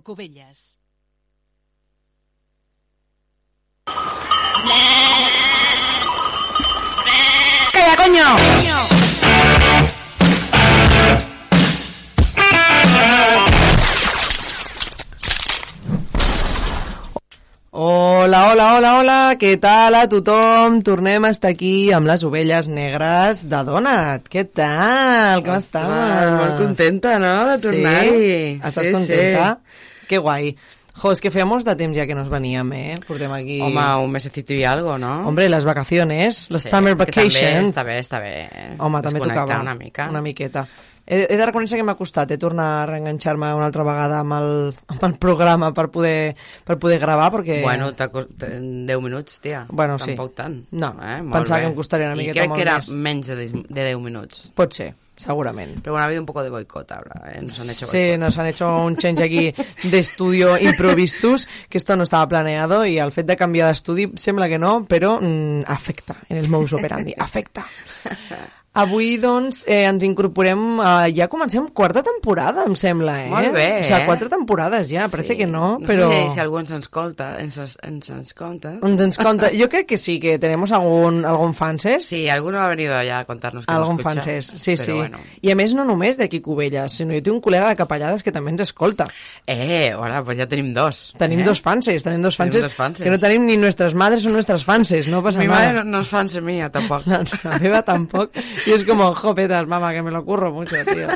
Ràdio Cubelles. Què tal a tothom? Tornem a estar aquí amb les ovelles negres de Donat. Què tal? Com Ostres, estàs? molt contenta, no?, de tornar-hi. Sí? Estàs Sí, contenta? Que guai. Jo, és que feia molts de temps ja que nos veníem, eh? Portem aquí... Home, un mesecito y algo, ¿no? Hombre, les vacaciones, les Sí, summer que també vacations. està bé, està bé. Home, també tocava. una mica. Una miqueta. He, he de reconèixer que m'ha costat eh, tornar a reenganxar-me una altra vegada amb el, amb el programa per poder, per poder gravar, perquè... Bueno, t'ha cost- en 10 minuts, tia. Bueno, sí. Tampoc tant. No, eh? Molt pensava bé. que em costaria una I miqueta crec molt que era més. menys de, dis- de 10 minuts. Pot ser, segurament. Pero bueno, ha habido un poco de boicot ahora, ¿eh? Nos han hecho Sí, nos han hecho un change aquí de estudio improvistus, que esto no estaba planeado y al fet de canviar d'estudi sembla que no, però mm, afecta en els modus operandi, afecta. Avui, doncs, eh, ens incorporem, eh, ja comencem quarta temporada, em sembla, eh? Molt bé, O sigui, eh? quatre temporades ja, parece que no, No però... sé si algú ens escolta, ens, ens, ens conta. Ens ens conta. Yo creo que sí, que tenemos algún, algún fanses. Sí, alguno ha venido ya a contarnos que Algun escucha. sí, pero sí. Bueno. I a més, no només d'aquí Cubelles, sinó jo tinc un col·lega de Capellades que també ens escolta. Eh, hola, pues ya tenim dos. Tenim eh? dos fanses, tenim dos Tenim fanses, dos fanses. que no tenim ni nuestras madres o nuestras fanses, no pasa Mi nada. madre no, no es fan mía tampoco. La, la meva tampoc. I és com, jopetas, mama, que me lo curro mucho, tío.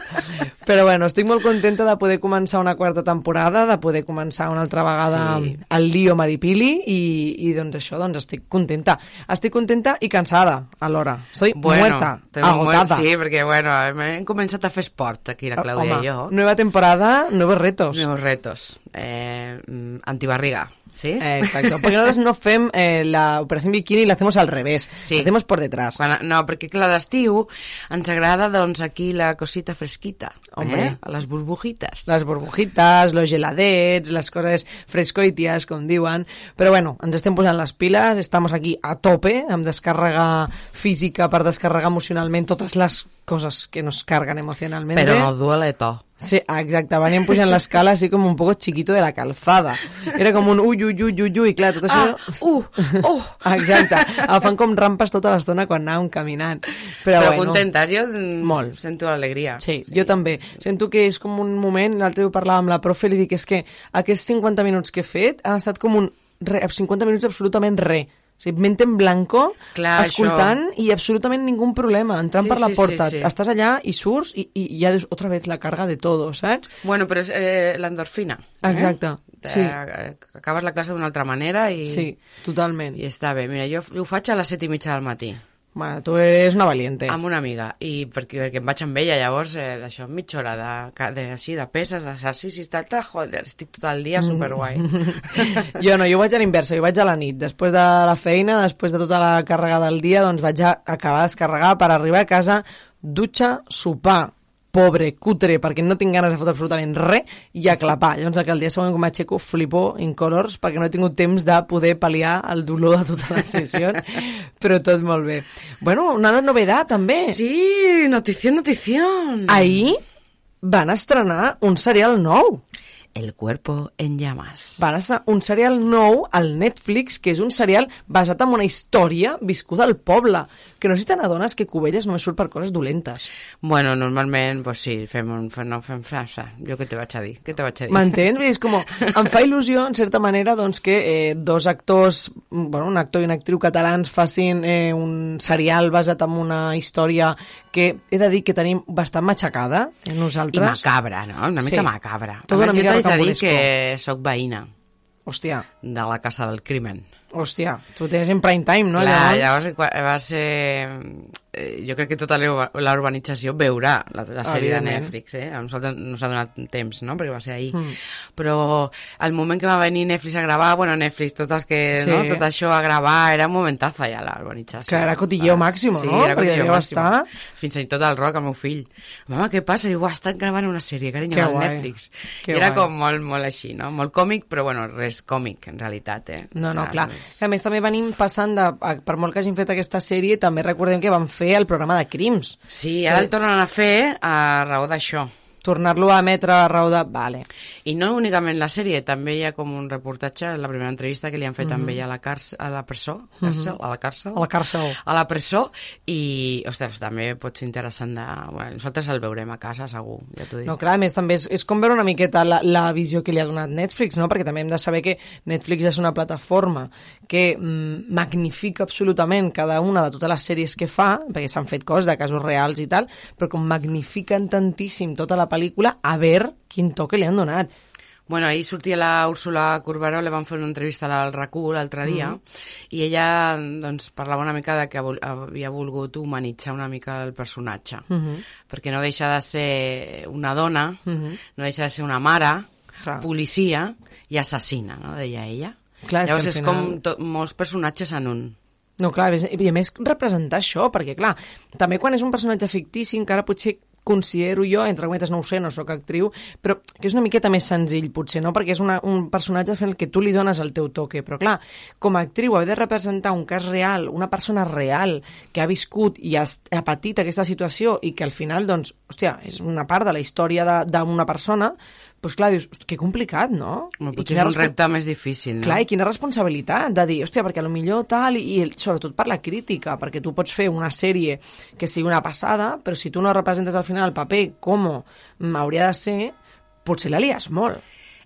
Però bueno, estic molt contenta de poder començar una quarta temporada, de poder començar una altra vegada Sí. el lío Maripili i, i doncs això, doncs estic contenta. Estic contenta i cansada alhora. Estoy muerta, tengo agotada. muer- Sí, perquè, bueno, hem començat a fer esport aquí, la Clàudia Home, i jo. nueva temporada, nuevos retos. Nuevos retos. Eh, mm, antibarriga, ¿sí? Eh, exacto, porque nosotros no fem eh, la operación bikini y la hacemos al revés, Sí. la hacemos por detrás. Quan, no, perquè clar, d'estiu ens agrada doncs aquí la cosita fresquita, Hombre. eh? les burbujitas. Les burbujitas, los geladets, les coses frescoitias, com diuen. Però bueno, ens estem posant les piles, estamos aquí a tope, amb descàrrega física per descarregar emocionalment totes les coses que nos cargan emocionalmente. Però no duele to. Sí, exacte, veníem pujant l'escala així com un poco chiquito de la calzada. Era com un ui, ui, ui, ui, ui, clar, tot això... Ah, uh, uh. Exacte, agafant com rampes tota l'estona quan anàvem caminant. Però, Però bueno, contentes, jo Molt. sento l'alegria. Sí, jo també. Sento que és com un moment, l'altre dia ho parlava amb la profe, li dic és que aquests 50 minuts que he fet han estat com un... Re, 50 minuts absolutament re. Sigui, mente en blanco, Clar, escoltant i absolutament ningú problema, entrant Sí, per la sí, sí, porta. sí. Estàs allà i surts i, i ja dius otra vez la carga de todo, saps? Bueno, però és eh, l'endorfina. Exacte, Eh? sí. Eh, Acabes la classe d'una altra manera i... Sí, totalment. I està bé. Mira, jo, jo ho faig a les set i mitja del matí. Bueno, tu eres una valiente. Amb una amiga, i perquè, perquè em vaig amb ella, llavors, eh, d'això, mitja hora de, de, així, de peses, d'exercicis, tal, tal, joder, estic tot el dia superguai. jo no, jo vaig a l'inversa, jo vaig a la nit. Després de la feina, després de tota la càrrega del dia, doncs vaig a acabar de descarregar per arribar a casa, dutxa, sopar, pobre, cutre, perquè no tinc ganes de fotre absolutament res, i a clapar. Llavors, que el dia següent com m'aixeco, flipo in colors, perquè no he tingut temps de poder pal·liar el dolor de tota la sessió, però tot molt bé. Bueno, una novedat, també. Sí, notició, notició. Ahir van estrenar un serial nou. El cuerpo en llamas. Van estar un serial nou al Netflix, que és un serial basat en una història viscuda al poble, que no sé si te n'adones que Cubelles només surt per coses dolentes. Bueno, normalment, pues sí, fem un... Fem, no, fem frasa. Jo què te vaig a dir? Què te vaig a dir? M'entens? És com, em fa il·lusió, en certa manera, doncs, que eh, dos actors, bueno, un actor i una actriu catalans facin eh, un serial basat en una història que he de dir que tenim bastant matxacada eh, I nosaltres. macabra, no? Una mica Sí. macabra. Tot una mica t'haig de dir que sóc veïna. Hòstia. De la Casa del Crimen. Hòstia, tu tens en prime time, no? Clar, llavors? llavors va ser... eh, Jo crec que tota la urbanització veurà la, la sèrie de. Netflix, eh? A nosaltres no s'ha donat temps, no?, perquè va ser ahir. Mm. Però al moment que va venir Netflix a gravar, bueno, Netflix, tots els que, Sí. no?, tot això a gravar, era un momentazo ja la urbanització. Clar, era cotilleo máximo, sí, no? era cotilleo màxim. estar- Fins i tot el rock, el meu fill. Mama, què passa? Diu, "Uah, estan gravant una sèrie, carinyo, Que al. Netflix. Que I era guai. com molt, molt així, no? Molt còmic, però bueno, res còmic, en realitat, eh? No, no, clar. Que a més també venim passant de, per molt que hagin fet aquesta sèrie, també recordem que van fer el programa de crims. Sí, ara el tornen a fer a raó d'això. tornar-lo a emetre a raó de... Vale. I no únicament la sèrie, també hi ha com un reportatge, la primera entrevista que li han fet Mhm. amb ella a la, càrcel, a la presó, càrcel, Mhm. a la càrcel, A la càrcel. a la presó, i, ostres, també pot ser interessant de... Bueno, nosaltres el veurem a casa, segur, ja t'ho dic. No, clar, més també és, és com veure una miqueta la, la visió que li ha donat Netflix, no? perquè també hem de saber que Netflix és una plataforma que mm, magnifica absolutament cada una de totes les sèries que fa, perquè s'han fet coses de casos reals i tal, però com magnifiquen tantíssim tota la pel·lícula, a veure quin toque li han donat. Bueno, ahir sortia la Úrsula Corberó, le van fer una entrevista al RAC1 l'altre dia, Mhm. i ella doncs, parlava una mica de que havia volgut humanitzar una mica el personatge, Mhm. perquè no deixa de ser una dona, Mhm. no deixa de ser una mare, Clar. policia i assassina, no?, deia ella. Clar, és Llavors que és al com final- to, molts personatges en un. No, clar, i a més representar això, perquè clar, també quan és un personatge fictici encara potser considero jo, entre cometes no ho sé, no sóc actriu, però que és una miqueta més senzill potser, no? Perquè és una, un personatge fent el que tu li dones el teu toque, però clar, com a actriu haver de representar un cas real, una persona real que ha viscut i ha, ha patit aquesta situació i que al final, doncs, hòstia, és una part de la història d'una persona, doncs clar, dius, que complicat, no? Home, I quina és un repte més difícil, no? Clar, i quina responsabilitat de dir, hòstia, perquè a lo millor tal, i, i sobretot per la crítica, perquè tu pots fer una sèrie que sigui una passada, però si tu no representes al final el paper com hauria de ser, potser la lies molt.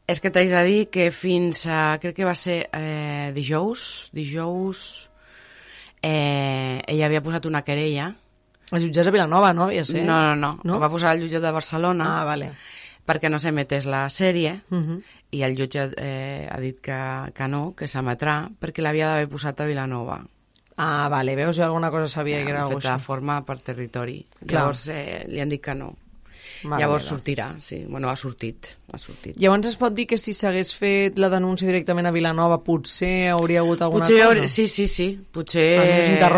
És que t'haig de dir que fins a, crec que va ser eh, dijous, dijous, eh, ella havia posat una querella. Els jutjats de Vilanova, no? Havia ser? No, no, no, No? no. Va posar el jutjat de Barcelona Ah, vale. Perquè no s'emetés la sèrie Uh -huh. i el jutge eh, ha dit que, que no, que s'emetrà perquè l'havia d'haver posat a Vilanova. Ah, vale, veus, jo alguna cosa sabia que era alguna de forma per territori. Clar. Llavors eh, li han dit que no. Mare Llavors meva. sortirà, sí. Bueno, ha sortit, ha sortit. Llavors es pot dir que si s'hagués fet la denúncia directament a Vilanova potser hauria hagut alguna Potser, cosa? hauri- sí, sí, sí. Potser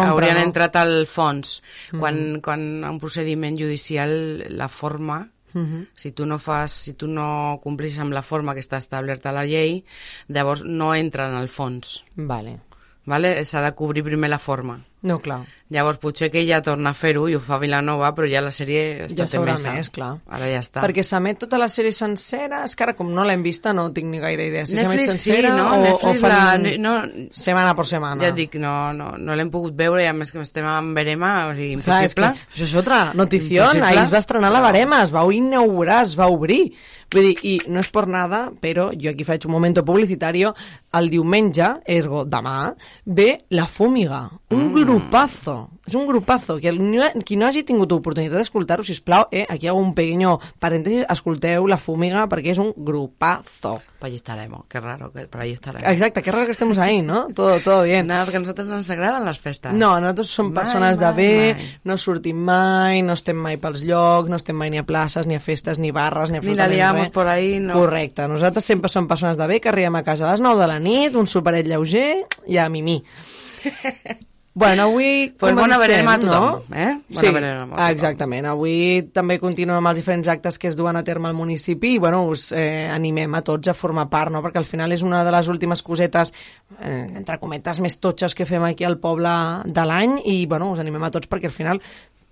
haurien no? entrat al fons. Quan, Mhm. quan un procediment judicial, la forma, Mhm. si tu no fas, si tu no complissis amb la forma que està establerta a la llei, llavors no entra en el fons. Vale. Vale? S'ha de cobrir primer la forma. No, clar. Llavors potser que ella torna a fer-ho i ho fa a Vilanova, però ja la sèrie està Ja s'haurà emesa. més, clar. Ara ja està. Perquè s'emet tota la sèrie sencera, és que ara com no l'hem vista no tinc ni gaire idea. Si s'emet Netflix sí, sencera no? o, Netflix o fan la- no- setmana per setmana. Ja dic, no, no, no l'hem pogut veure i a més que estem en verema, o sigui, Clar, és que impossible. això és otra notició. Impossible. Ahir es va estrenar la Barema, es va inaugurar, es va obrir. Vull dir, i no és per nada, però jo aquí faig un momento publicitario, el diumenge, ergo demà, ve La Fúmiga, un Mm. grupazo. És un grupazo. Que el, qui no hagi tingut oportunitat d'escoltar-ho, sisplau, eh, aquí hago un pequeño paréntesis, escolteu La Fúmiga perquè és un grupazo. Pues allí estaremos, qué raro, que por allí estaremos. Exacte, qué raro que estemos ahí, ¿no? Todo, todo bien. Nada, perquè a nosaltres no ens agraden les festes. No, nosaltres som Mai, persones de mai, bé, mai. no sortim mai, no estem mai pels llocs, no estem mai ni a places, ni a festes, ni barres, ni Ni la absolutament liamos res. por ahí, no. Correcte. Nosaltres sempre som persones de bé, que arribem a casa a les 9 de la nit, un superet lleuger i a mimí. Bueno, avui Pues bona comencem, verema a tothom, no? eh? Bona sí, verema a tothom. exactament. Avui també continuem amb els diferents actes que es duen a terme al municipi i, bueno, us eh, animem a tots a formar part, no? Perquè al final és una de les últimes cosetes, eh, entre cometes, més totxes que fem aquí al poble de l'any i, bueno, us animem a tots perquè al final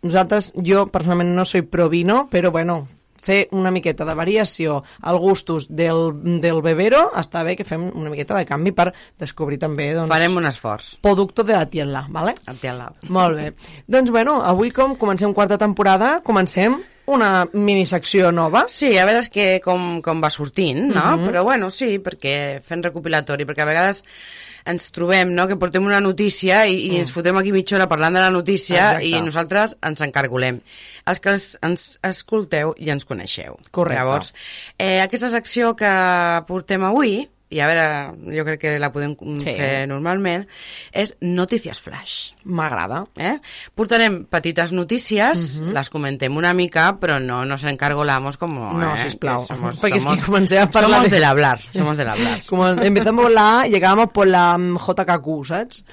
nosaltres, jo personalment no soy pro vino, però, bueno, fer una miqueta de variació al gustos del, del bebero, està bé que fem una miqueta de canvi per descobrir també doncs, Farem un esforç. producto de la tienda, ¿vale? La tienda. Molt bé. doncs bueno, avui com comencem quarta temporada, comencem una minisecció nova. Sí, a veure que com, com va sortint, no? Mhm. Però bueno, sí, perquè fent recopilatori, perquè a vegades ens trobem, no?, que portem una notícia i, i Mm. ens fotem aquí mitja hora parlant de la notícia Exacte. i nosaltres ens encargolem. Els que ens, ens escolteu i ens coneixeu. Correcte. Llavors, eh, aquesta secció que portem avui, i a veure, jo crec que la podem Sí. sí. fer normalment, és Notícies Flash. M'agrada. Eh? Portarem petites notícies, Mhm. les comentem una mica, però no nos encargolamos como... No, eh, sisplau, que somos, perquè és que somos- comencem a parlar Somos de- del hablar, somos del hablar. Como empezamos la A y acabamos por la mm, JKQ, saps?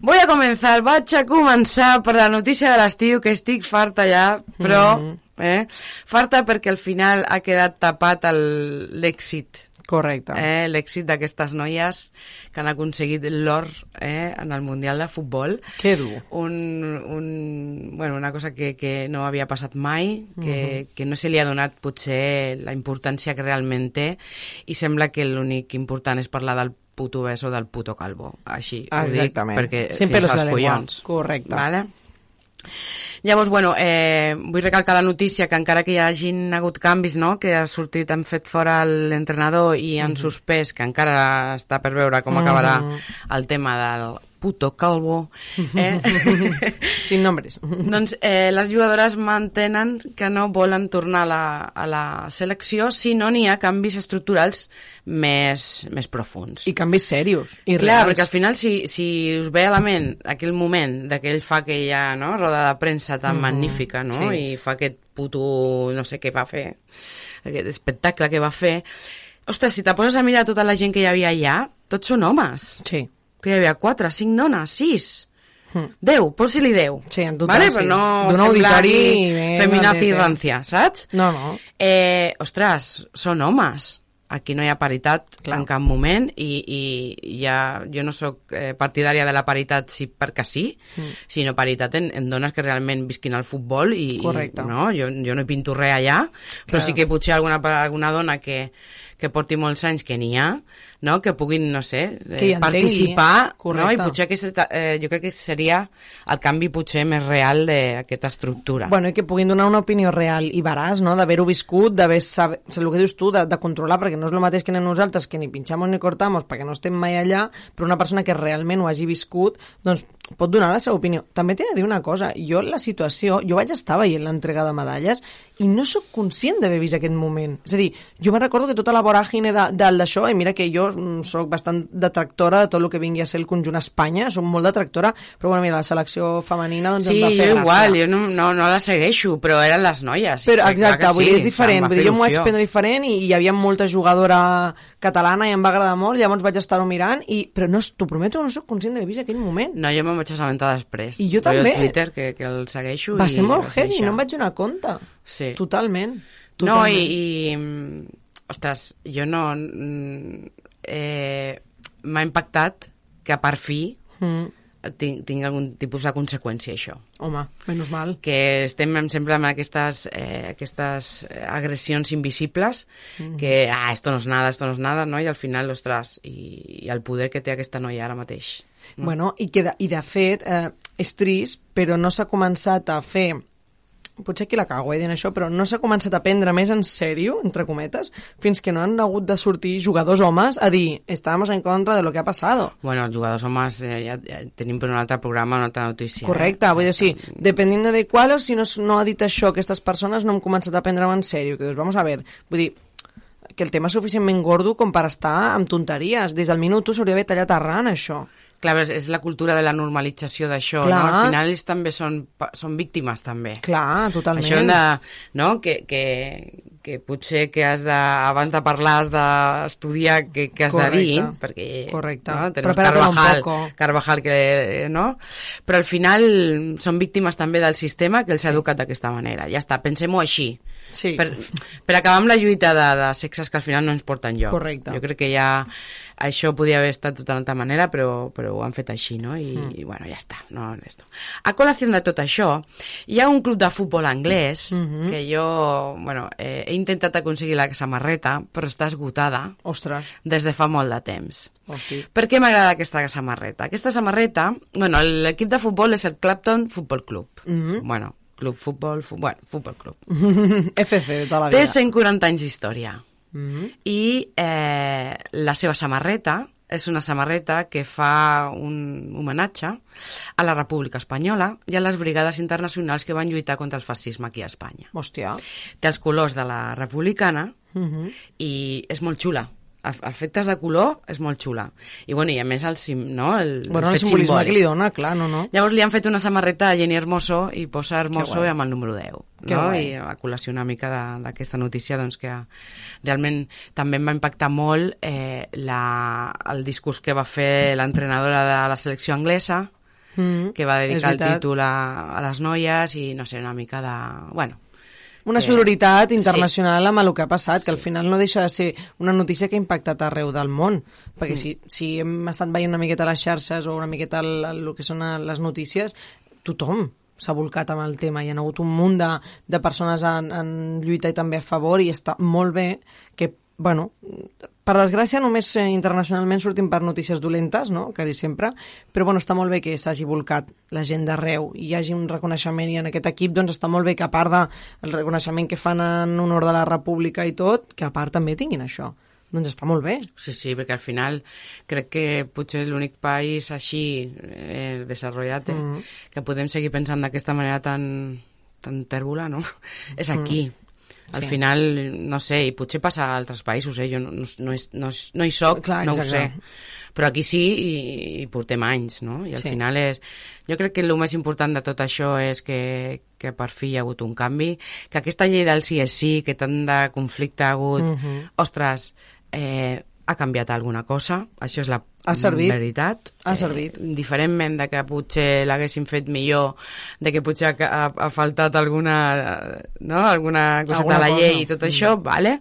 Voy a començar, vaig a començar per la notícia de l'estiu, que estic farta ja, però... Mhm. Eh? Farta perquè al final ha quedat tapat el- l'èxit Correcte. Eh, L'èxit d'aquestes noies que han aconseguit l'or eh, en el Mundial de Futbol. Que dur. Un, un, bueno, una cosa que, que no havia passat mai, que, Mhm. que no se li ha donat potser la importància que realment té i sembla que l'únic important és parlar del puto beso del puto calvo. Així ho dic, Exactament. perquè Sin fins als collons. Correcte. Vale? Llavors, bueno, eh, vull recalcar la notícia que encara que hi hagin hagut canvis, no?, que ha sortit, han fet fora l'entrenador i han Mhm. suspès, que encara està per veure com acabarà Mhm. el tema del puto calvo, eh? Sin nombres. doncs eh, les jugadores mantenen que no volen tornar a la, a la selecció si no n'hi ha canvis estructurals més, més profuns. I canvis serios. I Clar, reals. perquè al final, si, si us ve a la ment aquell moment d'aquell fa aquella no, roda de premsa tan Mhm, magnífica, no? sí. I fa aquest puto, no sé què va fer, aquest espectacle que va fer... Ostres, si te poses a mirar tota la gent que hi havia allà, tots són homes. Sí. Que hi havia quatre, cinc dones, sis... Hmm. Deu, posi-li deu. Sí, en total, vale? sí. Però no D'un auditori, eh, feminazi i rancia, saps? No, no. Eh, ostres, són homes. Aquí no hi ha paritat Clar. en cap moment i, i ja, jo no sóc eh, partidària de la paritat sí perquè sí, Mm. sinó paritat en, en dones que realment visquin al futbol i, Correcte. i no, jo, jo no hi pinto res allà, però Clar. sí que potser alguna, alguna dona que, que porti molts anys que n'hi ha, no? que puguin, no sé, eh, participar, no? i potser aquest, eh, jo crec que seria el canvi potser més real d'aquesta estructura. Bueno, i que puguin donar una opinió real i veraç, no?, d'haver-ho viscut, d'haver saber, el que dius tu, de, de controlar, perquè no és el mateix que anem nosaltres, que ni pinxamos ni cortamos, perquè no estem mai allà, però una persona que realment ho hagi viscut, doncs pot donar la seva opinió. També t'he de dir una cosa, jo la situació, jo vaig estar veient l'entrega de medalles i no sóc conscient d'haver vist aquest moment. És a dir, jo me recordo que tota la voràgine de, d'això, i mira que jo mm, sóc bastant detractora de tot el que vingui a ser el conjunt Espanya, sóc molt detractora, però bueno, mira, la selecció femenina doncs Sí, em va fer jo gràcia. igual, jo no, no, no la segueixo, però eren les noies. Però, exacte, vull sí, dir, és diferent. Vull dir, jo m'ho vaig prendre diferent i hi havia molta jugadora catalana i em va agradar molt, llavors vaig estar-ho mirant, i, però no, t'ho prometo, no sóc conscient d'haver vist aquell moment. No, jo me'n vaig assabentar després. I jo Però també. a Twitter, que, que el segueixo. Va i ser molt heavy, no em vaig donar compte. Sí. Totalment. No, Totalment. i, i... mm, Ostres, jo no... mm, Eh, M'ha impactat que part fi Mm. tinc, tinc algun tipus de conseqüència, això. Home, menys mal. que estem em sempre amb aquestes, eh, aquestes agressions invisibles Mhm. que, ah, esto no es nada, esto no es nada, no? i al final, ostres, i, i el poder que té aquesta noia ara mateix. No? Bueno, i, que de, i de fet, eh, és trist, però no s'ha començat a fer potser aquí la cago eh, dient això, però no s'ha començat a prendre més en sèrio, entre cometes, fins que no han hagut de sortir jugadors homes a dir, estàvem en contra de lo que ha passado. Bueno, els jugadors homes eh, ja, ja tenim per un altre programa una altra notícia. Correcte, vull dir, sí, dependiendo de cuál o si no, no ha dit això aquestes persones no han començat a prendre-ho en sèrio, que dius, vamos a ver, vull dir, que el tema és suficientment gordo com per estar amb tonteries. Des del minut 1 s'hauria d'haver tallat arran, això. Clar, és, és la cultura de la normalització d'això, no? Al final ells també són, són víctimes, també. Clar, totalment. Això de, no? que, que, que potser que has de, abans de parlar has d'estudiar què, què has Correcte. de dir, perquè Correcte. no? un Carvajal. Carvajal que, no? però al final són víctimes també del sistema que els ha educat d'aquesta manera. Ja està, pensem-ho així. Sí. Per, per acabar amb la lluita de, de sexes que al final no ens porten lloc. Correcte. Jo crec que ja això podia haver estat d'una altra manera, però, però ho han fet així, no? I, Mm. i bueno, ja està. No, esto. A col·lació de tot això, hi ha un club de futbol anglès Mhm. que jo, bueno, eh, he intentat aconseguir la samarreta, però està esgotada Ostres. des de fa molt de temps. Hosti. Per què m'agrada aquesta samarreta? Aquesta samarreta, bueno, l'equip de futbol és el Clapton Football Club. Mhm. Bueno, club futbol, fu bueno, futbol club. FC de tota la vida. Té 140 anys d'història Mhm. i eh, la seva samarreta és una samarreta que fa un homenatge a la República Espanyola i a les brigades internacionals que van lluitar contra el fascisme aquí a Espanya. Hòstia. Té els colors de la republicana Mhm. i és molt xula. A efectes de color és molt xula. I, bueno, i a més el, sim, no? el, Bueno, el fet simbolisme simbòlic. que li dona, clar, no, no. Llavors li han fet una samarreta a Jenny Hermoso i posa Hermoso amb el número 10. Que no? guai. I a col·lació una mica d'aquesta notícia doncs, que realment també em va impactar molt eh, la, el discurs que va fer l'entrenadora de la selecció anglesa Mm, que va dedicar el títol a, a les noies i no sé, una mica de... Bueno, una que- sororitat Sí. internacional amb el que ha passat, que al final no deixa de ser una notícia que ha impactat arreu del món, perquè Mm. si, si hem estat veient una miqueta les xarxes o una miqueta el, el, el que són les notícies, tothom s'ha volcat amb el tema, hi ha hagut un munt de, de persones en, en lluita i també a favor i està molt bé que, bueno, per desgràcia només eh, internacionalment sortim per notícies dolentes, no?, quasi sempre, però bueno, està molt bé que s'hagi volcat la gent d'arreu i hi hagi un reconeixement i en aquest equip doncs està molt bé que a part del reconeixement que fan en honor de la república i tot, que a part també tinguin això. Doncs està molt bé. Sí, sí, perquè al final crec que potser l'únic país així eh, desenvolupat eh, Mm. que podem seguir pensant d'aquesta manera tan, tan tèrbola, no? És aquí. Al Sí. final, no sé, i potser passa a altres països, eh? jo no, no, no, hi- no, hi- no hi soc, Clar, no ho sé. Però aquí sí i, i portem anys, no? I al Sí. final és... Jo crec que el més important de tot això és que, que per fi hi ha hagut un canvi, que aquesta llei del sí és sí, que tant de conflicte ha hagut, Mhm. ostres, eh, ha canviat alguna cosa, això és la Ha servit. veritat. Ha servit. Eh, diferentment de que potser l'haguessin fet millor, de que potser ha, ha, faltat alguna, no? alguna coseta Alguna a la cosa. llei i tot Mm. això, vale?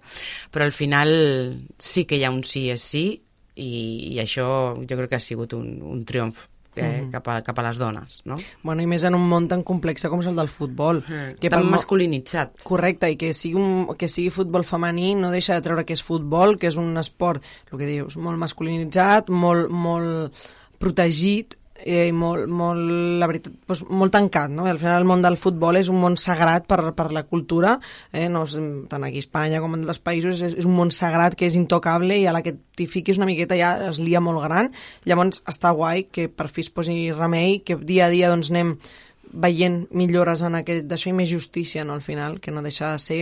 però al final sí que hi ha un sí és sí i, i això jo crec que ha sigut un, un triomf eh, Mhm. cap, a, cap a les dones, no? Bueno, i més en un món tan complex com és el del futbol. tan pel masculinitzat. Correcte, i que sigui, un, que sigui futbol femení no deixa de treure que és futbol, que és un esport, el que dius, molt masculinitzat, molt, molt protegit, eh, molt, molt, la veritat, doncs, molt tancat, no? Al final el món del futbol és un món sagrat per, per la cultura, eh? no, tant aquí a Espanya com en altres països, és, és un món sagrat que és intocable i a la que t'hi fiquis una miqueta ja es lia molt gran. Llavors està guai que per fi es posi remei, que dia a dia doncs anem veient millores en aquest d'això i més justícia, no, al final, que no deixa de ser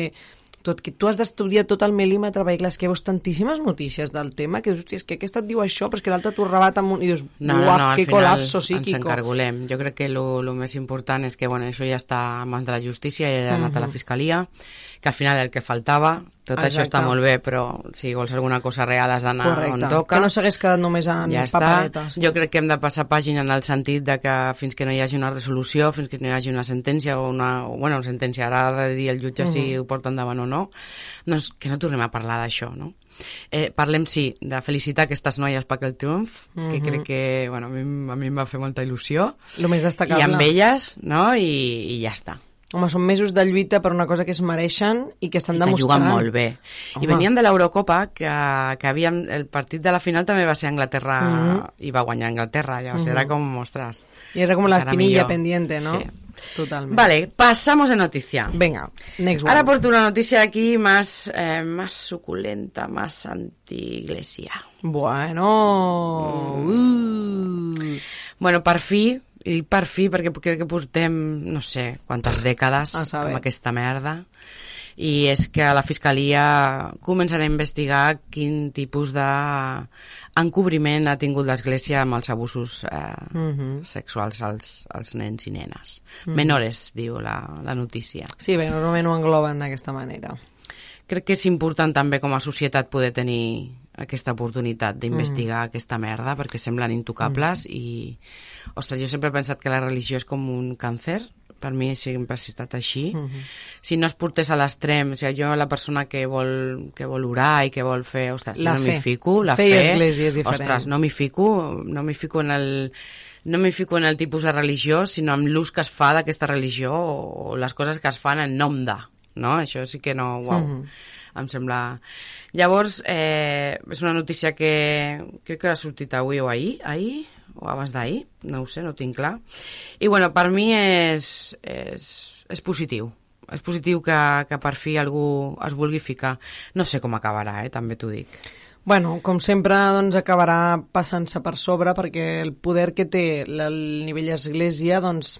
tot, que tu has d'estudiar tot el mil·límetre, perquè clar, és que veus tantíssimes notícies del tema, que dius, és que aquesta et diu això, però és que l'altre t'ho rebat amb un... I dius, No, no, no, que col·lapso ens psíquico. encargolem. Jo crec que el més important és que bueno, això ja està a mans de la justícia, ja ha anat a la fiscalia, que al final el que faltava, tot això Exacte. està molt bé, però si vols alguna cosa real has d'anar on toca. que no s'hagués quedat només en ja paperetes. Jo crec que hem de passar pàgina en el sentit de que fins que no hi hagi una resolució, fins que no hi hagi una sentència o una... O, bueno, sentència ara ha de dir el jutge si Mhm. ho porta endavant o no, doncs que no tornem a parlar d'això, no? Eh, parlem, sí, de felicitar aquestes noies per el triomf, que Mhm. crec que bueno, a, mi, a mi em va fer molta il·lusió. Lo més destacable. I amb elles, no? I, i ja està. Home, són mesos de lluita per una cosa que es mereixen i que estan I que demostrant. juguen molt bé. Home. I venien de l'Eurocopa, que, que havíem, el partit de la final també va ser Anglaterra, Mhm. i va guanyar Anglaterra, llavors Mhm. era com, ostres... Y era como la millor. pendiente, ¿no? Sí. Totalmente. Vale, pasamos de noticia. Venga, next one. Ahora porto una noticia aquí más, eh, más suculenta, más anti-iglesia. Bueno... Uh. Bueno, per fi, i dic per fi perquè crec que portem, no sé, quantes dècades amb aquesta merda, i és que a la Fiscalia començarà a investigar quin tipus de encobriment ha tingut l'Església amb els abusos eh, Mhm. sexuals als, als nens i nenes. Mhm. Menores, diu la, la notícia. Sí, bé, normalment ho engloben d'aquesta manera. Crec que és important també com a societat poder tenir aquesta oportunitat d'investigar Mm. aquesta merda perquè semblen intocables i, ostres, jo sempre he pensat que la religió és com un càncer per mi sempre ha estat així Mhm. si no es portés a l'extrem o sigui, jo la persona que vol, que vol orar i que vol fer, ostres, La no m'hi fico la Fe fe, i església és diferent. ostres, no m'hi fico no m'hi fico en el no m'hi fico en el tipus de religió, sinó en l'ús que es fa d'aquesta religió o les coses que es fan en nom de, no? Això sí que no, uau, Mhm. Em sembla... Llavors, eh, és una notícia que crec que ha sortit avui o ahir, ahir o abans d'ahir, no ho sé, no ho tinc clar. I bueno, per mi és, és, és positiu. És positiu que, que per fi algú es vulgui ficar. No sé com acabarà, eh, també t'ho dic. Bueno, com sempre, doncs, acabarà passant-se per sobre perquè el poder que té el nivell església doncs,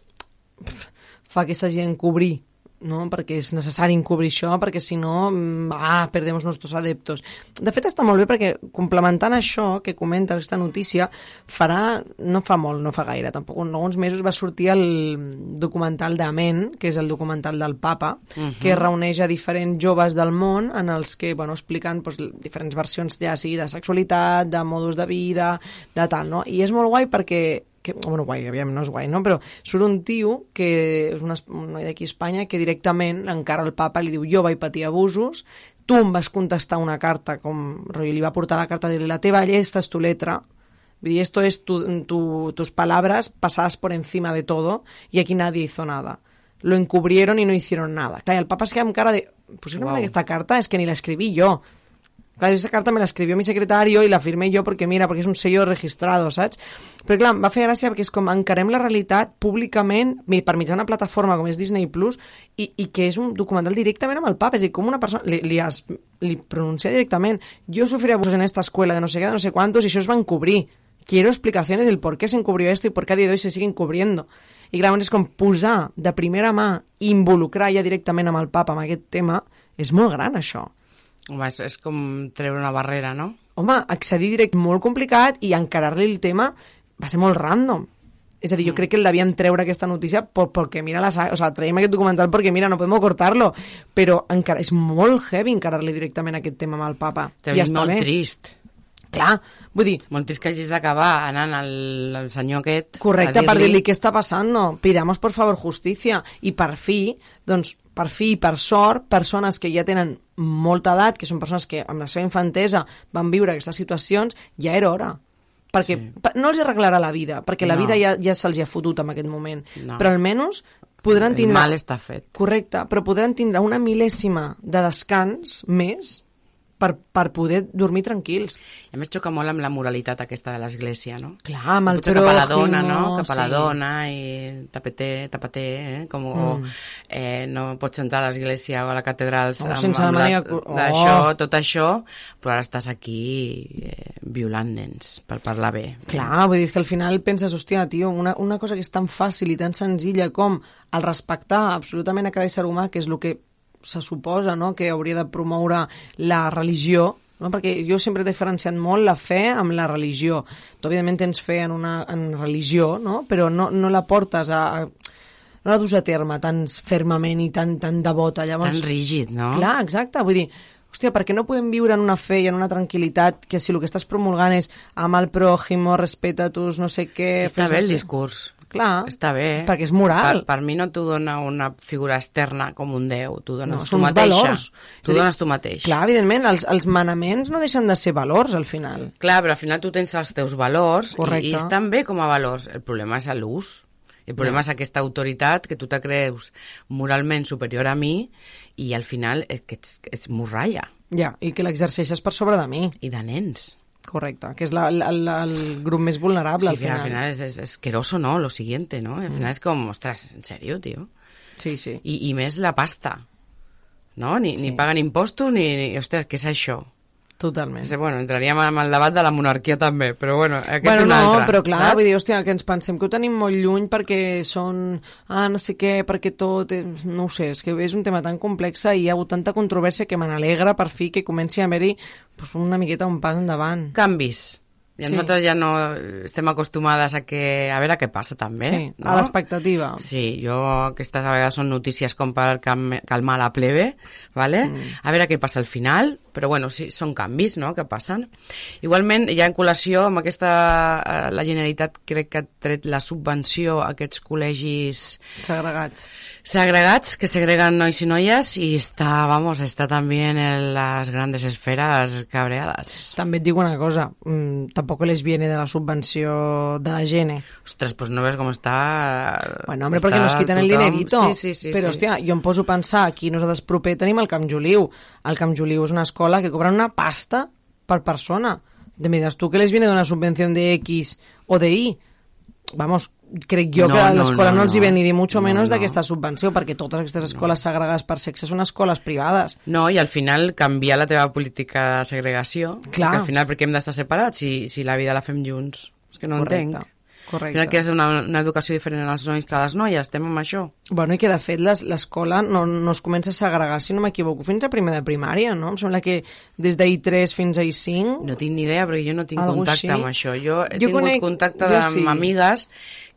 fa que s'hagi d'encobrir no? perquè és necessari encobrir això, perquè si no, mm, ah, perdemos nuestros adeptos. De fet, està molt bé perquè complementant això que comenta aquesta notícia, farà, no fa molt, no fa gaire, tampoc, en alguns mesos va sortir el documental d'Amen, que és el documental del papa, Mhm. que reuneix a diferents joves del món en els que bueno, expliquen doncs, diferents versions ja sigui de sexualitat, de modus de vida, de tal, no? I és molt guai perquè que, bueno, guai, aviam, no és guai, no? Però surt un tio que és una, una d'aquí a Espanya que directament encara el papa li diu jo vaig patir abusos, tu em vas contestar una carta, com Roy li va portar la carta de la teva llei, esta és tu letra, dir, esto es tu, tu, tus palabras pasadas por encima de todo y aquí nadie hizo nada. Lo encubrieron y no hicieron nada. Clar, i el papa es queda amb cara de... Posiblement Wow. aquesta carta és que ni la escribí jo. Clar, aquesta carta me la mi secretario i la firmé jo perquè, mira, perquè és un sello registrado, saps? Però clar, em va fer gràcia perquè és com encarem la realitat públicament per mitjà d'una plataforma com és Disney Plus i, i que és un documental directament amb el papa, és a dir, com una persona li, li, es, li pronuncia directament jo sufrí abusos en esta escuela de no sé qué, de no sé cuántos i això es va encubrir. Quiero explicaciones del por qué se encubrió esto y por qué a día de hoy se sigue encubriendo. I clar, és com posar de primera mà involucrar ja directament amb el papa amb aquest tema, és molt gran això. Home, és, és com treure una barrera, no? Home, accedir direct molt complicat i encarar-li el tema va ser molt random. És a dir, jo crec que el devíem treure aquesta notícia por, porque mira la saga, o sea, traiem aquest documental perquè mira, no podem cortarlo, però encara és molt heavy encarar-li directament aquest tema amb el papa. I veig està molt bé. trist. Clar, vull dir... Molt trist que hagis d'acabar anant al, al senyor aquest Correcte, a per dir-li què està passant, pidamos por favor justícia. I per fi, doncs, per fi i per sort, persones que ja tenen molta edat, que són persones que amb la seva infantesa van viure aquestes situacions, ja era hora. Perquè sí. no els arreglarà la vida, perquè la No. vida ja, ja se'ls ha fotut en aquest moment. No. Però almenys podran El tindre... mal està fet. Correcte, però podran tindre una mil·lèsima de descans més per, per poder dormir tranquils. I a més xoca molt amb la moralitat aquesta de l'església, no? Clar, amb el Potser cap a la dona, no? Cap a la sí. dona i tapeté, tapaté, eh? Com Mm. eh, no pots entrar a l'església o a la catedral Oh, amb, sense amb demanar la- oh. d'això, tot això, però ara estàs aquí eh, violant nens per parlar bé. Clar, vull dir, que al final penses, hòstia, tio, una, una cosa que és tan fàcil i tan senzilla com el respectar absolutament a cada ésser humà, que és el que se suposa no? que hauria de promoure la religió, no? perquè jo sempre he diferenciat molt la fe amb la religió. Tu, evidentment, tens fe en una en religió, no? però no, no la portes a, a no la dus a terme tan fermament i tan, tan devota. Llavors, Tan rígid, no? Clar, exacte. Vull dir, hòstia, per què no podem viure en una fe i en una tranquil·litat que si el que estàs promulgant és amb el pròjimo, respeta tus no sé què... Sí, està bé no el sé- discurs. Clar, Està bé. perquè és moral. Per, per mi no t'ho dona una figura externa com un déu, t'ho dones no, tu mateixa. valors. Dir, dones tu mateix. Clar, evidentment, els, els manaments no deixen de ser valors, al final. Clar, però al final tu tens els teus valors i, Correcte. i estan bé com a valors. El problema és l'ús. El problema Ja. és aquesta autoritat que tu te creus moralment superior a mi i al final és que ets, ets morralla. Ja, i que l'exerceixes per sobre de mi. I de nens. Correcte, que és la, la, la, el grup més vulnerable, sí, al final. al final és, és asqueroso, ¿no? Lo siguiente, ¿no? Al Mm. final es como, ostras, ¿en serio, tío? Sí, sí. I, i més la pasta, no? Ni, Sí. ni paguen impostos ni, ni... Ostres, què és això? Totalment. Sí, bueno, entraríem amb el debat de la monarquia també, però bueno, aquest Bueno, un no, altre. però clar, saps? vull dir, hòstia, que ens pensem que ho tenim molt lluny perquè són, ah, no sé què, perquè tot, no ho sé, és que és un tema tan complex i hi ha hagut tanta controvèrsia que me n'alegra per fi que comenci a haver-hi pues, una miqueta un pas endavant. Canvis. I Sí. nosaltres ja no estem acostumades a que a veure què passa també. Sí, no? a l'expectativa. Sí, jo aquestes a vegades són notícies com per calm- calmar la plebe, ¿vale? Mm. a veure què passa al final, però bueno, sí, són canvis no, que passen. Igualment, ja en col·lació amb aquesta, eh, la Generalitat crec que ha tret la subvenció a aquests col·legis Segregats. segregats que segreguen nois i noies i està, vamos, està també en les grandes esferes cabreades. També et dic una cosa, mm, tampoco les viene de la subvenció de la Gene. Ostres, pues no ves com està... Bueno, hombre, està perquè nos quiten el tothom- dinerito. Sí, sí, sí. Però, sí. hòstia, jo em poso a pensar, aquí nosaltres proper tenim el Camp Juliu. El Camp Juliu és una escola que cobren una pasta per persona. Te me diràs tu que les viene de una subvenció de X o de Y. Vamos, crec jo No, que a no, l'escola no, no, els hi no. ve ni de mucho No, menos no. d'aquesta subvenció, perquè totes aquestes escoles segregades per sexe són escoles privades. No, i al final canviar la teva política de segregació. Clar. perquè Al final, per què hem d'estar separats si, si la vida la fem junts? És que no Correcte, entenc. Correcte. Final, que és una, una educació diferent als nois que a les noies, estem amb això. Bueno, i que de fet les- l'escola no, no es comença a segregar, si no m'equivoco, fins a primer de primària, no? Em sembla que des d'I3 fins a I5... No tinc ni idea, perquè jo no tinc Algo contacte així. amb això. Jo he Jo tingut conec- contacte jo amb sí. amigues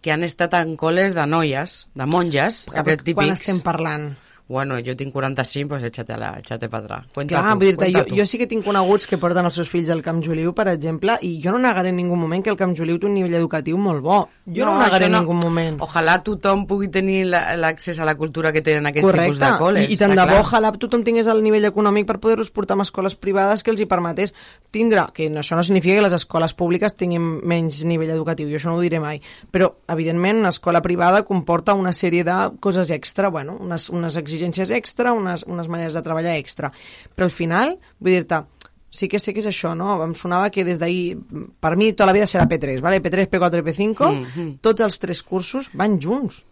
que han estat en col·les de noies, de monges, aquest típics. Quan estem parlant? Bueno, jo tinc 45, pues échate, la, échate para atrás. Cuenta Clar, tu, vull dir-te, cuenta jo, tu. jo sí que tinc coneguts que porten els seus fills al Camp Joliu, per exemple, i jo no negaré en ningú moment que el Camp Joliu té un nivell educatiu molt bo. Jo no, no negaré en ningú moment. Ojalà tothom pugui tenir la- l'accés a la cultura que tenen aquests tipus Correcte, de col·les. I, i tant de bo, clar. ojalà tothom tingués el nivell econòmic per poder-los portar a escoles privades que els hi permetés tindre, que no, això no significa que les escoles públiques tinguin menys nivell educatiu, jo això no ho diré mai, però evidentment una escola privada comporta una sèrie de coses extra, bueno, unes, unes exigències extra, unes, unes maneres de treballar extra, però al final, vull dir-te, sí que sé que és això, no? Em sonava que des d'ahir, per mi tota la vida serà P3, ¿vale? P3, P4 i P5, Mhm. tots els tres cursos van junts.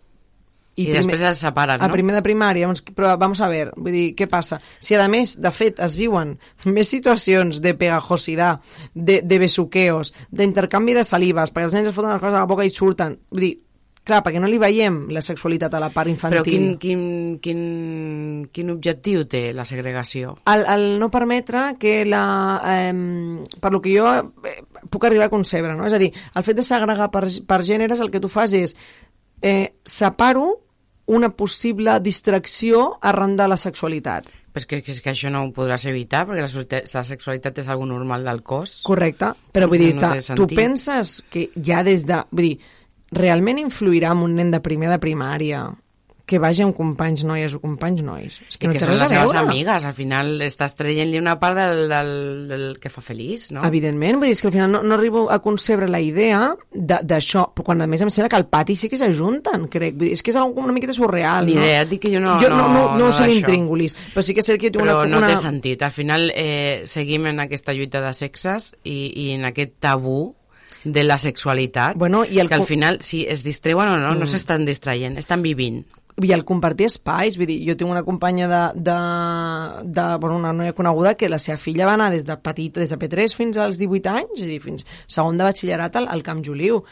I després els separen, A no? primer de primària, doncs, però vamos a ver, vull dir, què passa? Si a més, de fet, es viuen més situacions de pegajosidad, de, de besuqueos, d'intercanvi de salives, perquè els nens es foten les coses a la boca i surten, vull dir, clar, perquè no li veiem la sexualitat a la part infantil. Però quin, quin, quin, quin objectiu té la segregació? el, el no permetre que la... Eh, per lo que jo eh, puc arribar a concebre, no? És a dir, el fet de segregar per, per gèneres el que tu fas és eh, separo una possible distracció arran de la sexualitat. Però és que, és que això no ho podràs evitar, perquè la, la sexualitat és algo normal del cos. Correcte, però vull dir, no tu penses que ja des de... Vull dir, realment influirà en un nen de primer de primària que vagi amb companys noies o companys nois? És que I no que té són res les seves amigues, al final estàs traient-li una part del, del, del que fa feliç, no? Evidentment, vull dir, és que al final no, no arribo a concebre la idea de- d'això, però quan a més em sembla que al pati sí que s'ajunten, crec. Vull dir, és que és una miqueta surreal, Ni no? idea, et dic que jo no- Jo no, no, no- no, no sé l'intríngulis, però sí que sé que té Però una... no una... té sentit. Al final eh, seguim en aquesta lluita de sexes i, i en aquest tabú de la sexualitat, bueno, i el que al final, si es distreuen o no, no Mm. s'estan distraient, estan vivint. i el compartir espais, vull dir, jo tinc una companya de, de, de bueno, una noia coneguda que la seva filla va anar des de petita, des de P3 fins als 18 anys, és a dir, fins segon de batxillerat al, al Camp Joliu.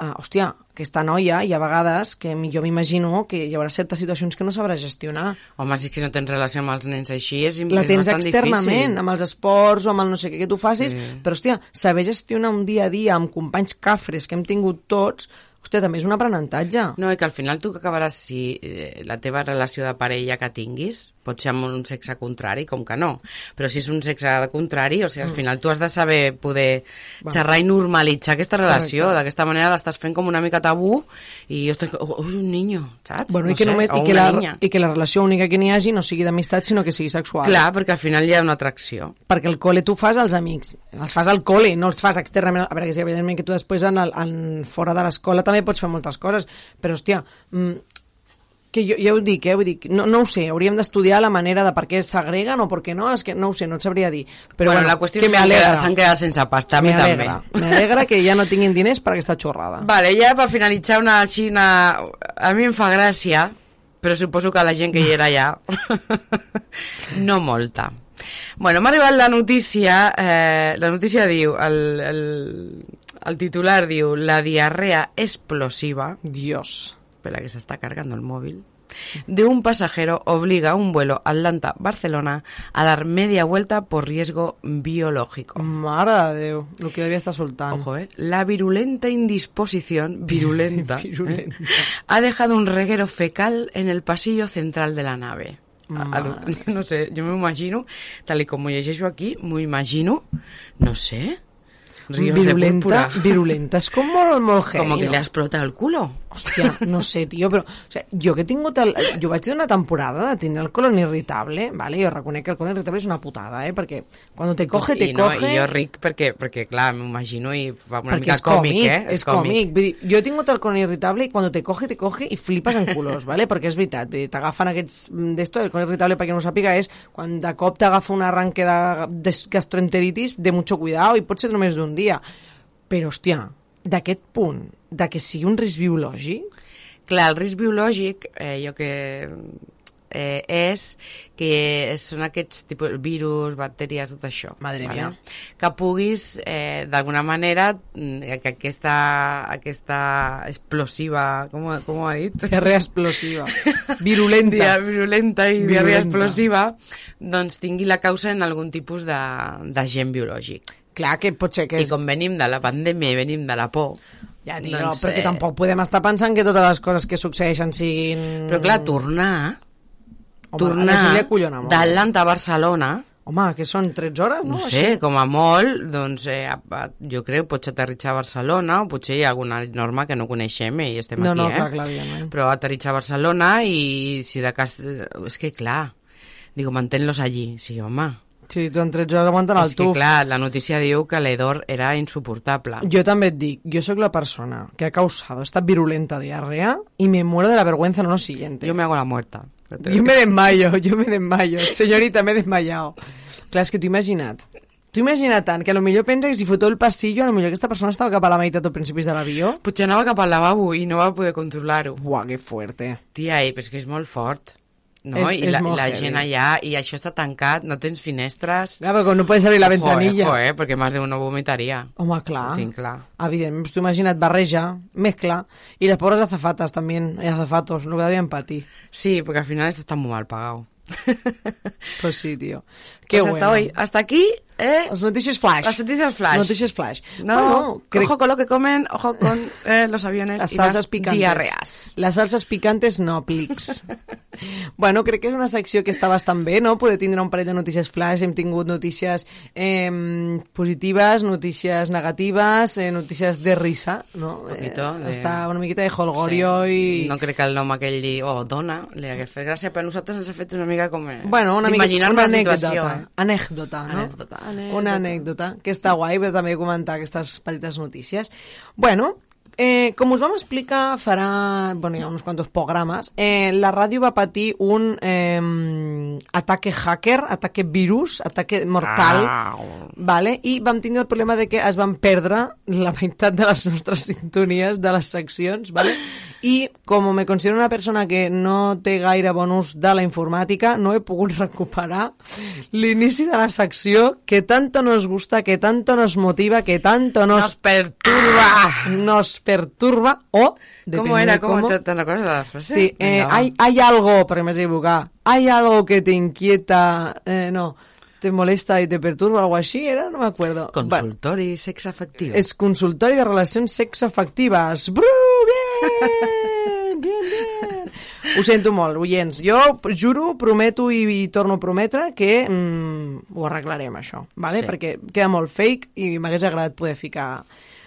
Uh, hòstia, aquesta noia hi ha vegades que jo m'imagino que hi haurà certes situacions que no sabrà gestionar. Home, si és que no tens relació amb els nens així, és, La tens bastant externament, difícil. amb els esports o amb el no sé què que tu facis, Sí. però, hòstia, saber gestionar un dia a dia amb companys cafres que hem tingut tots, hòstia, també és un aprenentatge. No, i que al final tu que acabaràs si eh, la teva relació de parella que tinguis pot ser amb un sexe contrari, com que no. Però si és un sexe contrari, o sigui, al Mm. final tu has de saber poder xerrar i normalitzar aquesta relació. D'aquesta manera l'estàs fent com una mica tabú i, ostres, ui, un niño, saps? Bueno, no i, que sé, només, i, que la, niña. I que la relació única que n'hi hagi no sigui d'amistat, sinó que sigui sexual. Clar, perquè al final hi ha una atracció. Perquè el col·le tu fas als amics, els fas al col·le, no els fas externament. A veure, que sí, evidentment que tu després en, el, en fora de l'escola també pots fer moltes coses, però, hòstia, mm, que jo, ja ho dic, eh? Vull dir, no, no ho sé, hauríem d'estudiar la manera de per què s'agreguen o per què no, és que no ho sé, no et sabria dir. Però bueno, bueno, la qüestió que és que s'han quedat, sense pasta, a mi també. M'alegra, que ja no tinguin diners per aquesta xorrada. Vale, ja per finalitzar una una... a mi em fa gràcia, però suposo que la gent que hi era allà no molta. Bueno, m'ha arribat la notícia, eh, la notícia diu, el, el, el titular diu, la diarrea explosiva. Dios. Espera que se está cargando el móvil. De un pasajero obliga a un vuelo Atlanta-Barcelona a dar media vuelta por riesgo biológico. De Déu, el que devia estar soltant. Ojo, ¿eh? La virulenta indisposición, virulenta, ¿eh? Virulenta. ha dejado un reguero fecal en el pasillo central de la nave. A- a lo- no sé, yo me imagino, tal y como llegeixo aquí, me imagino, no sé, ríos de virulenta, púrpura. virulenta, és com molt, molt heavy, Como que le ha explotado el culo. Hòstia, no sé, tio, però o sigui, jo que he tingut el, jo vaig tenir una temporada de tindre el colon irritable, vale? jo reconec que el colon irritable és una putada, eh? perquè quan te coge, te I, no, coge... I jo ric perquè, perquè clar, m'imagino i fa una perquè mica còmic, còmic, eh? és còmic. Vull dir, jo he tingut el colon irritable i quan te coge, te coge i flipes en colors, ¿vale? perquè és veritat, vull dir, t'agafen aquests mm, d'esto, el colon irritable, perquè no ho sàpiga, és quan de cop t'agafa un arranque de, de gastroenteritis, de mucho cuidado, i pot ser només d'un dia. Però, hòstia, d'aquest punt, de que sigui un risc biològic, Clar, el risc biològic, eh, jo que eh, és que són aquests tipus virus, bacteries, tot això. Madre mía. Que puguis, eh, d'alguna manera, mm, que aquesta, aquesta explosiva, com, com ho ha dit? Diarrea explosiva. Virulenta. Dia, virulenta i diarrea explosiva, doncs tingui la causa en algun tipus de, d'agent biològic. Clar que pot ser que I com venim de la pandèmia i venim de la por, Ja, tio, doncs, però que eh, tampoc podem estar pensant que totes les coses que succeeixen siguin... Però clar, tornar... Home, tornar molt. d'Atlanta a Barcelona, Home, que són 13 hores, no? no sé, Així. com a molt, doncs eh, a- a- jo crec pots aterritxar a Barcelona o potser hi ha alguna norma que no coneixem i estem No, aquí, no, eh? clar, clar, evidentment. Però aterritxar a Barcelona i si de cas... És que clar, digo, mantén-los allí. Sí, home. Sí, tu en 13 hores aguanten el És que tuf. clar, la notícia diu que l'Edor era insuportable. Yo también dic, yo soy la persona que ha causado esta virulenta diarrea y me muero de la vergüenza en lo siguiente. Yo me hago la muerta. Yo me desmayo, yo me desmayo. Señorita, me he desmayado. Clar, és que t'ho imagina't. T'ho imagina't tant, que a lo millor pensa que si fotó el passillo, a lo millor aquesta persona estava cap a la meitat o principis de l'avió. Potser anava cap al lavabo i no va poder controlar-ho. Buah, que fuerte. Tia, eh, però és que és molt fort. No? És- I és la, molt la gent allà, i això està tancat, no tens finestres. Clar, perquè no puedes abrir la Ojo, ventanilla. Ojo, eh, perquè més d'uno vomitaria. Home, clar. Ho tinc clar. Pues, t'ho imagina't, barreja, mezcla, y las pobres azafatas también, y azafatos, lo que debían patir. Sí, porque al final esto está muy mal pagado. Pues sí, tío. Qué Pues hasta bueno. hoy, hasta aquí, eh, Las noticias flash. las noticias flash. Noticias flash. No, Bueno, crec- ojo con lo que comen, ojo con eh, los aviones Las salsas las picantes. diarreas. Les salses picantes no, plics. bueno, crec que és una secció que està bastant bé, no? Poder tindre un parell de notícies flash. Hem tingut notícies eh, positives, notícies negatives, eh, notícies de risa, no? poquito Eh, de- Està una miqueta de holgorio i... No crec que el nom aquell di, oh, dona, li hagués fet gràcia, però a nosaltres ens ha fet una mica com... eh, Bueno, una mica d'imaginar-me una la anècdota, eh? anècdota, no? Anècdota, anècdota. Una anècdota, que està guai, però també comentar aquestes petites notícies. Bueno, eh, com us vam explicar farà, bueno, hi ha uns quantos programes, eh, la ràdio va patir un eh, ataque hacker, ataque virus, ataque mortal, Au. vale? i vam tindre el problema de que es van perdre la meitat de les nostres sintonies de les seccions, vale? I com me considero una persona que no té gaire bon ús de la informàtica, no he pogut recuperar l'inici de la secció que tanto nos gusta, que tanto nos motiva, que tanto nos, Nos perturba. nos perturba o... ¿Cómo era? ¿Cómo cómo. te, de la frase? Sí, eh, va. hay, hay algo, porque me has equivocado, hay algo que te inquieta, eh, no, te molesta y te perturba, algo así, era, no me acuerdo. Consultori sexafectiu. és consultori de relacions sexoafectives. Bru, bien, bien, bien. Ho sento molt, oients. Jo juro, prometo i, i torno a prometre que mm, ho arreglarem, això, vale? Sí. perquè queda molt fake i m'hagués agradat poder ficar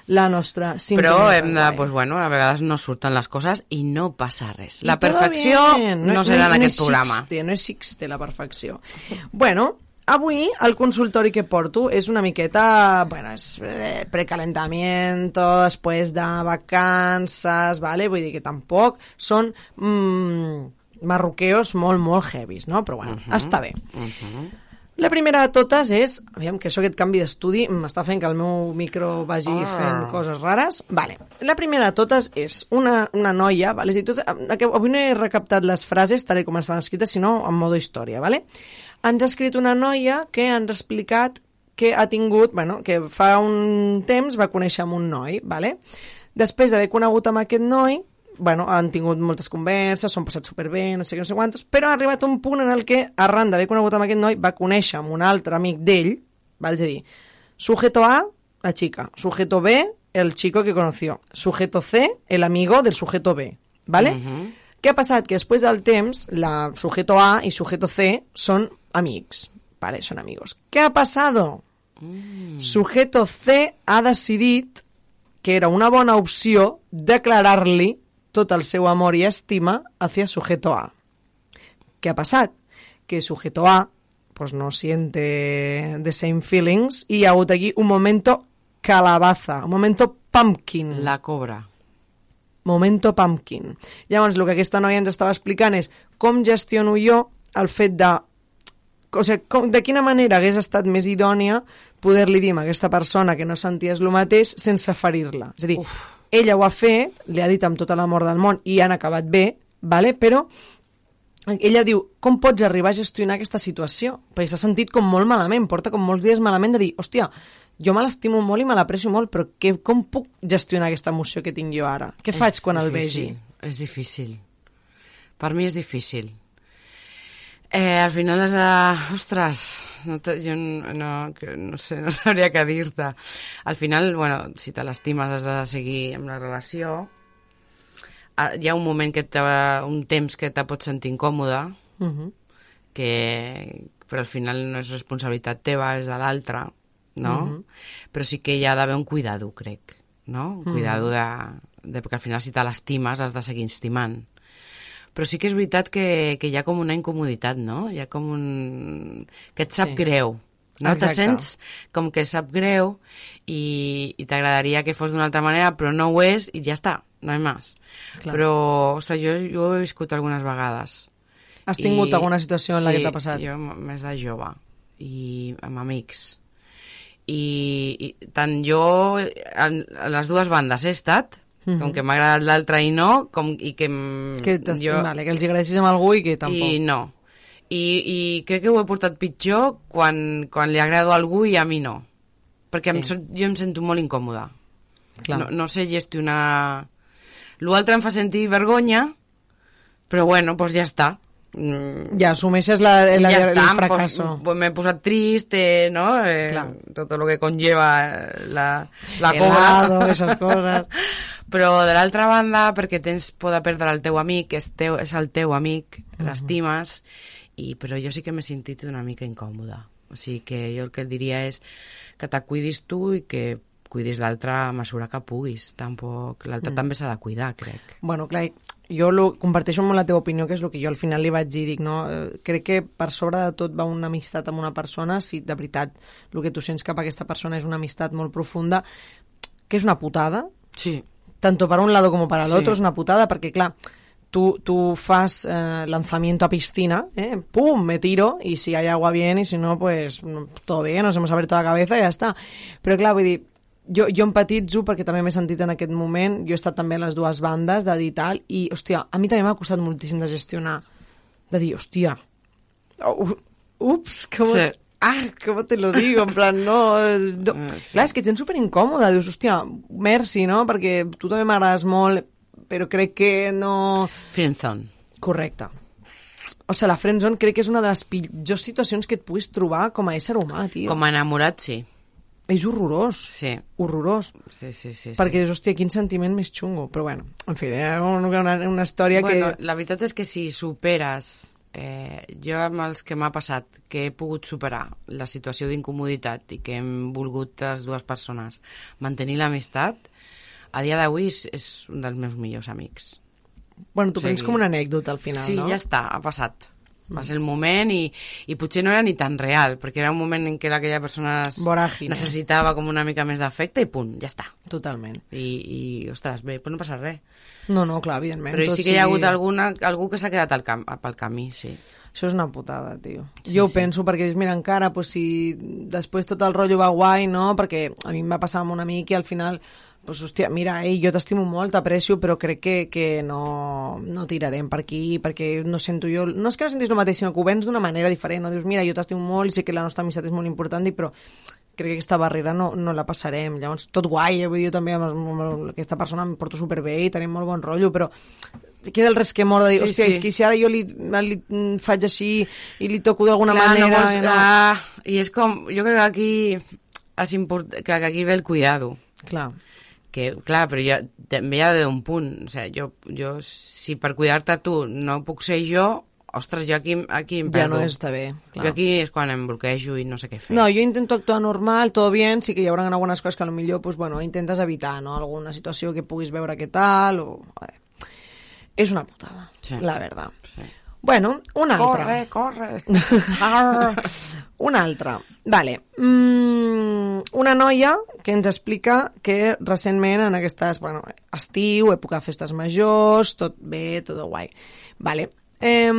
la nostra sintonia. Però hem de, pues bueno, a vegades no surten les coses i no passa res. La perfecció bien. no, serà en aquest programa. Existe, no existe la perfecció. Bueno, avui el consultori que porto és una miqueta, bueno, és eh, precalentamiento, després de vacances, vale? vull dir que tampoc són mm, marroqueos molt, molt heavies, no? Però bueno, Mhm. està bé. La primera de totes és, aviam, que això aquest canvi d'estudi m'està fent que el meu micro vagi Ah. fent coses rares. Vale. La primera de totes és una, una noia, vale? És a dir, tot, eh, que avui no he recaptat les frases tal com estan escrites, sinó en modo història, vale? Ens ha escrit una noia que ens ha explicat que ha tingut, bueno, que fa un temps va conèixer amb un noi, vale? Després d'haver conegut amb aquest noi, bueno, han tingut moltes converses, s'han passat superbé, no sé què, no sé quantos, però ha arribat un punt en el que, arran d'haver conegut amb aquest noi, va conèixer amb un altre amic d'ell, val? és a dir, sujeto A, la chica, sujeto B, el chico que conoció, sujeto C, el amigo del sujeto B, ¿vale? Què ha passat? Que després del temps, la sujeto A i sujeto C són amics, ¿vale? Són amigos. ¿Qué ha pasado? Sujeto C ha decidit que era una bona opció declarar-li tot el seu amor i estima hacia sujeto A. ¿Qué ha passat? Que sujeto A pues no siente the same feelings y ha hagut aquí un momento calabaza, un momento pumpkin. La cobra. Momento pumpkin. Llavors, el que aquesta noia ens estava explicant és com gestiono jo el fet de... O sigui, com, de quina manera hagués estat més idònia poder-li dir a aquesta persona que no senties el mateix sense ferir-la. És a dir, Uf. ella ho ha fet, li ha dit amb tot l'amor del món i han acabat bé, vale? però ella diu, com pots arribar a gestionar aquesta situació? Perquè s'ha sentit com molt malament, porta com molts dies malament de dir, hòstia, jo me l'estimo molt i me l'aprecio molt, però que, com puc gestionar aquesta emoció que tinc jo ara? Què faig quan el vegi? difícil, És difícil. Per mi és difícil. Eh, al final has de... Ostres, no te, jo no, no, sé, no sabria què dir-te. Al final, bueno, si te l'estimes has de seguir amb la relació. Ah, Hi ha un moment que te, un temps que te pots sentir incòmode, Uh -huh. que però al final no és responsabilitat teva, és de l'altre, no? Mhm. Però sí que hi ha d'haver un cuidado, crec, no? Un Mhm. cuidado de, de... Perquè al final si te l'estimes has de seguir estimant. Però sí que és veritat que, que hi ha com una incomoditat, no? Hi ha com un... que et sap Sí. greu, no? Te sents com que sap greu i, i t'agradaria que fos d'una altra manera, però no ho és i ja està, no hi ha més. Clar. Però, ostres, jo, jo ho he viscut algunes vegades. Has tingut alguna situació en la que t'ha passat? Sí, jo més de jove i amb amics. I, i tant jo en, a les dues bandes he estat, Mhm. com que m'ha agradat l'altre i no, com, i que, Que, jo... vale, que els hi agradessis amb algú i que tampoc. i no. I, I crec que ho he portat pitjor quan, quan li agrado a algú i a mi no. Perquè em, Sí. sen- jo em sento molt incòmoda. Clar. No, no sé gestionar... L'altre em fa sentir vergonya, però bueno, doncs ja està. Mm, Ja assumeixes la, la, ja el està, em fracasso. pos- pues m'he posat trist, eh, no? Eh, Clar. tot el que conlleva la, la Helado, cobra. esas coses. Però de l'altra banda, perquè tens por de perdre el teu amic, és, teu, és el teu amic, Mhm. l'estimes, i, però jo sí que m'he sentit una mica incòmoda. O sigui que jo el que et diria és que te cuidis tu i que cuidis l'altre a mesura que puguis. Tampoc, l'altre Mm. també s'ha de cuidar, crec. Bueno, clar, jo lo, comparteixo molt la teva opinió, que és el que jo al final li vaig dir, dic, no? Eh, crec que per sobre de tot va una amistat amb una persona, si de veritat el que tu sents cap a aquesta persona és una amistat molt profunda, que és una putada, sí. tanto para un lado como para el Sí. es una putada, perquè clar, tú, tú fas eh, lanzamiento a piscina, ¿eh? ¡pum! me tiro, y si hay agua bien, y si no, pues todo bien, nos hemos abierto la cabeza i ja està. Però clar, vull dir, jo, jo empatitzo perquè també m'he sentit en aquest moment, jo he estat també a les dues bandes de dir tal, i, hòstia, a mi també m'ha costat moltíssim de gestionar, de dir, hòstia, oh, ups, com... Sí. Ah, ¿cómo te lo digo? En plan, no... no. Clar, és que et sents superincòmode, dius, hòstia, merci, no? Perquè tu també m'agrades molt, però crec que no... Friendzone. Correcte. O sigui, la friendzone crec que és una de les pitjors situacions que et puguis trobar com a ésser humà, tio. Com a enamorat, sí. És horrorós. Sí. Horrorós. Sí, sí, sí. Perquè sí. dius, hòstia, quin sentiment més xungo. Però bueno, en fi, eh, una, una història bueno, que... La veritat és que si superes, eh, jo amb els que m'ha passat, que he pogut superar la situació d'incomoditat i que hem volgut les dues persones mantenir l'amistat, a dia d'avui és, és un dels meus millors amics. Bueno, tu O sigui, prens com una anècdota al final, sí, no? ja està, ha passat. Va ser el moment i, i potser no era ni tan real, perquè era un moment en què aquella persona es Voràgine. necessitava com una mica més d'afecte i punt, ja està. Totalment. I, i ostres, bé, però no passa res. No, no, clar, evidentment. Però sí que hi ha hagut alguna, algú que s'ha quedat al cam, pel camí, sí. Això és una putada, tio. Sí, jo ho sí. penso perquè mira, encara, pues, si després tot el rotllo va guai, no? Perquè a mi em va passar amb un amic i al final pues, hòstia, mira, ei, jo t'estimo molt, t'aprecio, però crec que, que no, no tirarem per aquí, perquè no sento jo... No és que no sentis el mateix, sinó que ho vens d'una manera diferent, no? Dius, mira, jo t'estimo molt sé que la nostra amistat és molt important, però crec que aquesta barrera no, no la passarem. Llavors, tot guai, eh? vull dir, jo també amb, amb, amb aquesta persona em porto superbé i tenim molt bon rotllo, però queda el resquemor de dir, Sí, hòstia, sí. és que si ara jo li, li mm, faig així i li toco d'alguna manera... No vols, i no... ah, I és com, jo crec que aquí, és import, que aquí ve el cuidado. Clar. Que, clar, però ja, també hi ha d'un punt. O sigui, jo, jo, si per cuidar-te tu no puc ser jo, ostres, jo aquí, aquí em Ja perdo. no està bé, clar. Jo aquí és quan em bloquejo i no sé què fer. No, jo intento actuar normal, todo bien, sí que hi haurà algunes coses que a lo millor pues, bueno, intentes evitar, no? Alguna situació que puguis veure què tal, o... Joder. És una putada, Sí. la verdad. Bueno, una altra. Corre, corre. una altra. Vale. Mm, una noia que ens explica que recentment en aquestes, bueno, estiu, època de festes majors, tot bé, tot guai. Vale. Eh,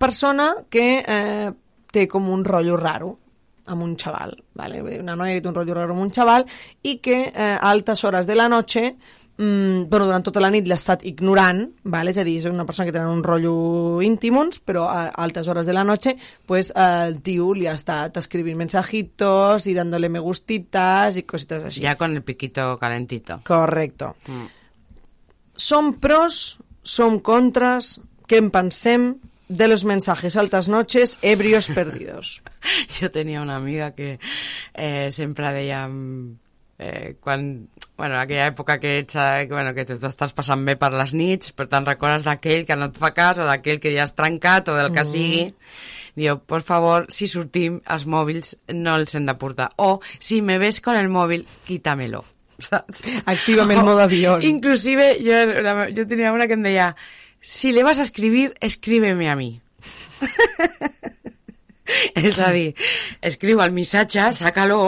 persona que eh, té com un rotllo raro amb un xaval, vale? Una noia que té un rotllo raro amb un xaval i que eh, a altes hores de la noche mm, bueno, durant tota la nit l'ha estat ignorant, vale? és a dir, és una persona que tenen un rotllo íntimons, però a altes hores de la noche, pues el tio li ha estat escrivint mensajitos y dándole me gustitas y cositas així. Ja con el piquito calentito. Correcto. Mm. Som pros, som contras, què en pensem de los mensajes altas noches, ebrios perdidos? Jo tenia una amiga que eh, sempre deia mm, Eh, quan, bueno, aquella època que, ets, eh, bueno, que estàs passant bé per les nits, per tant recordes d'aquell que no et fa cas o d'aquell que ja has trencat o del que Mm. sigui. Diu, por favor, si sortim, els mòbils no els hem de portar. O, si me ves con el mòbil, quítamelo. Saps? Actívame el modo avión. Inclusive, yo, la- yo tenía una que em deia, si le vas a escribir, escríbeme a mi. És a dir, escriu el missatge, sácalo,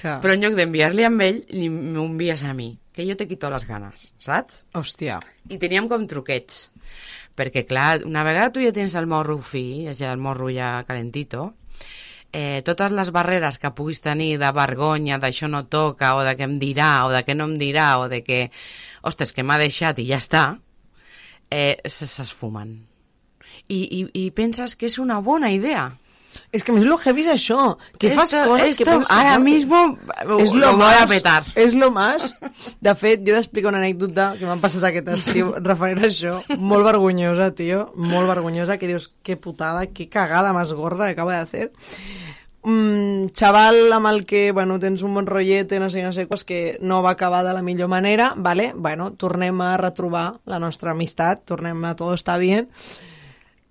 Clar. però en lloc d'enviar-li a ell, m'ho envies a mi, que jo te quito les ganes, saps? Hòstia. I teníem com truquets, perquè clar, una vegada tu ja tens el morro fi, ja el morro ja calentito, eh, totes les barreres que puguis tenir de vergonya, d'això no toca, o de què em dirà, o de què no em dirà, o de que, ostres, que m'ha deixat i ja està, eh, se- s'esfumen. I, i, I penses que és una bona idea. És que a més lo heavy és això, que fas Esto- coses que esto penses... ahora mismo és lo lo, voy a petar. És lo más. De fet, jo t'explico una anècdota que m'ha passat aquest estiu referent a això, molt vergonyosa, tio, molt vergonyosa, que dius, que putada, que cagada más gorda que acaba de hacer. Mm, xaval amb el que, bueno, tens un bon rotllet, no sé, no sé, pues que no va acabar de la millor manera, vale? Bueno, tornem a retrobar la nostra amistat, tornem a todo está bien.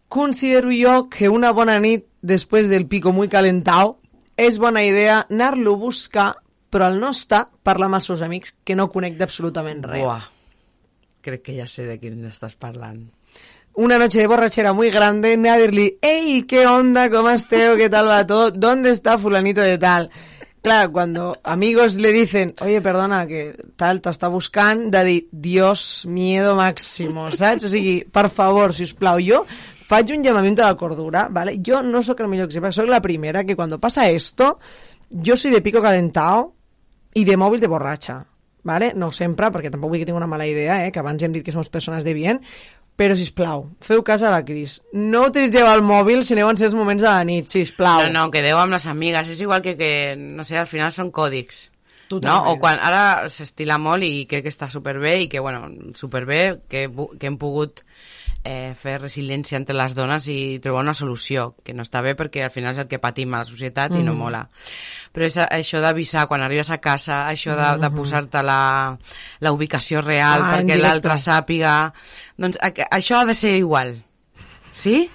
Considero jo que una bona nit després del pico muy calentao és bona idea anar-lo a buscar però al no estar parlar amb els seus amics que no conec d'absolutament res. Buah, crec que ja sé de quién estàs parlant. Una noche de borrachera muy grande, dir-li «Ei, què onda, com esteu, què tal va tot, ¿dónde está fulanito de tal?» Claro, cuando amigos le dicen, oye, perdona, que tal t'està buscant, de dir, Dios, miedo máximo, saps? O sigui, per favor, si us plau, jo faig un llamamiento a la cordura, ¿vale? Jo no sóc el millor exemple, sóc la primera que cuando pasa esto, yo soy de pico calentao i de mòbil de borratxa, ¿vale? No sempre, perquè tampoc vull que tingui una mala idea, eh? que abans hem dit que som persones de bien, però, si plau, feu cas a la Cris. No utilitzeu el mòbil si aneu en certs moments de la nit, si plau. No, no, quedeu amb les amigues. És igual que, que no sé, al final són còdics. Totalment. No? O quan ara s'estila molt i crec que està superbé i que, bueno, superbé, que, que hem pogut eh, fer resiliència entre les dones i trobar una solució, que no està bé perquè al final és el que patim a la societat i no Mhm. mola. Però és això d'avisar quan arribes a casa, això de, de Mhm. posar-te la, la ubicació real Ah, perquè l'altre sàpiga... Doncs a- això ha de ser igual. Sí?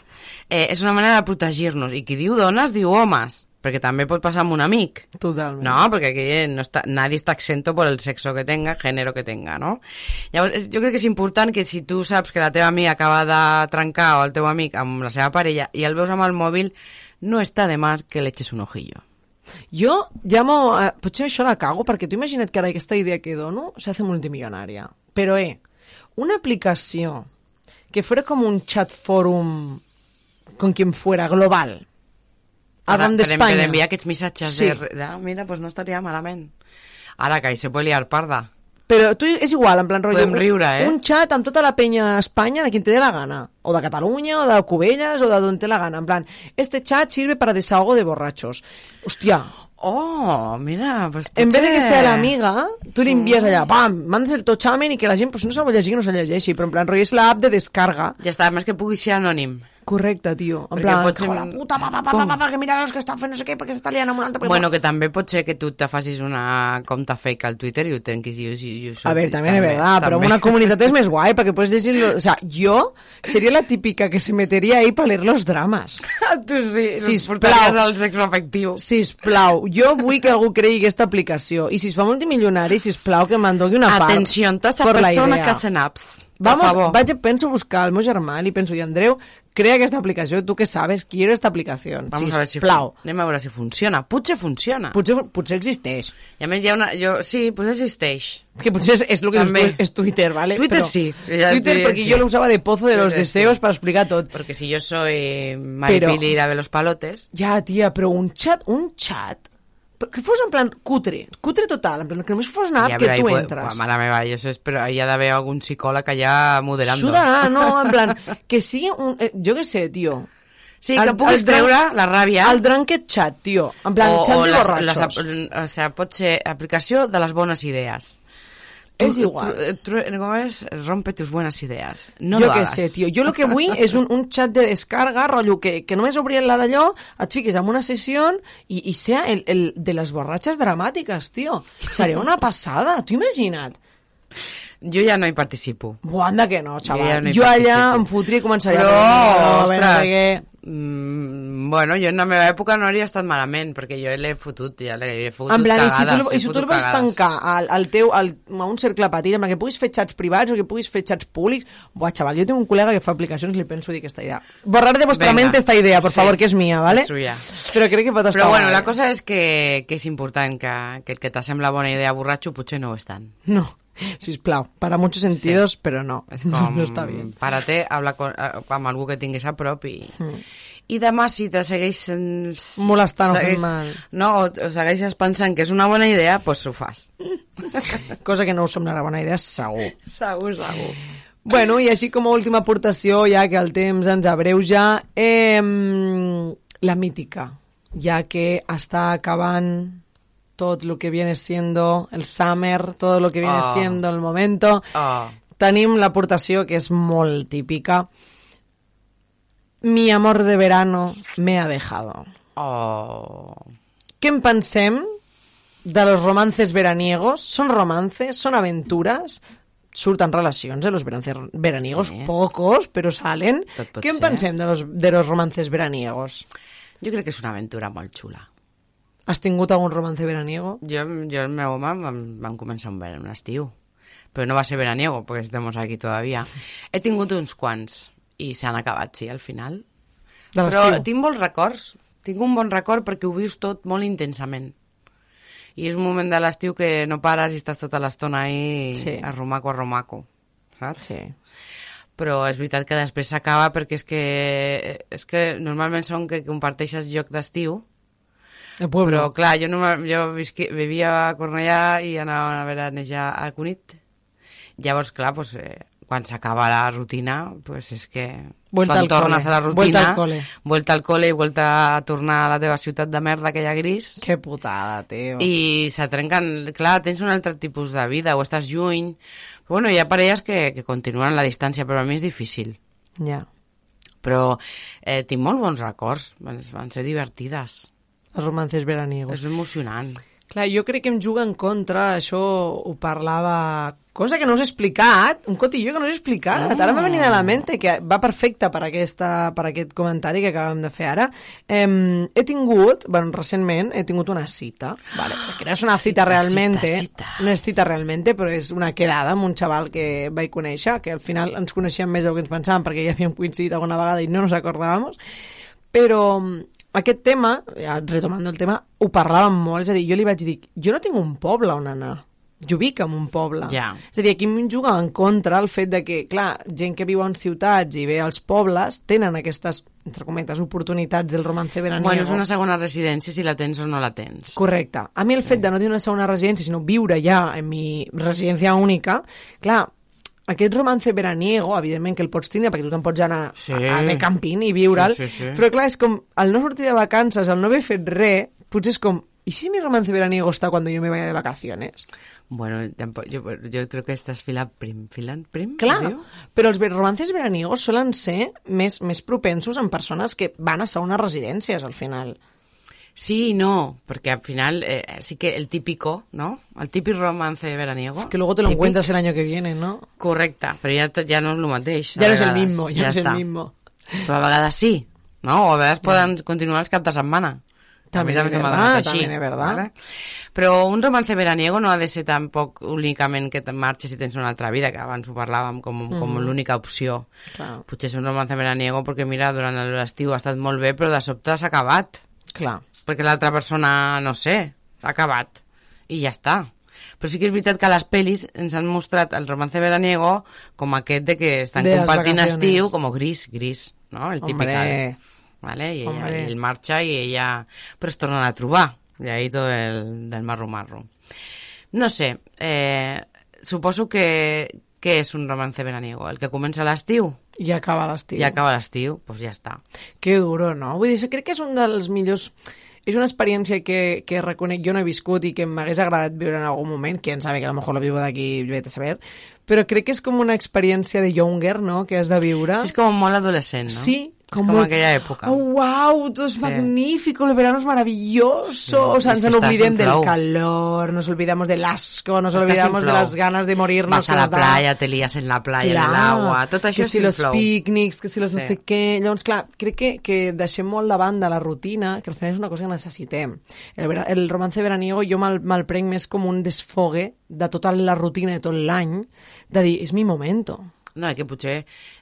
Eh, és una manera de protegir-nos. I qui diu dones, diu homes. Perquè també pot passar amb un amic. Totalment. No, perquè aquí no està, nadie está exento por el sexo que tenga, género que tenga, no? Llavors, jo crec que és important que si tu saps que la teva amiga acaba de trencar o el teu amic amb la seva parella i el veus amb el mòbil, no està de más que le eches un ojillo. Jo llamo... Eh, potser això la cago, perquè tu imagina't que ara aquesta idea que dono s'hace multimillonaria. Però, eh, una aplicació que fuera como un chat forum con quien fuera, global, arran per, d'Espanya. per enviar aquests missatges Sí. de... de... Mira, pues no estaria malament. Ara que se puede liar parda. Però tu és igual, en plan rotllo... Podem un- riure, eh? Un chat amb tota la penya a Espanya de quien te dé la gana. O de Catalunya, o de Cubelles, o de donde te la gana. En plan, este chat sirve para desahogo de borrachos. Hòstia. Oh, mira, pues En vez de que potser- sea l'amiga, tu li envies allà, pam, mandes el tochamen i que la gent, pues, no vol llegir, no se'l llegeixi, però en plan, rotllo, és l'app de descarga. Ja està, més que pugui ser anònim. Correcte, tio. En Perquè plan, pot ser- la puta, pa, pa, pa, pa, pa, que mira els que estan fent no sé què, perquè s'està liant amb un altre... Bueno, que també pot ser que tu te facis una compte fake al Twitter i ho trenquis i jo, jo, jo A ver, también es verdad, pero també. una comunidad es más guay, porque puedes decirlo... O sea, yo sería la típica que se metería ahí para leer los dramas. tu sí, Sisplau. portaries al sexo afectiu. Sisplau, jo vull que algú cregui aquesta aplicació. I si es fa multimilionari, sisplau, que me'n doni una part. Atenció, tota per persona que hacen apps. Por Vamos, vaig, penso buscar el meu germà i li penso, i Andreu, crea aquesta aplicació, tu que sabes, quiero esta aplicació. Vamos a ver si, fun- anem a veure si funciona. Potser funciona. Potser, potser existeix. I a més hi ha una... Jo, sí, potser existeix. Que potser és, és el que dius També. tu, és Twitter, ¿vale? Twitter sí. Ja Twitter sí, porque sí. yo lo usaba de pozo de los deseos sí. para explicar tot. Porque si yo soy Maripili Pero- de los palotes... Ja, tia, però un chat, un chat, que fos en plan cutre, cutre total, en plan que només fos una app Ja, que tu puede- entres. Uah, mare meva, jo sé, però hi ha d'haver algun psicòleg allà moderando. Sudarà, no, en plan, que sigui un... Eh, jo què sé, tio. Sí, que puguis treure la ràbia. El drunked chat, tio. En plan, o, chat o de les, borratxos. les, o sea, pot ser aplicació de les bones idees. És igual. Com és? Rompe tus buenas ideas. No jo lo què sé, tio. Jo el que vull és un, un xat de descarga, rotllo, que, que només obrien la d'allò, et fiquis en una sessió i, i sea el, el de les borratxes dramàtiques, tio. Seria una passada, t'ho imagina't. Jo ja no hi participo. Buah, anda que no, Jo ja xaval. no Jo, allà participo. em fotria i començaria Però, a no, ostres. Mm, bueno, jo en la meva època no hauria estat malament, perquè jo l'he fotut, ja l'he he fotut En plan, i si tu, cagades, i si tu el vols cagades. tancar al, al teu, al, a un cercle petit, plan que puguis fer xats privats o que puguis fer xats públics, buah, xaval, jo tinc un col·lega que fa aplicacions li penso dir aquesta idea. Borrar de Venga. mente esta idea, por Sí, favor, que és mia, ¿vale? és suya. Però crec que pot estar Però bueno, la cosa és que, que és important que, que el que t'assembla bona idea borratxo potser no ho és tant. No, sisplau, para muchos sentidos, però no, És no, com, no està bien. Párate, habla con, eh, amb algú que tinguis a prop i... Mm. I demà si te segueixen... Molestant o fent mal. No, o, o segueixes pensant que és una bona idea, doncs pues ho fas. Cosa que no us semblarà bona idea, segur. Segur, segur. Bueno, i així com a última aportació, ja que el temps ens abreuja, eh, la mítica, ja que està acabant tot lo que viene siendo el summer, todo lo que viene Ah. siendo el momento, Ah. tenim l'aportació que és molt típica. Mi amor de verano me ha dejado. Oh. Què en pensem de los romances veraniegos? ¿Son romances? ¿Son aventuras? Surten relacions de los veraniegos, Sí. pocos, però salen. Tot Què en ser. pensem de los, de los romances veraniegos? Jo crec que és una aventura molt xula. Has tingut algun romance veraniego? Jo, jo el meu home vam, vam començar un, ver- un estiu, però no va ser veraniego, perquè estem aquí todavía. He tingut uns quants i s'han acabat, sí, al final. De Però tinc molts records. Tinc un bon record perquè ho vius tot molt intensament. I és un moment de l'estiu que no pares i estàs tota l'estona ahí Sí. a romaco, a romaco. Saps? Sí. Però és veritat que després s'acaba perquè és que, és que normalment són que comparteixes lloc d'estiu El pueblo. però clar, jo, no, jo visqui, vivia a Cornellà i anava a veranejar a Cunit. Llavors, clar, pues, eh, quan s'acaba la rutina, pues és que Vuelta quan al tornes cole. a la rutina, Vuelta al cole. vuelta al cole i vuelta a tornar a la teva ciutat de merda, aquella gris. Que putada, tio. I se trenquen... Clar, tens un altre tipus de vida, o estàs lluny... Però bueno, hi ha parelles que, que continuen la distància, però a mi és difícil. Ja. Però eh, tinc molt bons records, van, van ser divertides. Els romances veraniegos. És emocionant. Clar, jo crec que em juga en contra, això ho parlava... Cosa que no us he explicat, un cotilló que no us he explicat. Mm. Ara m'ha venit a la mente, que va perfecte per, aquesta, per aquest comentari que acabem de fer ara. Em, he tingut, bueno, recentment, he tingut una cita, vale, que no és una cita, Cita, realmente, cita, cita. no és cita realmente, però és una quedada amb un xaval que vaig conèixer, que al final ens coneixíem més del que ens pensàvem, perquè ja havíem coincidit alguna vegada i no nos acordàvem, però aquest tema, ja retomando el tema, ho parlàvem molt, és a dir, jo li vaig dir, jo no tinc un poble on anar, jo vic en un poble. Ja. És a dir, aquí em juga en contra el fet de que, clar, gent que viu en ciutats i ve als pobles tenen aquestes, entre cometes, oportunitats del romance veraniego. Bueno, és una segona residència si la tens o no la tens. Correcte. A mi el fet de no tenir una segona residència, sinó viure ja en mi residència única, clar, aquest romance veraniego, evidentment que el pots tindre perquè tu te'n pots anar Sí. a, a de camping i viure'l, Sí, sí, sí. però clar, és com, al no sortir de vacances, al no haver fet res, potser és com, ¿y si mi romance veraniego está cuando yo me vaya de vacaciones? Bueno, tampoc, jo, jo crec que estàs filant prim. Filant prim? Clar, diu? però els romances veraniegos solen ser més, més propensos en persones que van a segones residències, al final. Sí i no, perquè al final eh, sí que el típico, ¿no? El típic romance veraniego. Que luego te lo típic. encuentras el año que viene, ¿no? Correcte, però ja, t- ja no és el mateix. Ja no és el mismo, ja no és el mismo. Però a vegades sí, no? O a vegades poden continuar els cap de setmana. També se m'ha verdad, així, també és verdad. Vale? Però un romance veraniego no ha de ser tampoc únicament que te'n marxes i tens una altra vida, que abans ho parlàvem com, com Mhm. l'única opció. Clar. Potser és un romance veraniego perquè, mira, durant l'estiu ha estat molt bé, però de sobte s'ha acabat. Clar. Perquè l'altra persona, no sé, s'ha acabat. I ja està. Però sí que és veritat que a les pel·lis ens han mostrat el romance veraniego com aquest de que estan De compartint estiu, com gris, gris, no? El típic. Hombre. Vale? I ella, ell marxa i ella... Però es tornen a trobar. I ahí tot el del marro-marro. No sé, eh, suposo que, que és un romance veraniego? El que comença l'estiu? I acaba l'estiu. I acaba l'estiu, doncs ja està. Que duro, no? Vull dir, crec que és un dels millors és una experiència que, que reconec jo no he viscut i que m'hagués agradat viure en algun moment, quién sabe, que a lo mejor la vivo d'aquí, vete a saber, però crec que és com una experiència de younger, no?, que has de viure. Sí, és com molt adolescent, no? Sí, com, com aquella època. Oh, wow, todo es Sí. magnífico, el verano es maravilloso. Sí, o sea, es nos que estás olvidem en del calor, nos olvidamos del asco, nos Estás en olvidamos de las ganas de morirnos. Vas a la da. playa, te lías en la playa, en Clar, l'agua, tot això que és si en los flow. pícnics, que si los no Sí. sé què... Llavors, clar, crec que, que deixem molt de banda la rutina, que al final és una cosa que necessitem. El, vera- el romance veraniego jo me'l me prenc més com un desfogue de tota la rutina de tot l'any, de dir, és mi momento. No, que potser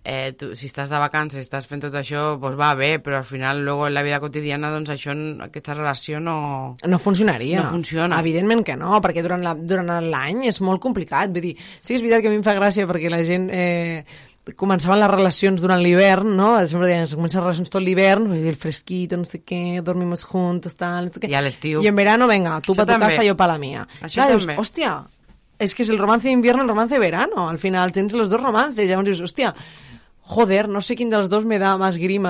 eh, tu, si estàs de vacances, estàs fent tot això, doncs va bé, però al final, luego en la vida quotidiana, doncs això, aquesta relació no... No funcionaria. No funciona. Evidentment que no, perquè durant la- durant l'any és molt complicat. Vull dir, sí que és veritat que a mi em fa gràcia perquè la gent... Eh, començaven les relacions durant l'hivern, no? Sempre deien, comencen les relacions tot l'hivern, el fresquito, no sé què, dormimos juntos, tal, no sé què. I a l'estiu. I en verano, venga, tu pa tu casa, yo pa la mía. Això Clar, dius, també. hòstia, és que és el romance d'invierno i el romance de verano. Al final tens los dos romances, llavors dius, hòstia, joder, no sé quin dels dos me da más grima